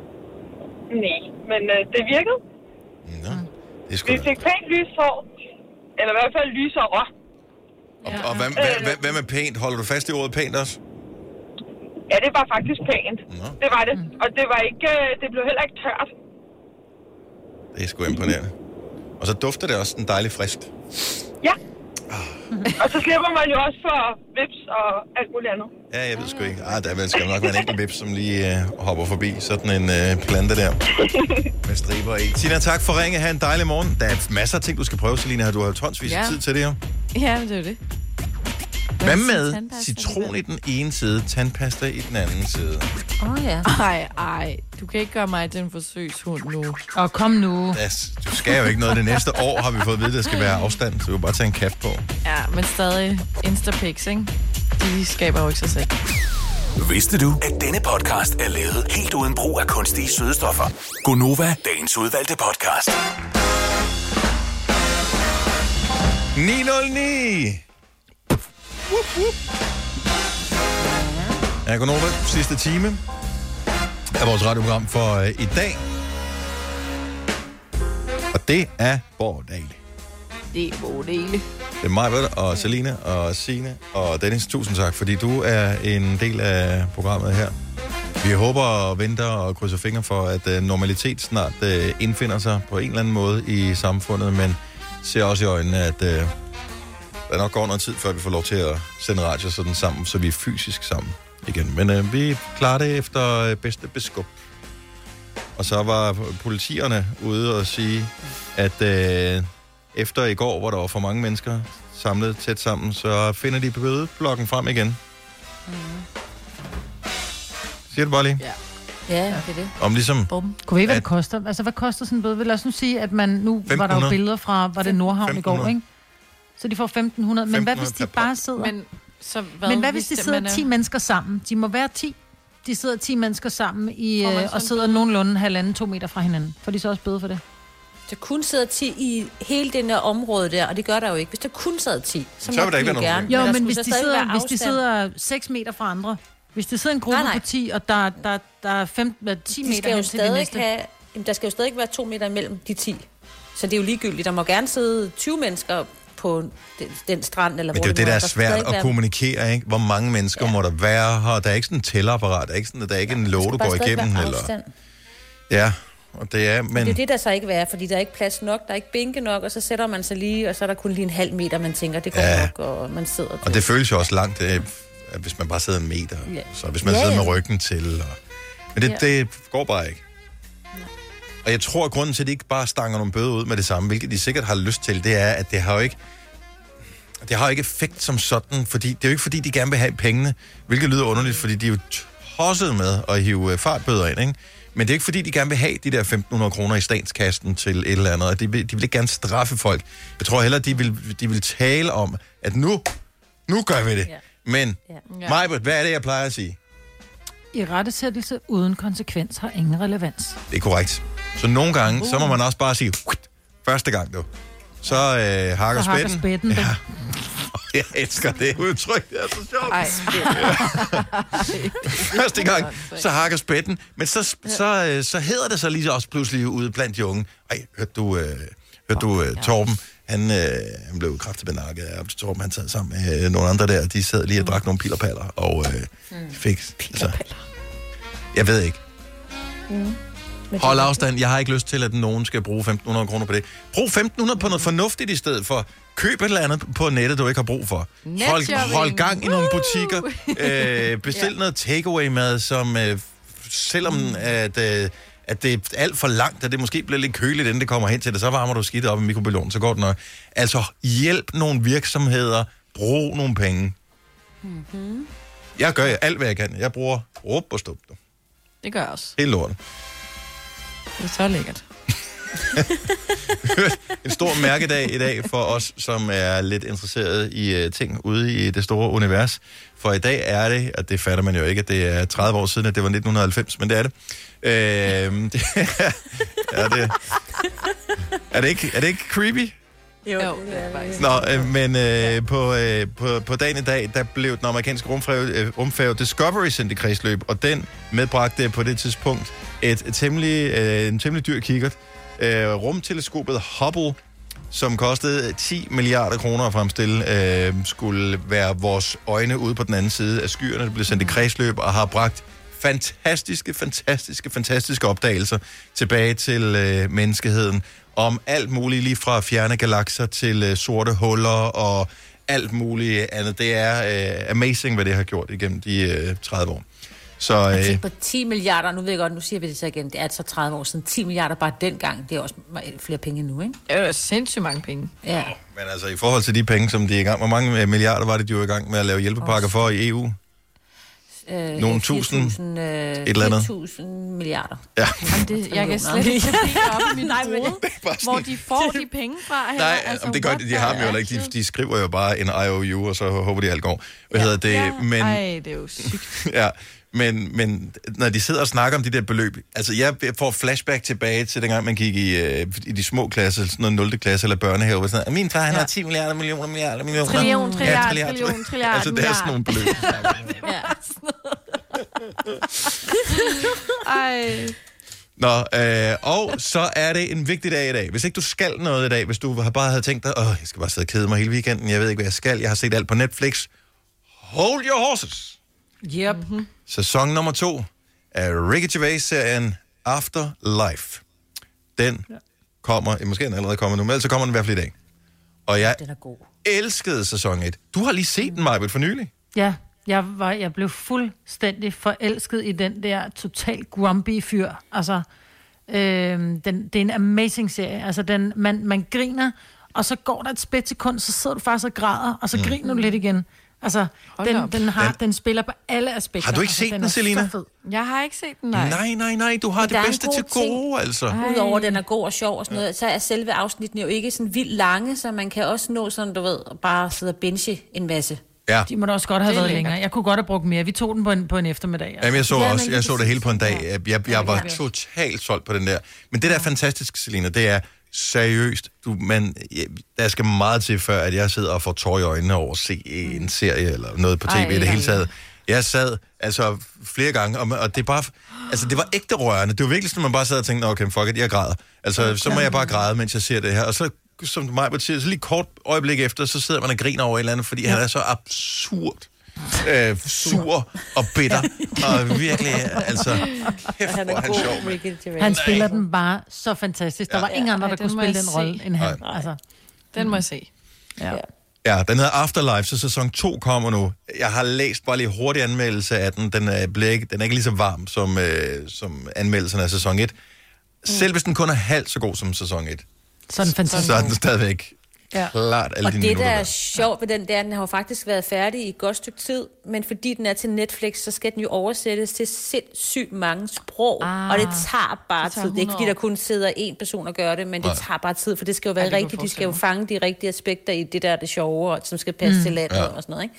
Nej, men øh, det virkede. Nå, det er sgu Vi fik pænt lyst hår. Eller i hvert fald lysere. Og, og hvad, hvad, hvad, hvad med pænt? Holder du fast i ordet pænt også? Ja, det var faktisk pænt. Det var det. Og det var ikke, øh, det blev heller ikke tørt. Det er sgu imponerende. Og så dufter det også en dejlig frisk. Ja. Og så slipper man jo også for vips og alt muligt andet. Ja, jeg ved sgu ikke. Ah, der vil- skal nok være en enkelt vips, som lige øh, hopper forbi sådan en øh, plante der med striber i. Tina, tak for ringe. Ha' en dejlig morgen. Der er masser af ting, du skal prøve, Selina. Du har jo tonsvis af Ja. tid til det her. Ja, det er jo det. Hvad med citron i den ene side, tandpasta i den anden side? Åh oh, ja. Ej, ej. Du kan ikke gøre mig til en forsøgshund nu. Og kom nu. Das, du skal jo ikke noget. Det næste år har vi fået at vide, at der skal være afstand, så du kan bare tage en kap på. Ja, men stadig Instapics, ikke? De skaber jo ikke sig selv. Vidste du, at denne podcast er lavet helt uden brug af kunstige sødestoffer? Gonova, dagens udvalgte podcast. 909! Wup. Ja, Gunova, sidste time af vores radioprogram for øh, i dag. Og det er Bordale. Det er både dele. Det er mig, og Selina og Sine og Dennis. Tusind tak, fordi du er en del af programmet her. Vi håber og venter og krydser fingre for, at uh, normalitet snart uh, indfinder sig på en eller anden måde i samfundet, men ser også i øjnene, at uh, der nok går noget tid, før vi får lov til at sende radio sådan sammen, så vi er fysisk sammen igen. Men uh, vi klarer det efter uh, bedste beskub. Og så var politierne ude og sige, at uh, efter i går, hvor der var for mange mennesker samlet tæt sammen, så finder de bødeblokken frem igen. Siger du bare lige? Ja. Ja, det er det. Om ligesom... Bum. Kunne vi ikke, hvad At- det koster? Altså, hvad koster sådan en bøde? Lad os nu sige, at man nu var der jo 1500. billeder fra, var det Nordhavn i går, 1500. ikke? Så de får 1500. Men hvad hvis 1500 de bare sidder... Men, så hvad, Men hvad hvis de det- sidder man er- 10 mennesker sammen? De må være 10. De sidder 10 mennesker sammen i, øh, og sidder nogenlunde halvanden, to meter fra hinanden. Får de så også bøde for det? der kun sidder 10 i hele den der område der, og det gør der jo ikke. Hvis der kun sad 10, så, Så vil der ikke de være nogen gerne. Jo, der men skulle hvis de, sidder, hvis de sidder 6 meter fra andre, hvis det sidder en gruppe Nej, nej. på 10, og der, der, der er 5, 10 de meter skal jo hen til det næste. have, jamen, der skal jo stadig være to meter imellem de 10. Så det er jo ligegyldigt. Der må gerne sidde 20 mennesker på den, den strand, eller Men hvor det er jo det, der er svært at kommunikere, ikke? Hvor mange mennesker ja. må der være her? Der er ikke sådan en tælleapparat, der er ikke, sådan, der er ikke en låge, du går igennem. Eller... Ja, og det er, Men... men Det er det, der så ikke være, fordi der er ikke plads nok, der er ikke bænke nok, og så sætter man sig lige, og så er der kun lige en halv meter, man tænker, det går Ja. ja. nok, og man sidder og det føles jo også langt, øh, at hvis man bare sidder en meter. Ja. Så hvis man Ja, sidder ja. med ryggen til. Og... Men det, Ja. det går bare ikke. Og jeg tror, at grunden til, at de ikke bare stanger nogle bøder ud med det samme, hvilket de sikkert har lyst til, det er, at det har jo ikke det har jo ikke effekt som sådan, fordi det er jo ikke fordi, de gerne vil have pengene, hvilket lyder underligt, fordi de er jo tosset med at hive øh, fartbøder ind, ikke? Men det er ikke fordi, de gerne vil have de der 1.500 kroner i statskassen til et eller andet, og de vil, de vil ikke gerne straffe folk. Jeg tror heller, de vil, de vil tale om, at nu, nu gør vi det. Ja. Men, ja. Majbert, hvad er det, jeg plejer at sige? I rettesættelse uden konsekvens har ingen relevans. Det er korrekt. Så nogle gange, så må man også bare sige, første gang du. Så øh, hakker Så spætten. spætten, Ja. Jeg elsker det udtryk, det er så sjovt. Ej. Første gang, så hakker spætten. Men så, så, øh, så hedder det så lige også pludselig ude blandt de unge. Ej, hørte du, øh, hørte du øh, Torben? Han, øh, han blev kraftigt benakket af Torben. Han sad sammen med øh, nogle andre der. De sad lige og drak nogle pillerpaller. Og øh, fik... Altså, jeg ved ikke. Mm. Hold afstand. Jeg har ikke lyst til, at nogen skal bruge 1.500 kroner på det. Brug 1.500 på noget fornuftigt i stedet for. Køb et eller andet på nettet, du ikke har brug for. Hold, hold gang i nogle butikker. Øh, bestil noget takeaway-mad, som øh, selvom at, øh, at det er alt for langt, at det måske bliver lidt køligt, inden det kommer hen til det, så varmer du skidt op i mikrobølgen, så går det nok. Altså, hjælp nogle virksomheder. Brug nogle penge. Mm-hmm. Jeg gør alt, hvad jeg kan. Jeg bruger råb og stup. Det gør jeg også. Helt lortet. Det er så lækkert. en stor mærkedag i dag for os, som er lidt interesseret i uh, ting ude i det store univers. For i dag er det, og det fatter man jo ikke, at det er 30 år siden, at det var 1990, men det er det. Øh, det er, det. Er det ikke, er det ikke creepy? Jo, det er det faktisk. Nå, øh, men øh, på, øh, på, på dagen i dag, der blev den amerikanske rumfærge, øh, rumfærge Discovery sendt i kredsløb, og den medbragte på det tidspunkt et, et temmelig, øh, en temmelig dyr kikkert. Øh, rumteleskopet Hubble, som kostede 10 milliarder kroner at fremstille, øh, skulle være vores øjne ude på den anden side af skyerne. Det blev sendt i kredsløb og har bragt fantastiske, fantastiske, fantastiske opdagelser tilbage til øh, menneskeheden om alt muligt, lige fra fjerne galakser til øh, sorte huller og alt muligt andet. Det er øh, amazing, hvad det har gjort igennem de øh, 30 år. Så Jeg øh, tænker på 10 milliarder, nu ved jeg godt, nu siger vi det så igen, det er så 30 år siden, 10 milliarder bare dengang, det er også flere penge nu, ikke? Det er jo sindssygt mange penge. Ja. men altså i forhold til de penge, som de er i gang Hvor mange øh, milliarder var det, de var i gang med at lave hjælpepakker for i EU? Øh, Nogle tusind, 4.000, øh, et eller andet. 4.000 milliarder. Ja. Jamen, det, jeg kan slet ikke op i mit Nej, men- hvor de får de penge fra. Her. Nej, altså, det gør de, de har dem jo heller ikke. De, de skriver jo bare en IOU, og så håber de alt går. Hvad ja. hedder det? Ja. Men, Ej, det er jo sygt. ja, men, men når de sidder og snakker om de der beløb, altså jeg får flashback tilbage til dengang, man gik i, øh, i de små klasser, sådan noget 0. klasse eller børnehave, hvor sådan, noget, min far han Ja. har 10 milliarder, millioner, milliarder, millioner. Trillion, trilliard, trilliard, trillion, trilliard, Altså, det er sådan nogle beløb. ja. Ej. Nå, øh, og så er det en vigtig dag i dag. Hvis ikke du skal noget i dag, hvis du har bare havde tænkt dig, åh, jeg skal bare sidde og kede mig hele weekenden, jeg ved ikke, hvad jeg skal, jeg har set alt på Netflix. Hold your horses! Yep. Mhm. Sæson nummer to af Ricky Gervais-serien Afterlife. Den kommer, eh, måske er den allerede kommet nu, men ellers så kommer den i hvert fald i dag. Og jeg Den er god. elskede sæson 1. Du har lige set den, Majbet, for nylig. Ja, jeg, var, jeg blev fuldstændig forelsket i den der total grumpy fyr. Altså, øh, den, det er en amazing serie. Altså, den, man, man griner, og så går der et splitsekund, så sidder du faktisk og græder, og så Mm. mm. griner du lidt igen. Altså, Hold den, op. den, har, Den- den, den spiller på alle aspekter. Har du ikke altså, set den, er Selina? så fed. Jeg har ikke set den, nej. Nej, nej, nej, du har Men det bedste god til gode, altså. Udover at den er god og sjov og sådan noget, så er selve afsnittene jo ikke sådan vildt lange, så man kan også nå sådan, du ved, at bare sidde og binge en masse. Ja. De må da også godt have været lækkert. længere. Jeg kunne godt have brugt mere. Vi tog den på en, på en eftermiddag. Altså. Jamen, jeg så, Ja, også, jeg så det hele på en dag. Jeg, jeg, jeg var totalt solgt på den der. Men det, der er fantastisk, Selina, det er, seriøst, du, men ja, der skal meget til, før at jeg sidder og får tår i øjnene over at se en serie eller noget på tv Ej, i det hele ja. taget. Jeg sad altså flere gange, og, og det er bare, altså det var ægte rørende. Det var virkelig sådan, at man bare sad og tænkte, "Nå, okay, fuck it, jeg græder. Altså, så må jeg bare græde, mens jeg ser det her. Og så, som mig siger, så lige kort øjeblik efter, så sidder man og griner over et eller andet, fordi han er så absurd øh, sur og bitter. Og virkelig, altså, kæft, hvor er han sjov. mand. Han spiller den bare så fantastisk. Der Ja. var ingen andre, der den kunne spille den rolle end han. Nej. Altså, Den må jeg se. ja. Ja, den hedder Afterlife, så sæson 2 kommer nu. Jeg har læst bare lige hurtig anmeldelse af den. Den er, bliver ikke, den er ikke lige så varm som, øh, som anmeldelsen af sæson 1. Selv hvis den kun er halvt så god som sæson 1, Så er den fantastisk. så er den stadigvæk Ja. klart alle Og de det, minutter der er sjovt ved den, det er, at den har jo faktisk været færdig i et godt stykke tid, men fordi den er til Netflix, så skal den jo oversættes til sindssygt mange sprog, ah, og det tager bare det tager tid. Det er ikke, fordi 100 der kun sidder én person og gør det, men det Nej. tager bare tid, for det skal jo være Ja, det rigtigt. De skal jo fange de rigtige aspekter i det der, det sjove, og som skal passe Mm. til landet Ja. og sådan noget. Ikke?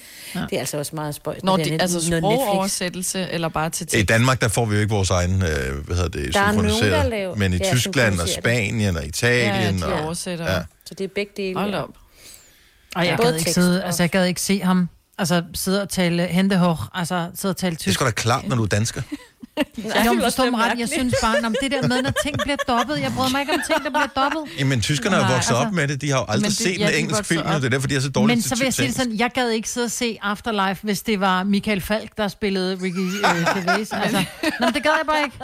Det er altså også meget spøjt. Når det er de, net- altså sprogoversættelse, eller bare til I tekst? Danmark, der får vi jo ikke vores egen, øh, hvad hedder det, Der er nogen, der synkroniseret. laver- Men i ja, Tyskland og det. Spanien og Italien. Ja, de og, oversætter. Ja. Så det er begge dele. Hold ja. op. Og jeg Både gad, ikke sidde, altså, jeg gad ikke se ham altså, sidde og tale hentehår, altså sidde og tale Det er tysk. sgu da klart, når du er dansker. Jeg må forstå mig ret. Jeg synes bare, om det der med, når ting bliver dobbelt. Jeg bryder mig ikke om ting, der bliver dobbelt. Jamen, tyskerne har vokset op altså- med det. De har jo aldrig det- set ja, en de engelsk film, op. og det er derfor, de er så dårlige Men til så vil jeg sige sådan, jeg gad ikke sidde og se Afterlife, hvis det var Michael Falk, der spillede Ricky øh, Gervais. Altså, nå, men det gad jeg bare ikke.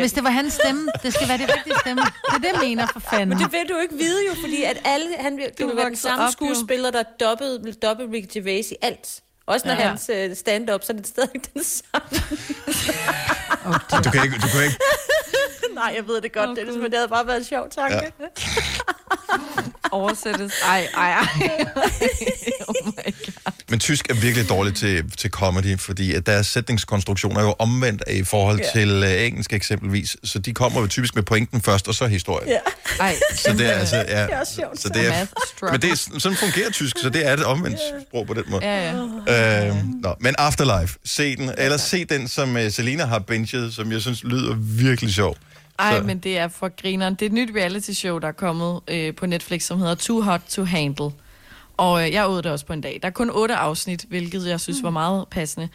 Hvis det var hans stemme, det skal være det rigtige stemme. Det er det, jeg mener for fanden. Men det vil du ikke vide jo, fordi at alle, han, vil- det Du vil være den samme op, jo. skuespiller, der dobbelt, dobbelt Ricky Gervais i alt. Også når Ja. hans uh, stand-up, så er det stadig den samme. Du kan ikke, du kan ikke Nej, jeg ved det godt, oh, Dennis, men det havde bare været en sjov tanke. Ja. Oversættes. Ej, ej, ej. oh my God. Men tysk er virkelig dårligt til, til comedy, fordi at deres sætningskonstruktioner er jo omvendt i forhold Ja. til uh, engelsk eksempelvis. Så de kommer jo typisk med pointen først, og så historien. Ja. Ej, Så det er altså... Ja, Det er også sjovt. Så det er, men det er, sådan fungerer tysk, så det er et omvendt sprog på den måde. Ja, ja. Øhm, nå, men Afterlife, se den. Eller se den, som uh, Selina har benchet, som jeg synes lyder virkelig sjov. Ej, Så- men det er for grineren. Det er et nyt reality show, der er kommet øh, på Netflix, som hedder Too Hot to Handle. Og øh, jeg åd det også på en dag. Der er kun otte afsnit, hvilket jeg synes var meget passende.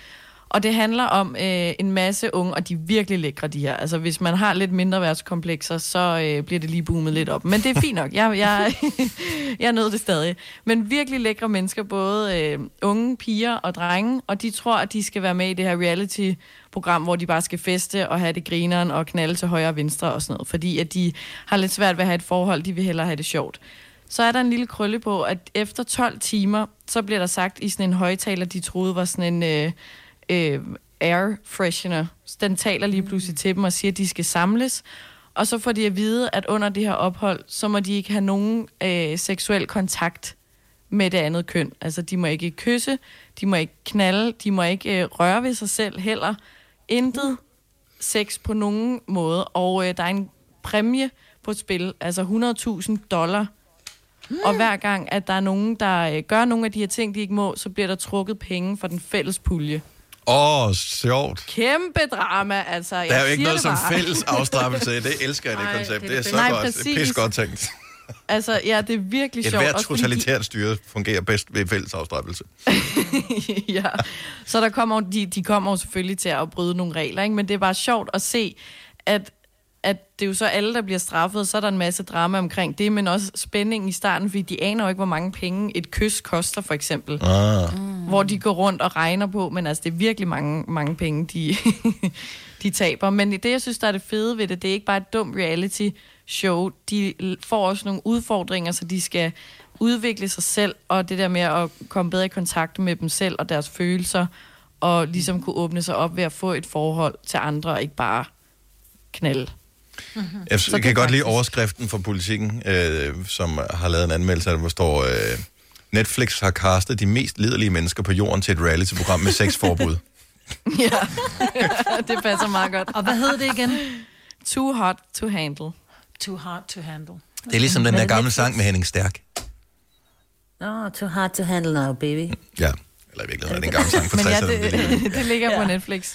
Og det handler om øh, en masse unge, og de er virkelig lækre, de her. Altså, hvis man har lidt mindre værtskomplekser, så øh, bliver det lige boomet lidt op. Men det er fint nok. Jeg, jeg, jeg nød det stadig. Men virkelig lækre mennesker, både øh, unge piger og drenge, og de tror, at de skal være med i det her reality-program, hvor de bare skal feste og have det grineren og knalde til højre og venstre og sådan noget. Fordi at de har lidt svært ved at have et forhold, de vil hellere have det sjovt. Så er der en lille krølle på, at efter 12 timer, så bliver der sagt i sådan en højtaler, de troede var sådan en øh, øh, air freshener. Den taler lige pludselig til dem og siger, at de skal samles. Og så får de at vide, at under det her ophold, så må de ikke have nogen øh, seksuel kontakt med det andet køn. Altså, de må ikke kysse, de må ikke knalde, de må ikke øh, røre ved sig selv heller. Intet sex på nogen måde. Og øh, der er en præmie på et spil, altså 100.000 dollar. Og hver gang, at der er nogen, der øh, gør nogle af de her ting, de ikke må, så bliver der trukket penge for den fælles pulje. Åh, oh, sjovt. Kæmpe drama, altså. Der er jo jeg ikke noget som fælles afstraffelse. Det elsker jeg, det Nej, koncept. det Det er så godt. Det er pis godt tænkt. Altså, ja, det er virkelig Et sjovt. hvert også fordi totalitært styre fungerer bedst ved fælles afstraffelse. ja. Så der kommer, de, de kommer jo selvfølgelig til at bryde nogle regler, ikke? men det er bare sjovt at se, at, at det er jo så alle, der bliver straffet, så er der en masse drama omkring det, men også spænding i starten, fordi de aner jo ikke, hvor mange penge et kys koster, for eksempel. Ah. Mm. Hvor de går rundt og regner på, men altså, det er virkelig mange, mange penge, de, de taber. Men det, jeg synes, der er det fede ved det, det er ikke bare et dumt reality show. De får også nogle udfordringer, så de skal udvikle sig selv, og det der med at komme bedre i kontakt med dem selv og deres følelser, og ligesom kunne åbne sig op ved at få et forhold til andre, og ikke bare knalde. Jeg, Så jeg det kan godt lide praktisk. overskriften fra politikken, øh, som har lavet en anmeldelse hvor står, øh, Netflix har castet de mest liderlige mennesker på jorden til et reality-program med sexforbud. ja, det passer meget godt. Og hvad hed det igen? Too hot to handle. Too hard to handle. Det er ligesom den der gamle sang med Henning Stærk. Nå, too hard to handle now, baby. Ja, eller i virkeligheden er det en gammel sang fra Men ja, 60'erne. det, det, det ligger på Netflix.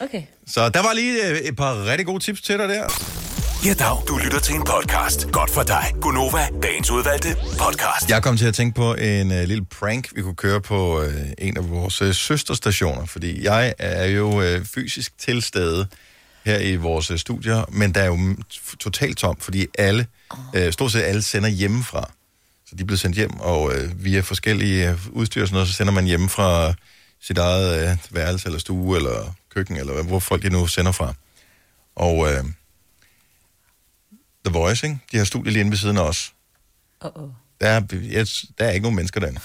Okay. Så der var lige øh, et par rigtig gode tips til dig der. Ja, dag. Du lytter til en podcast. Godt for dig. Gunova, dagens udvalgte podcast. Jeg kom til at tænke på en uh, lille prank, vi kunne køre på uh, en af vores uh, søsterstationer, fordi jeg er jo uh, fysisk til stede her i vores uh, studier, men der er jo totalt tom, fordi alle, uh, stort set alle sender hjemmefra. Så de er blevet sendt hjem, og uh, via forskellige uh, udstyr og sådan noget, så sender man hjemme fra sit eget uh, værelse eller stue eller køkken, eller hvor folk de nu sender fra. Og uh, The Voice, ikke? de har studiet lige inde ved siden af os. Uh-oh. Der er, jeg, der er ikke nogen mennesker derinde.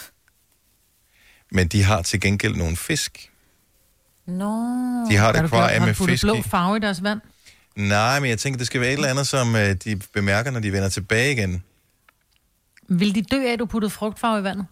Men de har til gengæld nogle fisk. Nå. De har et akvarie har med fisk blå farve i deres vand? Nej, men jeg tænker, det skal være et eller andet, som øh, de bemærker, når de vender tilbage igen. Vil de dø af, at du puttede frugtfarve i vandet?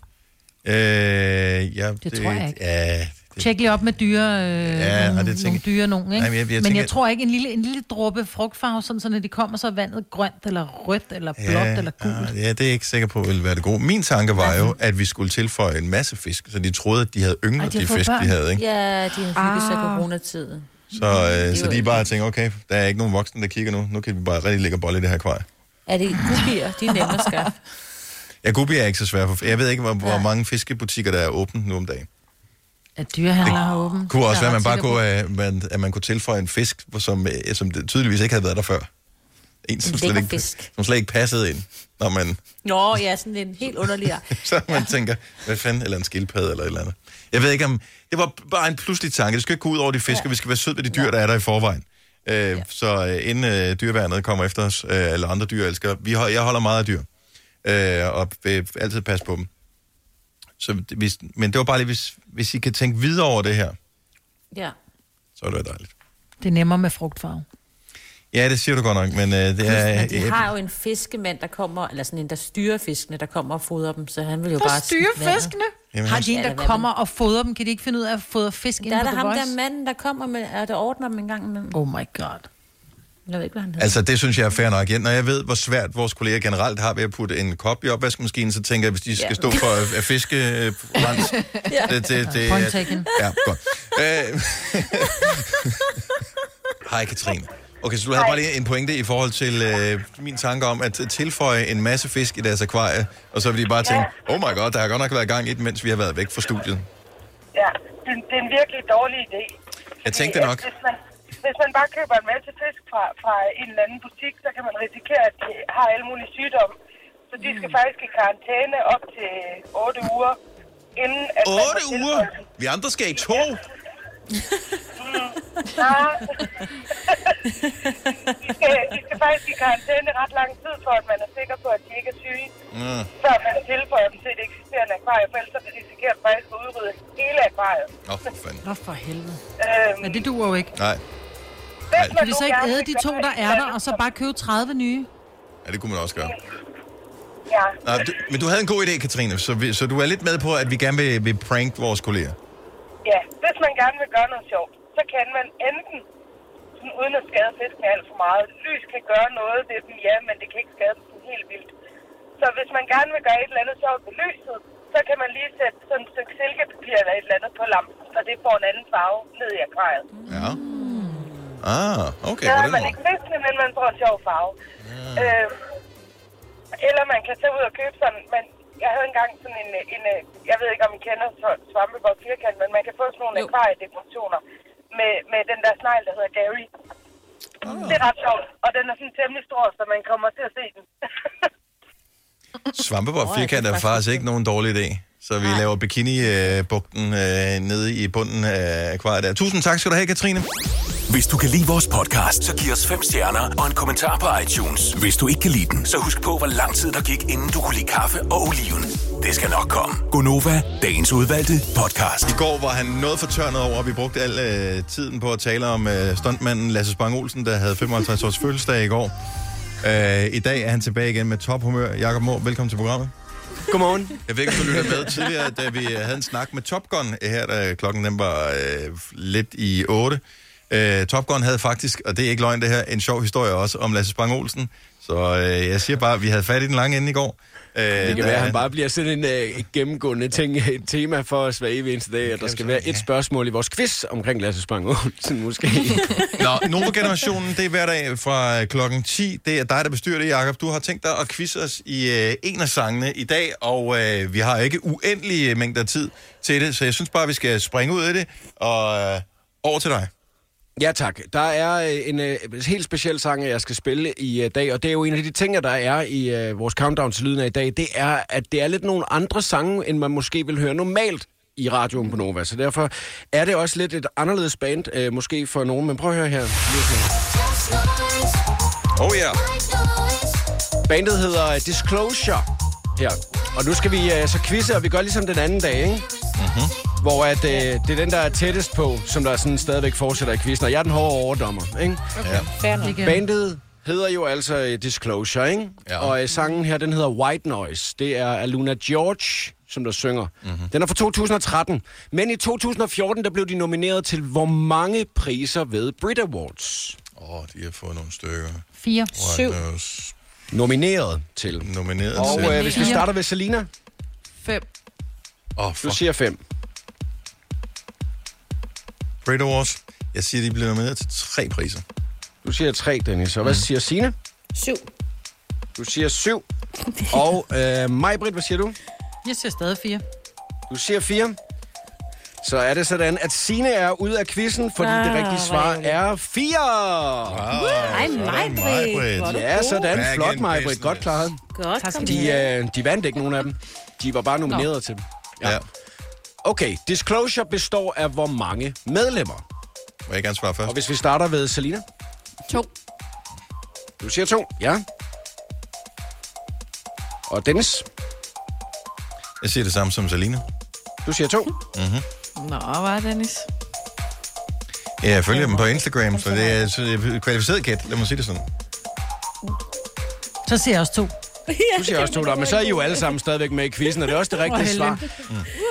Øh, ja, Det tror jeg ikke. Ja, Tjek lige op med dyre, øh, Ja, og nogle, det tænker- nogle dyre nogen, ikke? Nej, men jeg- jeg men tænker- jeg tror ikke, en lille, en lille dråbe frugtfarve, sådan, så når de kommer, så er vandet grønt, eller rødt, eller blåt, ja, eller gult. ja, det er jeg ikke sikker på, vil være det gode. Min tanke var jo, at vi skulle tilføje en masse fisk, så de troede, at de havde ynglet Ej, de, de fisk, børn. de havde. Ikke? Ja, de har hygget sig Ah. coronatiden. Så, øh, så de bare tænker, okay, der er ikke nogen voksne, der kigger nu. Nu kan vi bare rigtig lægge bolle i det her akvarie. Er det gubier? De er nemme at skaffe. Ja, gubi er ikke så svært. For, jeg ved ikke, hvor, hvor mange fiskebutikker, der er åbent nu om dagen. At dyrehandler har åben. kunne også være, at man bare kunne, uh, man, at man kunne tilføje en fisk, som, uh, som tydeligvis ikke havde været der før. En, som, En slet ikke, fisk. som slet ikke passede ind, når man, Nå, ja, sådan en helt underlig så man tænker, hvad fanden, eller en skildpadde eller et eller andet. Jeg ved ikke om, det var bare en pludselig tanke. Det skal ikke gå ud over de fisk, og vi skal være søde ved de dyr, der er der i forvejen. Uh, ja. Så uh, inden uh, dyreværnet kommer efter os, uh, eller andre dyr elsker, vi, jeg holder meget af dyr, uh, og vil altid passe på dem. Så hvis, men det var bare lige, hvis, hvis I kan tænke videre over det her, Ja. så er det dejligt. Det er nemmere med frugtfarve. Ja, det siger du godt nok, men øh, det er... Men de har jo en fiskemand, der kommer, eller sådan en, der styrer fiskene, der kommer og fodrer dem, så han vil jo Der bare... styrer vandet. fiskene. Jamen, Har han- de en, der eller hvad kommer og fodrer dem? Kan de ikke finde ud af at fodre fisk Der inden er på der The ham Voice? der manden, der kommer med, og der ordner dem en gang imellem. Oh my god. Jeg ved ikke, hvad han hedder. Altså, det synes jeg er fair nok. Ja, Når jeg ved, hvor svært vores kolleger generelt har ved at putte en kop i opvaskemaskinen, så tænker jeg, hvis de skal Ja. stå for at, at fiske øh, rens, Ja. det, det, det, Point taken. Ja, godt. Øh, Hej, Katrine. Okay, så du havde bare lige en pointe i forhold til øh, min tanke om at tilføje en masse fisk i deres akvarie, og så vil de bare tænke, oh my god, der har godt nok været gang i den, mens vi har været væk fra studiet. Ja, det, er en- det er en virkelig dårlig idé. Jeg tænkte nok. Hvis man, hvis man bare køber en masse fisk fra, fra en eller anden butik, så kan man risikere, at de har alle mulige sygdomme. Så de skal faktisk i karantæne op til 8 uger, inden at man 8 må uger? Vi andre skal i to. Nej. de, skal, de skal faktisk i karantæne ret lang tid, for at man er sikker på, at de ikke er syge, Mm. før man tilføjer dem til et eksisterende akvarie, for ellers så risikerer man faktisk at udrydde hele akvariet. Åh, oh, for fanden. Nå for helvede. Øhm, Men det duer jo ikke. Nej, hvis man Kan nu så ikke æde de to, der er der, og så bare købe 30 nye? ja, det kunne man også gøre. Ja, Nej, du, men du havde en god idé, Katrine, så, vi, så du er lidt med på, at vi gerne vil, vil prank vores kolleger. ja, hvis man gerne vil gøre noget sjovt, så kan man enten, sådan, uden at skade fisken alt for meget, lys kan gøre noget ved dem, ja, men det kan ikke skade dem sådan helt vildt. Så hvis man gerne vil gøre et eller andet sjovt ved lyset, så kan man lige sætte sådan et stykke silkepapir eller et eller andet på lampen, så det får en anden farve ned i akvariet. Ja. Ah, okay. Så har man ikke fiskene, men man får en sjov farve. Øh, eller man kan tage ud og købe sådan, men jeg havde engang sådan en, en, øh, jeg ved ikke om I kender Svampeborg firkant, men man kan få sådan nogle akvariedekorationer med, med den der snegl, der hedder Gary. Det er ret sjovt, og den er sådan temmelig stor, så man kommer til at se den. Svampeborg Åh, firkant er faktisk ikke nogen dårlig idé. Så vi laver bikini-bugten øh, nede i bunden af akvariet der. Tusind tak skal du have, Katrine. Hvis du kan lide vores podcast, så giv os fem stjerner og en kommentar på iTunes. Hvis du ikke kan lide den, så husk på, hvor lang tid der gik, inden du kunne lide kaffe og oliven. Det skal nok komme. Gonova, dagens udvalgte podcast. I går var han noget fortørnet over, at vi brugte al øh, tiden på at tale om øh, stuntmanden Lasse Spang Olsen, der havde 55 års fødselsdag i går. Øh, I dag er han tilbage igen med tophumør. Jakob Mohr, velkommen til programmet. Godmorgen. Jeg ved ikke, om du lyttede med tidligere, da vi havde en snak med Top Gun her, da klokken den var øh, lidt i 8. Øh, Top Gun havde faktisk, og det er ikke løgn det her, en sjov historie også om Lasse Spang Olsen. Så øh, jeg siger bare, at vi havde fat i den lange ende i går. Øh, Det kan være, at han bare bliver sådan en uh, gennemgående ting, et tema for os hver evig eneste dag, at der skal være et spørgsmål i vores quiz omkring Lasse Spang Olsen, måske. Nå, Nova-generationen, det er hver dag fra klokken 10. Det er dig, der bestyrer det, Jacob. Du har tænkt dig at quizze os i øh, en af sangene i dag, og øh, vi har ikke uendelige mængder tid til det, så jeg synes bare, vi skal springe ud af det, og øh, over til dig. Ja tak. Der er øh, en øh, helt speciel sang, jeg skal spille i øh, dag, og det er jo en af de ting, der er i øh, vores countdown til lyden af i dag, det er, at det er lidt nogle andre sange, end man måske vil høre normalt i radioen på Nova. Så derfor er det også lidt et anderledes band, øh, måske for nogen. Men prøv at høre her. Oh ja. Yeah. Bandet hedder Disclosure her. Og nu skal vi øh, så quizze, og vi gør ligesom den anden dag, ikke? Mm-hmm. Hvor at, øh, det er den, der er tættest på, som der sådan stadigvæk fortsætter i quizzen. Og jeg er den hårde overdommer, ikke? Ja. Fair nok. Bandet hedder jo altså øh, Disclosure, ikke? Ja. Og øh, sangen her, den hedder White Noise. Det er Aluna George, som der synger. Mm-hmm. Den er fra 2013. Men i 2014, der blev de nomineret til hvor mange priser ved Brit Awards? Åh, oh, de har fået nogle stykker. Fire. Syv. Nomineret til. Nomineret Og til. øh, hvis vi starter ved Selina. Fem. Åh, oh, Du fuck. siger fem. Brit Awards. Jeg siger, de bliver nomineret til tre priser. Du siger tre, Dennis. Og hvad siger Signe? Syv. Du siger syv. Og øh, Majbrit, hvad siger du? Jeg siger stadig fire. Du siger fire. Så er det sådan, at Signe er ude af quizzen, fordi Ah, det rigtige svar er fire. Ej, Majbrit. Er Ja, sådan. Back Flot, Majbrit. Godt klaret. Godt, De, øh, de vandt ikke nogen af dem. De var bare nomineret Nå. til dem. Ja. Okay, Disclosure består af hvor mange medlemmer? Må jeg gerne svare først? Og hvis vi starter ved Selina. To. Du siger to, ja. Og Dennis, Jeg siger det samme som Salina. du siger to. Mm-hmm. Nå, hvad er Dennis? Ja, jeg følger dem på Instagram, så det er så det er et kvalificeret gæt, lad mig sige det sådan. Så siger jeg også to. Du siger også to men så er I jo alle sammen stadigvæk med i quizzen, og det er også det rigtige svar. heldigt.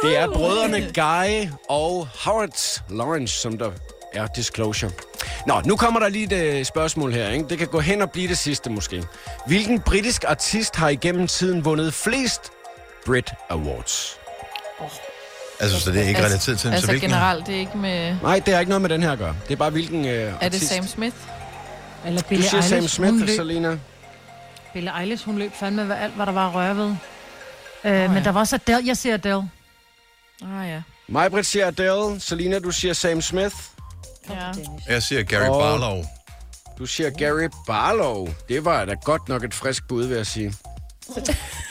Det er brødrene Guy og Howard Lawrence, som der er Disclosure. Nå, nu kommer der lige et øh, spørgsmål her. Ikke? Det kan gå hen og blive det sidste måske. Hvilken britisk artist har igennem tiden vundet flest Brit Awards? Altså, så det er ikke relateret til, så Altså hvilken... generelt, det er ikke med... Nej, det har ikke noget med den her at gøre. Det er bare hvilken øh, Er det artist. Sam Smith? Eller Du Billie siger Sam Eilish. hun Smith, Selina. Billie Eilish, hun løb fandme ved alt, hvad der var at røre ved. Øh, men der var også Adele. Jeg siger Adele. Ah ja. Majbrit siger Adele. Selina, du siger Sam Smith. ja. Jeg siger Gary Og- Barlow. Du siger Gary Barlow. Det var da godt nok et frisk bud, vil jeg sige.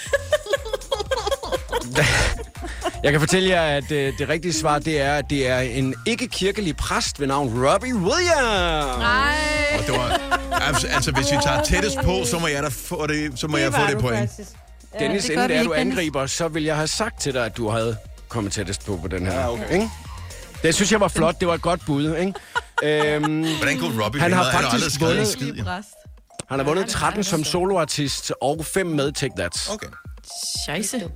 Jeg kan fortælle jer, at øh, det rigtige svar, det er, at det er en ikke-kirkelig præst ved navn Robbie Williams. Nej. Og det var, altså, altså, hvis vi tager tættest på, så må jeg da få det, så må jeg få det point. Dennis, det inden det er, du angriber, så vil jeg have sagt til dig, at du havde kommet tættest på på den her. Ja, okay. ikke? Det synes jeg var flot. Det var et godt bud, ikke? øhm, Hvordan kunne Robbie han har faktisk vundet, skid. Præst. han har vundet 13 som soloartist og 5 med Take That. Okay. Scheisse.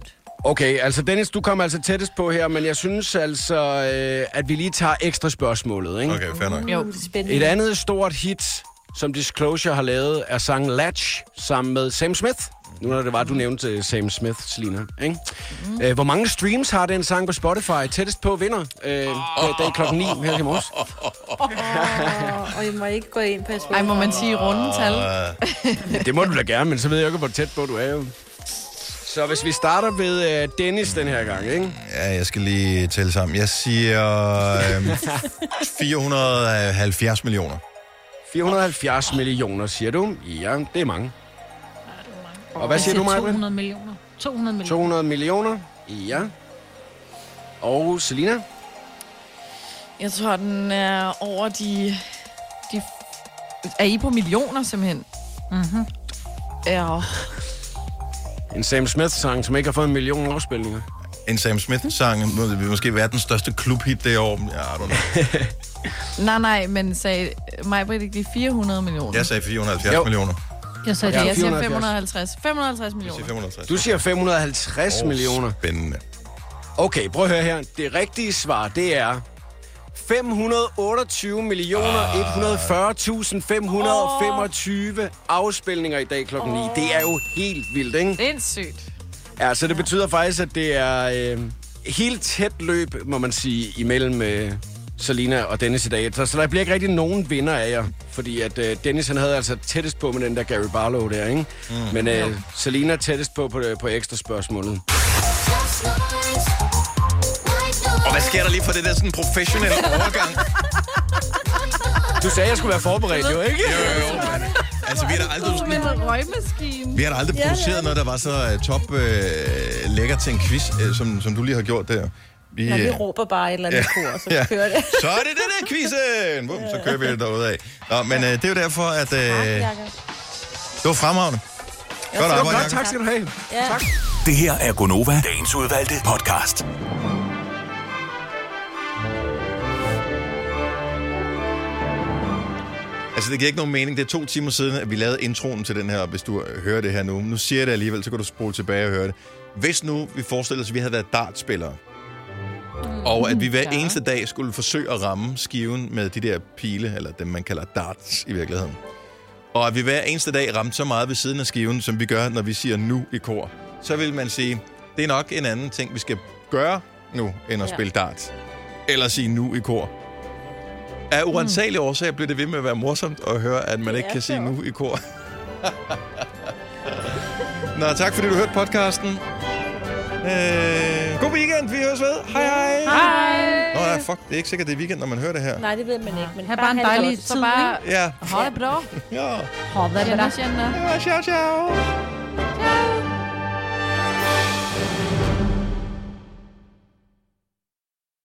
Okay, altså Dennis, du kommer altså tættest på her, men jeg synes altså, øh, at vi lige tager ekstra spørgsmålet, ikke? Okay, fair nok. Jo. Spændende. Et andet stort hit, som Disclosure har lavet, er sangen Latch sammen med Sam Smith. Nu når det var, du nævnte øh, Sam Smith, Selina. Ikke? Mm. Øh, hvor mange streams har den sang på Spotify? Tættest på vinder. Øh, det er klokken 9 her i morges. Åh, og I må ikke gå ind på Ej, må man sige rundetal? Det må du da gerne, men så ved jeg ikke, hvor tæt på du er jo. Så hvis vi starter ved øh, Dennis den her gang, ikke? Ja, jeg skal lige tælle sammen. Jeg siger øhm, 470 millioner. 470 millioner, siger du? Ja, det er mange. Og hvad Jeg siger du, Maja? 200 millioner. 200 millioner. 200 millioner? Ja. Og Selina? Jeg tror, den er over de... de er I på millioner, simpelthen? Mm-hmm. Ja. En Sam Smith-sang, som ikke har fået en million afspilninger. En Sam Smith-sang må- vil måske være den største klubhit det år. Ja, I don't know. Nej, nej, men sagde mig Britt ikke de 400 millioner? Jeg sagde 470 Jo. millioner. Jeg sagde Ja, jeg siger 470. 550. 550 millioner. Jeg siger 550. Du siger 550 Åh, millioner. Spændende. Okay, prøv at høre her. Det rigtige svar, det er 528 millioner 140.525 afspilninger i dag klokken 9. Det er jo helt vildt, ikke? Sindssygt. Ja, så det betyder faktisk, at det er øh, helt tæt løb, må man sige, imellem øh, Selina og Dennis i dag. Så, så der bliver ikke rigtig nogen vinder af jer. Fordi at øh, Dennis, han havde altså tættest på med den der Gary Barlow der, ikke? Mm. Men øh, Selina tættest på på, på ekstra spørgsmålet. Og hvad sker der lige for det der sådan professionelle overgang? Du sagde, at jeg skulle være forberedt, jo, ikke? Jo, jo, men, altså, vi har da aldrig, Med en røgmaskine. vi har da aldrig Ja, produceret ja. noget, der var så uh, top uh, lækker til en quiz, uh, som, som du lige har gjort der. Vi, Når vi øh, råber bare et eller andet Ja. kor, så Ja. kører det. Så er det det der quizzen! Bum, så kører vi det derude af. Nå, men uh, det er jo derfor, at uh, det var fremragende. Godt arbejde. Jacob. Tak skal du have. Ja. Tak. Det her er Gonova, dagens udvalgte podcast. Altså, det giver ikke nogen mening. Det er to timer siden, at vi lavede introen til den her, hvis du øh, hører det her nu. Nu siger jeg det alligevel, så kan du spole tilbage og høre det. Hvis nu vi forestiller os, at vi havde været dartspillere, og at vi hver eneste dag skulle forsøge at ramme skiven med de der pile, eller dem man kalder darts i virkeligheden. Og at vi hver eneste dag ramte så meget ved siden af skiven, som vi gør, når vi siger nu i kor, så vil man sige, det er nok en anden ting, vi skal gøre nu, end at Ja. spille darts. Eller sige nu i kor. Af urensagelige årsager bliver det ved med at være morsomt at høre, at man ikke kan sige nu i kor. Nå, tak fordi du hørte podcasten. Øh, god weekend, vi høres ved. Hej hej. Hej. Nå ja, fuck, det er ikke sikkert, det er weekend, når man hører det her. Nej, det ved man ikke. Men Ha' bare en det dejlig tid, ikke? Ja. Ha det bra. Ja. Ha det bra. Ja, ciao, ciao.